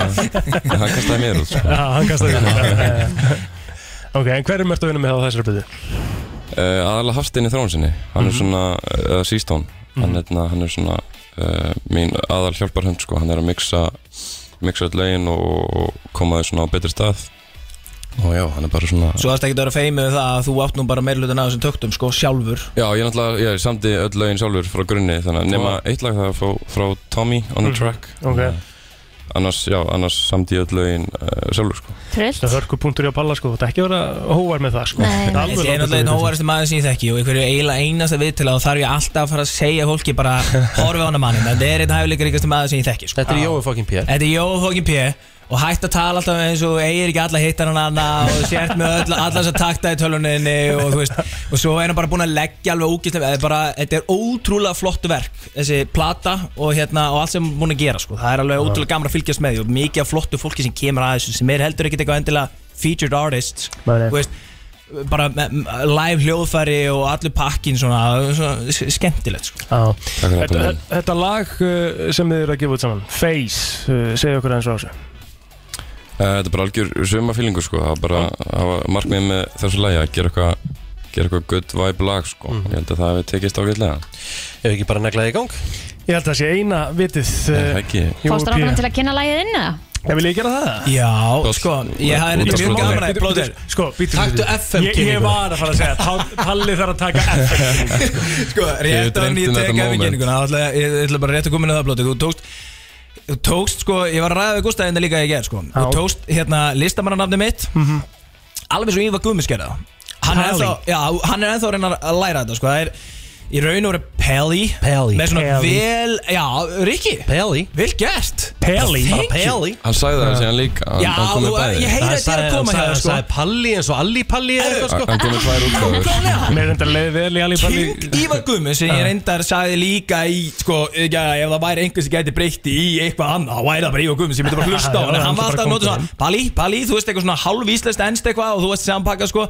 hann kastaði mér út sko. Já, hann kastaði þér Ok, en hverjum ertu að vinna með á þessari plötu? Uh, aðalega Hafstein í þróun sinni hann er Mhm. svona, eða Seastone hann, mm hann er svona uh, mín aðal hjálparhund sko. hann er að mixa mixa öll lögin og, og koma þau svona á betri stað og já, hann er bara svona Svo það ekki að vera feimið við það að þú átt nú bara meirlutin af þessum töktum sko sjálfur. Já, ég náttúrulega, ég samdi öll lögin sjálfur frá grunni þannig að nema eitt lag það er frá, frá Tommy on the Mhm, track. Ok. annars, já, annars samdi öll lögin uh, sjálfur sko. Trillt Það er hörkupunktur í að palla sko, þetta er ekki að vera hóvar með það sko. Nei, nei. Það er er náttúrulega einn fyrir hóvaristur maður sem ég þekki og einhverju eiginlega einasta viðtil og þarf ég alltaf að fara að segja fólki bara horfi á hana mannin, þetta er einn hæfileika ríkasta maður sem ég þekki sko. Þetta er Jói fucking P. Þetta er Jói fokkin P og hætt að tala alltaf eins og eigir ekki alla hittar hann anna og sért með öll, alla þess að takta í tölvuninni og þú veist og svo er hann bara búin að leggja alveg ógæslega þetta er bara, þetta er ótrúlega flottu verk þessi plata og hérna og allt sem hann er búin að gera sko, það er alveg ótrúlega gaman að fylgjast með því og mikið af flottu fólki sem kemur að þessu sem er heldur ekkert eitthvað endilega featured artists veist bara live hljóðfæri og allur pakkin svona, svona skemmtilegt sko. Fyrir Þetta, þetta lag uh, sem þið eru að gefa út saman Face, uh, segja okkur eins og þessu. Uh, Þetta er bara algjör sumafílingu sko. Það var bara, það var markmið með þessu lagi að gera eitthvað gera eitthvað good vibe lag sko. Mhm. Ég held að það hefði tekist ágætlega. Ef ekki bara neglaði í gang? Ég held að það sé eina vitið Nei, uh, ekki. Fórstu ráðan til að kynna lagið inn eða? Ég vil ég gera það? Já, sko, ég hafði nefnir mjög gaman að blóðir Sko, býtum Taktu FM Ég, ég var að fara að segja Pall- Palli þarf að taka FM Sko, rétt á nýtt teka efingenninguna Ég ég ætla bara rétt að koma inn á það blóti Þú tókst, þú tókst sko, ég var að ræða við Gustaf hérna líka í gerð sko. Þú Já. tókst hérna listamannanafni mitt. Alveg svo Ívar Guðmus gerði það Hann er ennþá, já, hann er ennþá að reyna að læra þetta sko. Það er í raun og veru Pelli. Pelli. Með svona Pelli. vel, já, Rikki. Pelli. Vel gert. Pelli. Thank you. Pelli. Hann sagði það síðan líka. Hann- Já, hann kom með þú- bæði. ég heyri þetta er að koma hérna sagði- sko. Sagði Palli eins og Alli Palli eða eitthvað sko. Hann kom með tvær útgáður Klálega. Mér er enda leið vel í alveg Palli King Ívar Guðmunds sem ég reyndar sagði líka í sko, já, ef það væri einhver sem gæti breytti í eitthvað annað, þá væri það bara Ívar Guðmunds sem myndi bara hlusta á hann, já, hann var alltaf að bara nota svona Palli, Palli, þú veist eitthvað svona hálf íslenskt ennst eitthvað og þú veist samanpakka sko.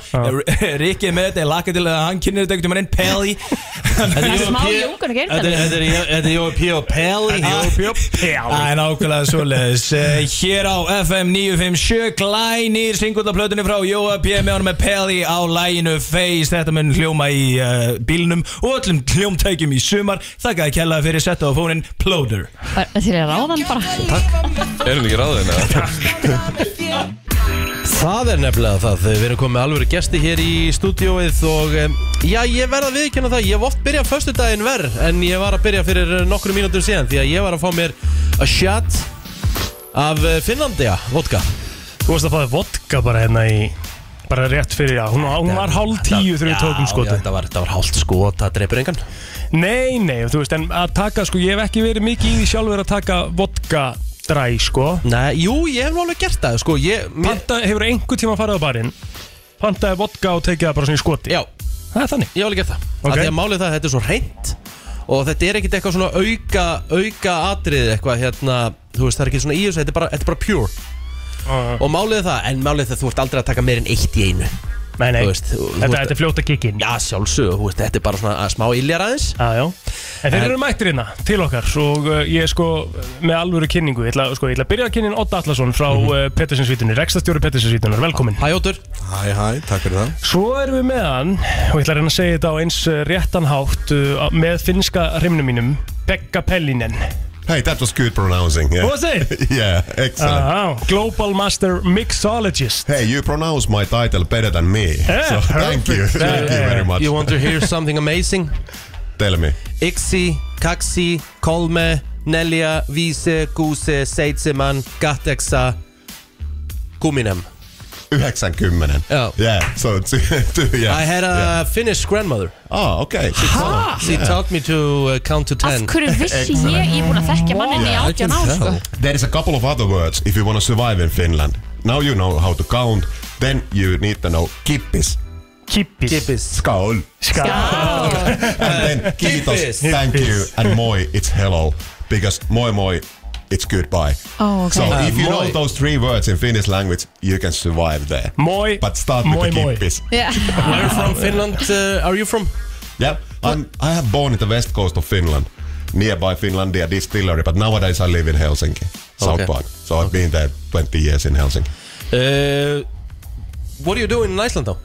Rikki er með þetta, ég laka til að hann kynir þetta eitthvað með einn Pelli Þetta er Jói P að Jói og Pelli Jói P og Það er nákvæmlega svoleiðis. Eh, Hér á FM 957 glænir singullarplötunni frá Jóa P. með honum með Pelli á læginu Face. Þetta mun hljóma í uh, bílnum og öllum hljómtækjum í sumar. Þakkaði kella fyrir setta á fónin Ploder Þetta er ráðan bara. Er hann ekki ráðin eða? Það er nefnilega það, við erum komið alvöru gesti hér í stúdióið og um, já, ég verð að viðkynna það, ég hef oft byrjað föstudaginn verð en ég var að byrja fyrir nokkru mínútur síðan því að ég var að fá mér a shot af eh, Finnlandia vodka. Þú varst að fá þig vodka bara hérna í bara rétt fyrir, já, hún, hún var hálf tíu þegar við tókum Já, skoti þetta var, var hálft skot, það dreipur engan. Nei, nei, þú veist, en að taka, sko, ég hef ekki verið mikið í því sjálfur að taka vodka dræ, sko. Nei, jú, ég hef nú alveg gert það, sko ég, mér, Panta, hefur einhver tíma farið á barinn Pantaði vodka og tekið það bara svona í skoti? Já, það er þannig. Ég hef alveg gert það. Ok. okay. Því að málið það, þetta er svo reynt Og þetta er ekkit eitthvað svona auka Auka atrið eitthvað hérna Þú veist, það er ekki svona í þessu, þetta er bara, þetta er bara pure. Og málið er það, en málið er það Þú ert aldrei að taka meir en eitt í einu Nei, nei, veist, þetta, veist- þetta er fljóta kikkin Já, sjálfsög, þú veist, þetta er bara svona að smá iljar aðeins. Já, já. En þeir eru mættir hérna til okkar. Og uh, ég er sko með alvöru kynningu. Ég ætla, sko, ég ætla að byrja að kynnin Otta Allarsson frá mm -hmm. uh, Pettersinsvítunni, rekstastjóri Pettersinsvítunar, velkomin Hæ Óttur Hæ, hæ, takk fyrir það. Svo erum við með hann og ég ætla að reyna að segja þetta á eins uh, réttan hátt uh, með finska hreimnum mínum Pekka Pellinen Hey, that was good pronouncing. Yeah. Was it? yeah, excellent. uh, Global Master Mixologist Hey, you pronounce my title better than me. Yeah, so thank you. perfect. Thank you very much. You want to hear something amazing? Tell me. Iksi, Kaksi, Kolme, Nelja, Viise, Kuuse, Seitsemän, Kahdeksa, Kuminem 90. Yeah. Yeah, so two, yeah. I had a yeah. Finnish grandmother Oh, okay. She, taught, she taught me to uh, count to Af ten hverju vissi ég, ég er búin að þekkja mannin í Yeah, átján sko There is a couple of other words if you want to survive in Finland. Now you know how to count, then you need to know kippis. Kippis. Kippis. Skål. and then kiitos, thank you, and moi, it's hello. Because moi moi, it's goodbye. Oh, okay. So Uh, if you know those three words in Finnish language, you can survive there. Moi, But start with moi, the moi. kippis. Yeah. Where from Finland uh, are you from? Yeah, I'm, I have born in the west coast of Finland, nearby Finlandia distillery, but nowadays I live in Helsinki, South Okay. Park. So I've been there 20 years in Helsinki. Uh, what are you doing in Iceland though?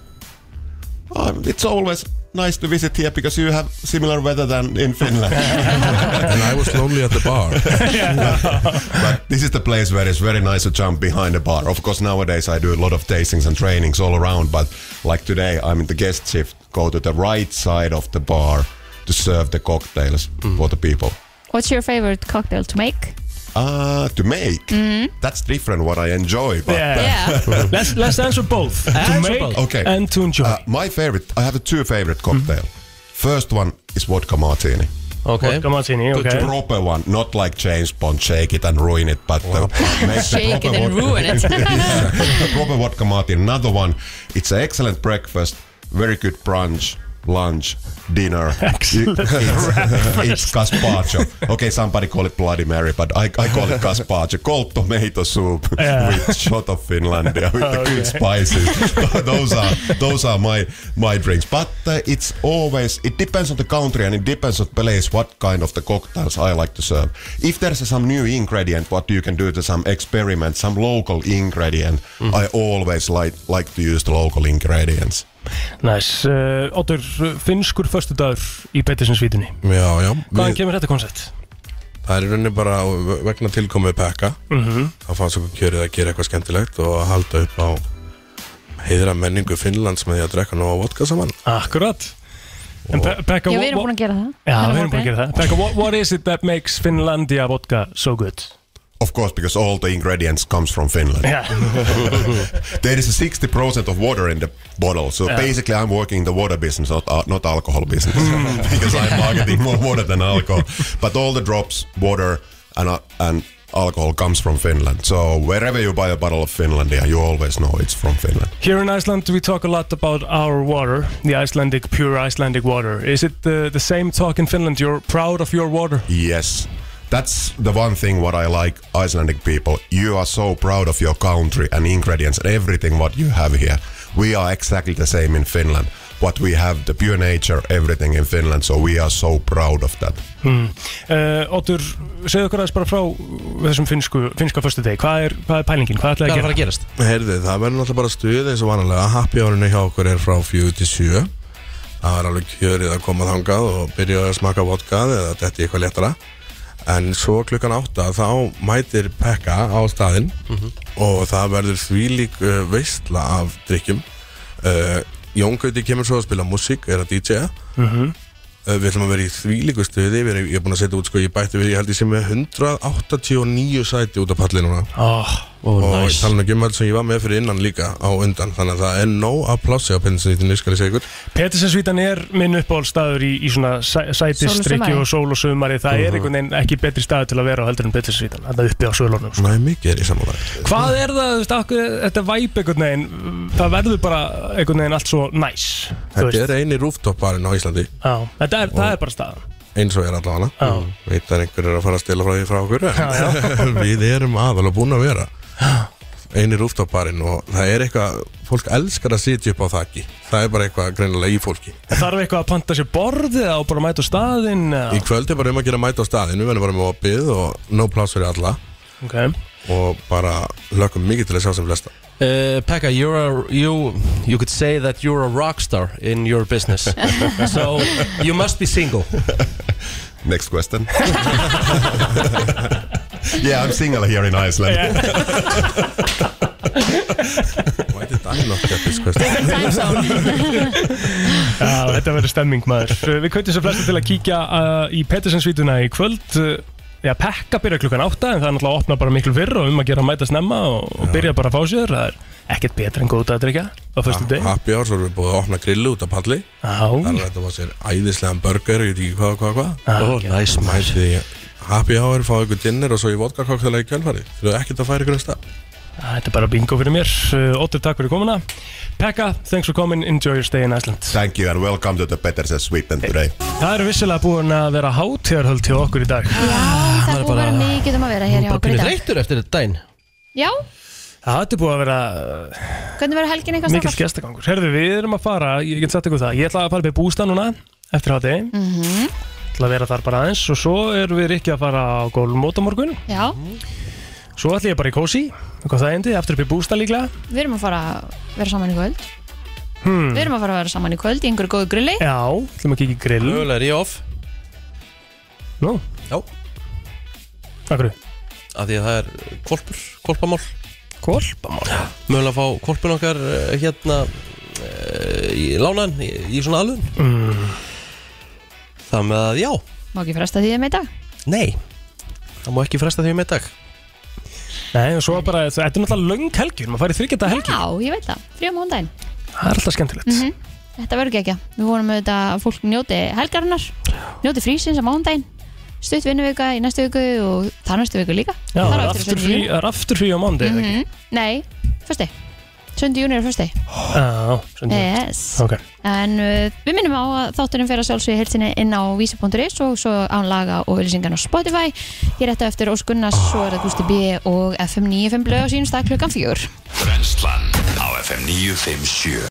Um, it's always nice to visit here because you have similar weather than in Finland. and I was lonely at the bar. but this is the place where it's very nice to jump behind a bar. Of course, nowadays I do a lot of tastings and trainings all around, but like today, I'm in the guest shift, go to the right side of the bar to serve the cocktails for the people. What's your favorite cocktail to make? Uh, to make. Mhm. That's different what I enjoy. But Yeah. Yeah. let's, let's answer both. to Answer make both. Okay. and to enjoy. Uh, my favorite, I have two favorite cocktail. First one is vodka martini. Okay. Vodka martini, okay. The proper one, not like James Bond, shake it and ruin it, but the, make the Shake it proper and vodka- ruin it. Yeah, the proper vodka martini. Another one, it's an excellent breakfast, very good brunch, lunch, dinner. Excellent it's gazpacho. Okay, somebody call it Bloody Mary, but I, I call it gazpacho. Cold tomato soup Yeah. with shot of Finlandia with the Okay. good spices. those are those are my my drinks. But uh, it's always it depends on the country and it depends on the place what kind of the cocktails I like to serve. If there's some new ingredient, what you can do to some experiment, some local ingredient, I always like like to use the local ingredients. Næs, uh, Óttur, finnskur föstudagur í Pettersensvítunni Já, já. Hvaðan Við- kemur þetta koncept? Það er í rauninni bara vegna tilkomið pekka. Mhm. Það fannst okkur kjörið að gera eitthvað skemmtilegt og að halda upp á heiðra menningu Finnlands með því að drekka nóga vodka saman. Akkurat. Já, við erum búin að gera það. Já, við erum búin að gera það. Pekka, what, what is it that makes Finlandia vodka so good? Of course, because all the ingredients comes from Finland. Yeah. there is a 60% of water in the bottle. So Yeah. basically I'm working in the water business, not, uh, not alcohol business. because I'm marketing more water than alcohol. But all the drops, water and, uh, and alcohol comes from Finland. So wherever you buy a bottle of Finlandia, you always know it's from Finland. Here in Iceland, we talk a lot about our water, the Icelandic, pure Icelandic water. Is it the, the same talk in Finland? You're proud of your water? Yes. That's the one thing what I like Icelandic people. You are so proud of your country and ingredients and everything what you have here. We are exactly the same in Finland. What we have, the pure nature, everything in Finland. So we are so proud of that. Hmm. Uh, Óttur, segðu okkur aðeins bara frá þessum finnsku, finnska föstu degi. Hvað er, hvað er pælingin? Hvað ætlaði að gera? Heyrði, það verður náttúrulega bara stuð eins og vanalega Happy hourinu hjá okkur er frá 4 til 7 Það er alveg kjörið að koma þangað og byrja að smaka vodka eða þetta er eitthvað léttara En svo klukkan 8 þá mætir Pekka á staðinn og það verður þvílík uh, veistla af drikkjum uh, Jón Gauti kemur svo að spila músík, er að DJ-a Mhm. Uh, Við ætlum að vera í þvílíku stuði Ég er búin að setja út, sko, ég bætti við Ég held ég sem með 189 sæti út af palli núna. Oh, Ó, Og nice. tala nú ekki um allt sem ég var með fyrir innan líka á undan Þannig að það er nóg að plássi á pensinsnýttinu, skal ég segja ykkur Pettersensvítan er minn uppáhaldstaður í, í svona sæ, sætistrykki sumari. og sól og sumari. Það er Mhm. einhvern veginn ekki betri staður til að vera á heldur en Pettersensvítan. Þetta uppi á svölunum. Sko. Nei, mikið er í sammálaði Hvað er það, þú veist, akkur, þetta væp einhvern veginn, það verður bara einhvern veginn allt svo næs. veist. Þetta er eini rooftop-barinn á Íslandi Já, þetta er, það er bara staðan. eins og er allavega. Veit að einhver er að fara að stila frá því frá okkur. Við erum aðalega búin að vera Eini rooftop-barinn og það er eitthvað Fólk elskar að sitja upp á þakki Það er bara eitthvað greinilega í fólki Þarf eitthvað að panta sér borðið eða á bara að mæta á staðinn? eða? Í kvöld er bara um að gera mæta á staðinu Við verðum bara með opið og no pláss fyrir alla Ok Og bara lökum mikið til að sjá sem flesta Uh, Pekka, you're a, you you could say that you're a rock star in your business. so you must be single. Next question. yeah, I'm single here in Iceland. Why did I not get this question? Já, þetta verður stemming maður Við kveitum svo flesta til að kíkja uh, í Pettersensvítuna í kvöld Já, Pekka byrja klukkan átta en það er náttúrulega að opna bara miklu fyrr og um að gera að mæta snemma og, og byrja bara að fá sér. Það er ekkert betra en góð að drikja á fyrstu deg Happy hour, svo erum við búið að opna grillu út af palli. Já Þannig að þetta var sér æðislegan burger, ég veit ekki hvað, hvað, hvað. Nice, Mæti því happy hour, fá ykkur dinner og svo í vodka koktela í kjölfari Þú eru ekkert að færa ykkur en stað Þetta er bara bingo fyrir mér. Óttur, takk fyrir komuna. Pekka, thanks for coming, enjoy your stay in Iceland. Thank you and welcome to the Petersen Sweden today. Það eru vissilega búin að vera hátíðarhöld hjá okkur í dag. Það er búið að vera mikið um að vera hér hjá okkur í dag. þreyttur eftir þetta daginn. Já, Það er búið að vera hvernig verður helgin eitthvað mikill gestagangur. Herðu, við erum að fara, ég get sagt ykkur það. Ég ætla að fara upp í bústa núna, eftir hátti Mhm. ætla að vera þar bara aðeins og svo erum við ekki að fara á gólmót á morgun. Já, Svo ætla ég bara í kósi, eitthvað það endi, eftir upp í bústa líklega. Við erum að fara að vera saman í kvöld. Hmm. Við erum að fara að vera saman í kvöld í einhverju góðu grilli. Já, ætlum að kikið grill. Mögulega er ég off. Nú? Já. Akkur? Af því að það er kvolpur, kvolpamál Kvolpamál? Mögulega að fá kvolpun okkar eh, hérna eh, í lánan, í, í svona alvun mm. Það með að já. Má ekki fresta því að með dag? Nei, það má ekki fresta því með dag Nei, og svo bara, þetta er náttúrulega löng helgjur Maður farið þryggjata helgjur Já, ég veit það, frí á mándaginn Það er alltaf skemmtilegt. Mm Þetta verður ekki ekki Við vonum auðvitað að fólk njóti helgarinnar Njóti frísins á mándaginn Stutt vinnuvika í næstu viku og það næstu viku líka. Já, það er aftur frí, frí á mándi mm Mhm. Nei, fyrsti 7. júni er fyrsti Já, sundi Yes. Ok. En uh, við minnum á að þátturinn fyrir að sjálfsögja heilsinni inn á vísi.is og svo án laga og auðlýsingan á Spotify. Hér eftir eftir Ós Gunnars, svo er það Gusti B og FM 95 blöð á sínum stað klukkan fjör Brennslan á FM 957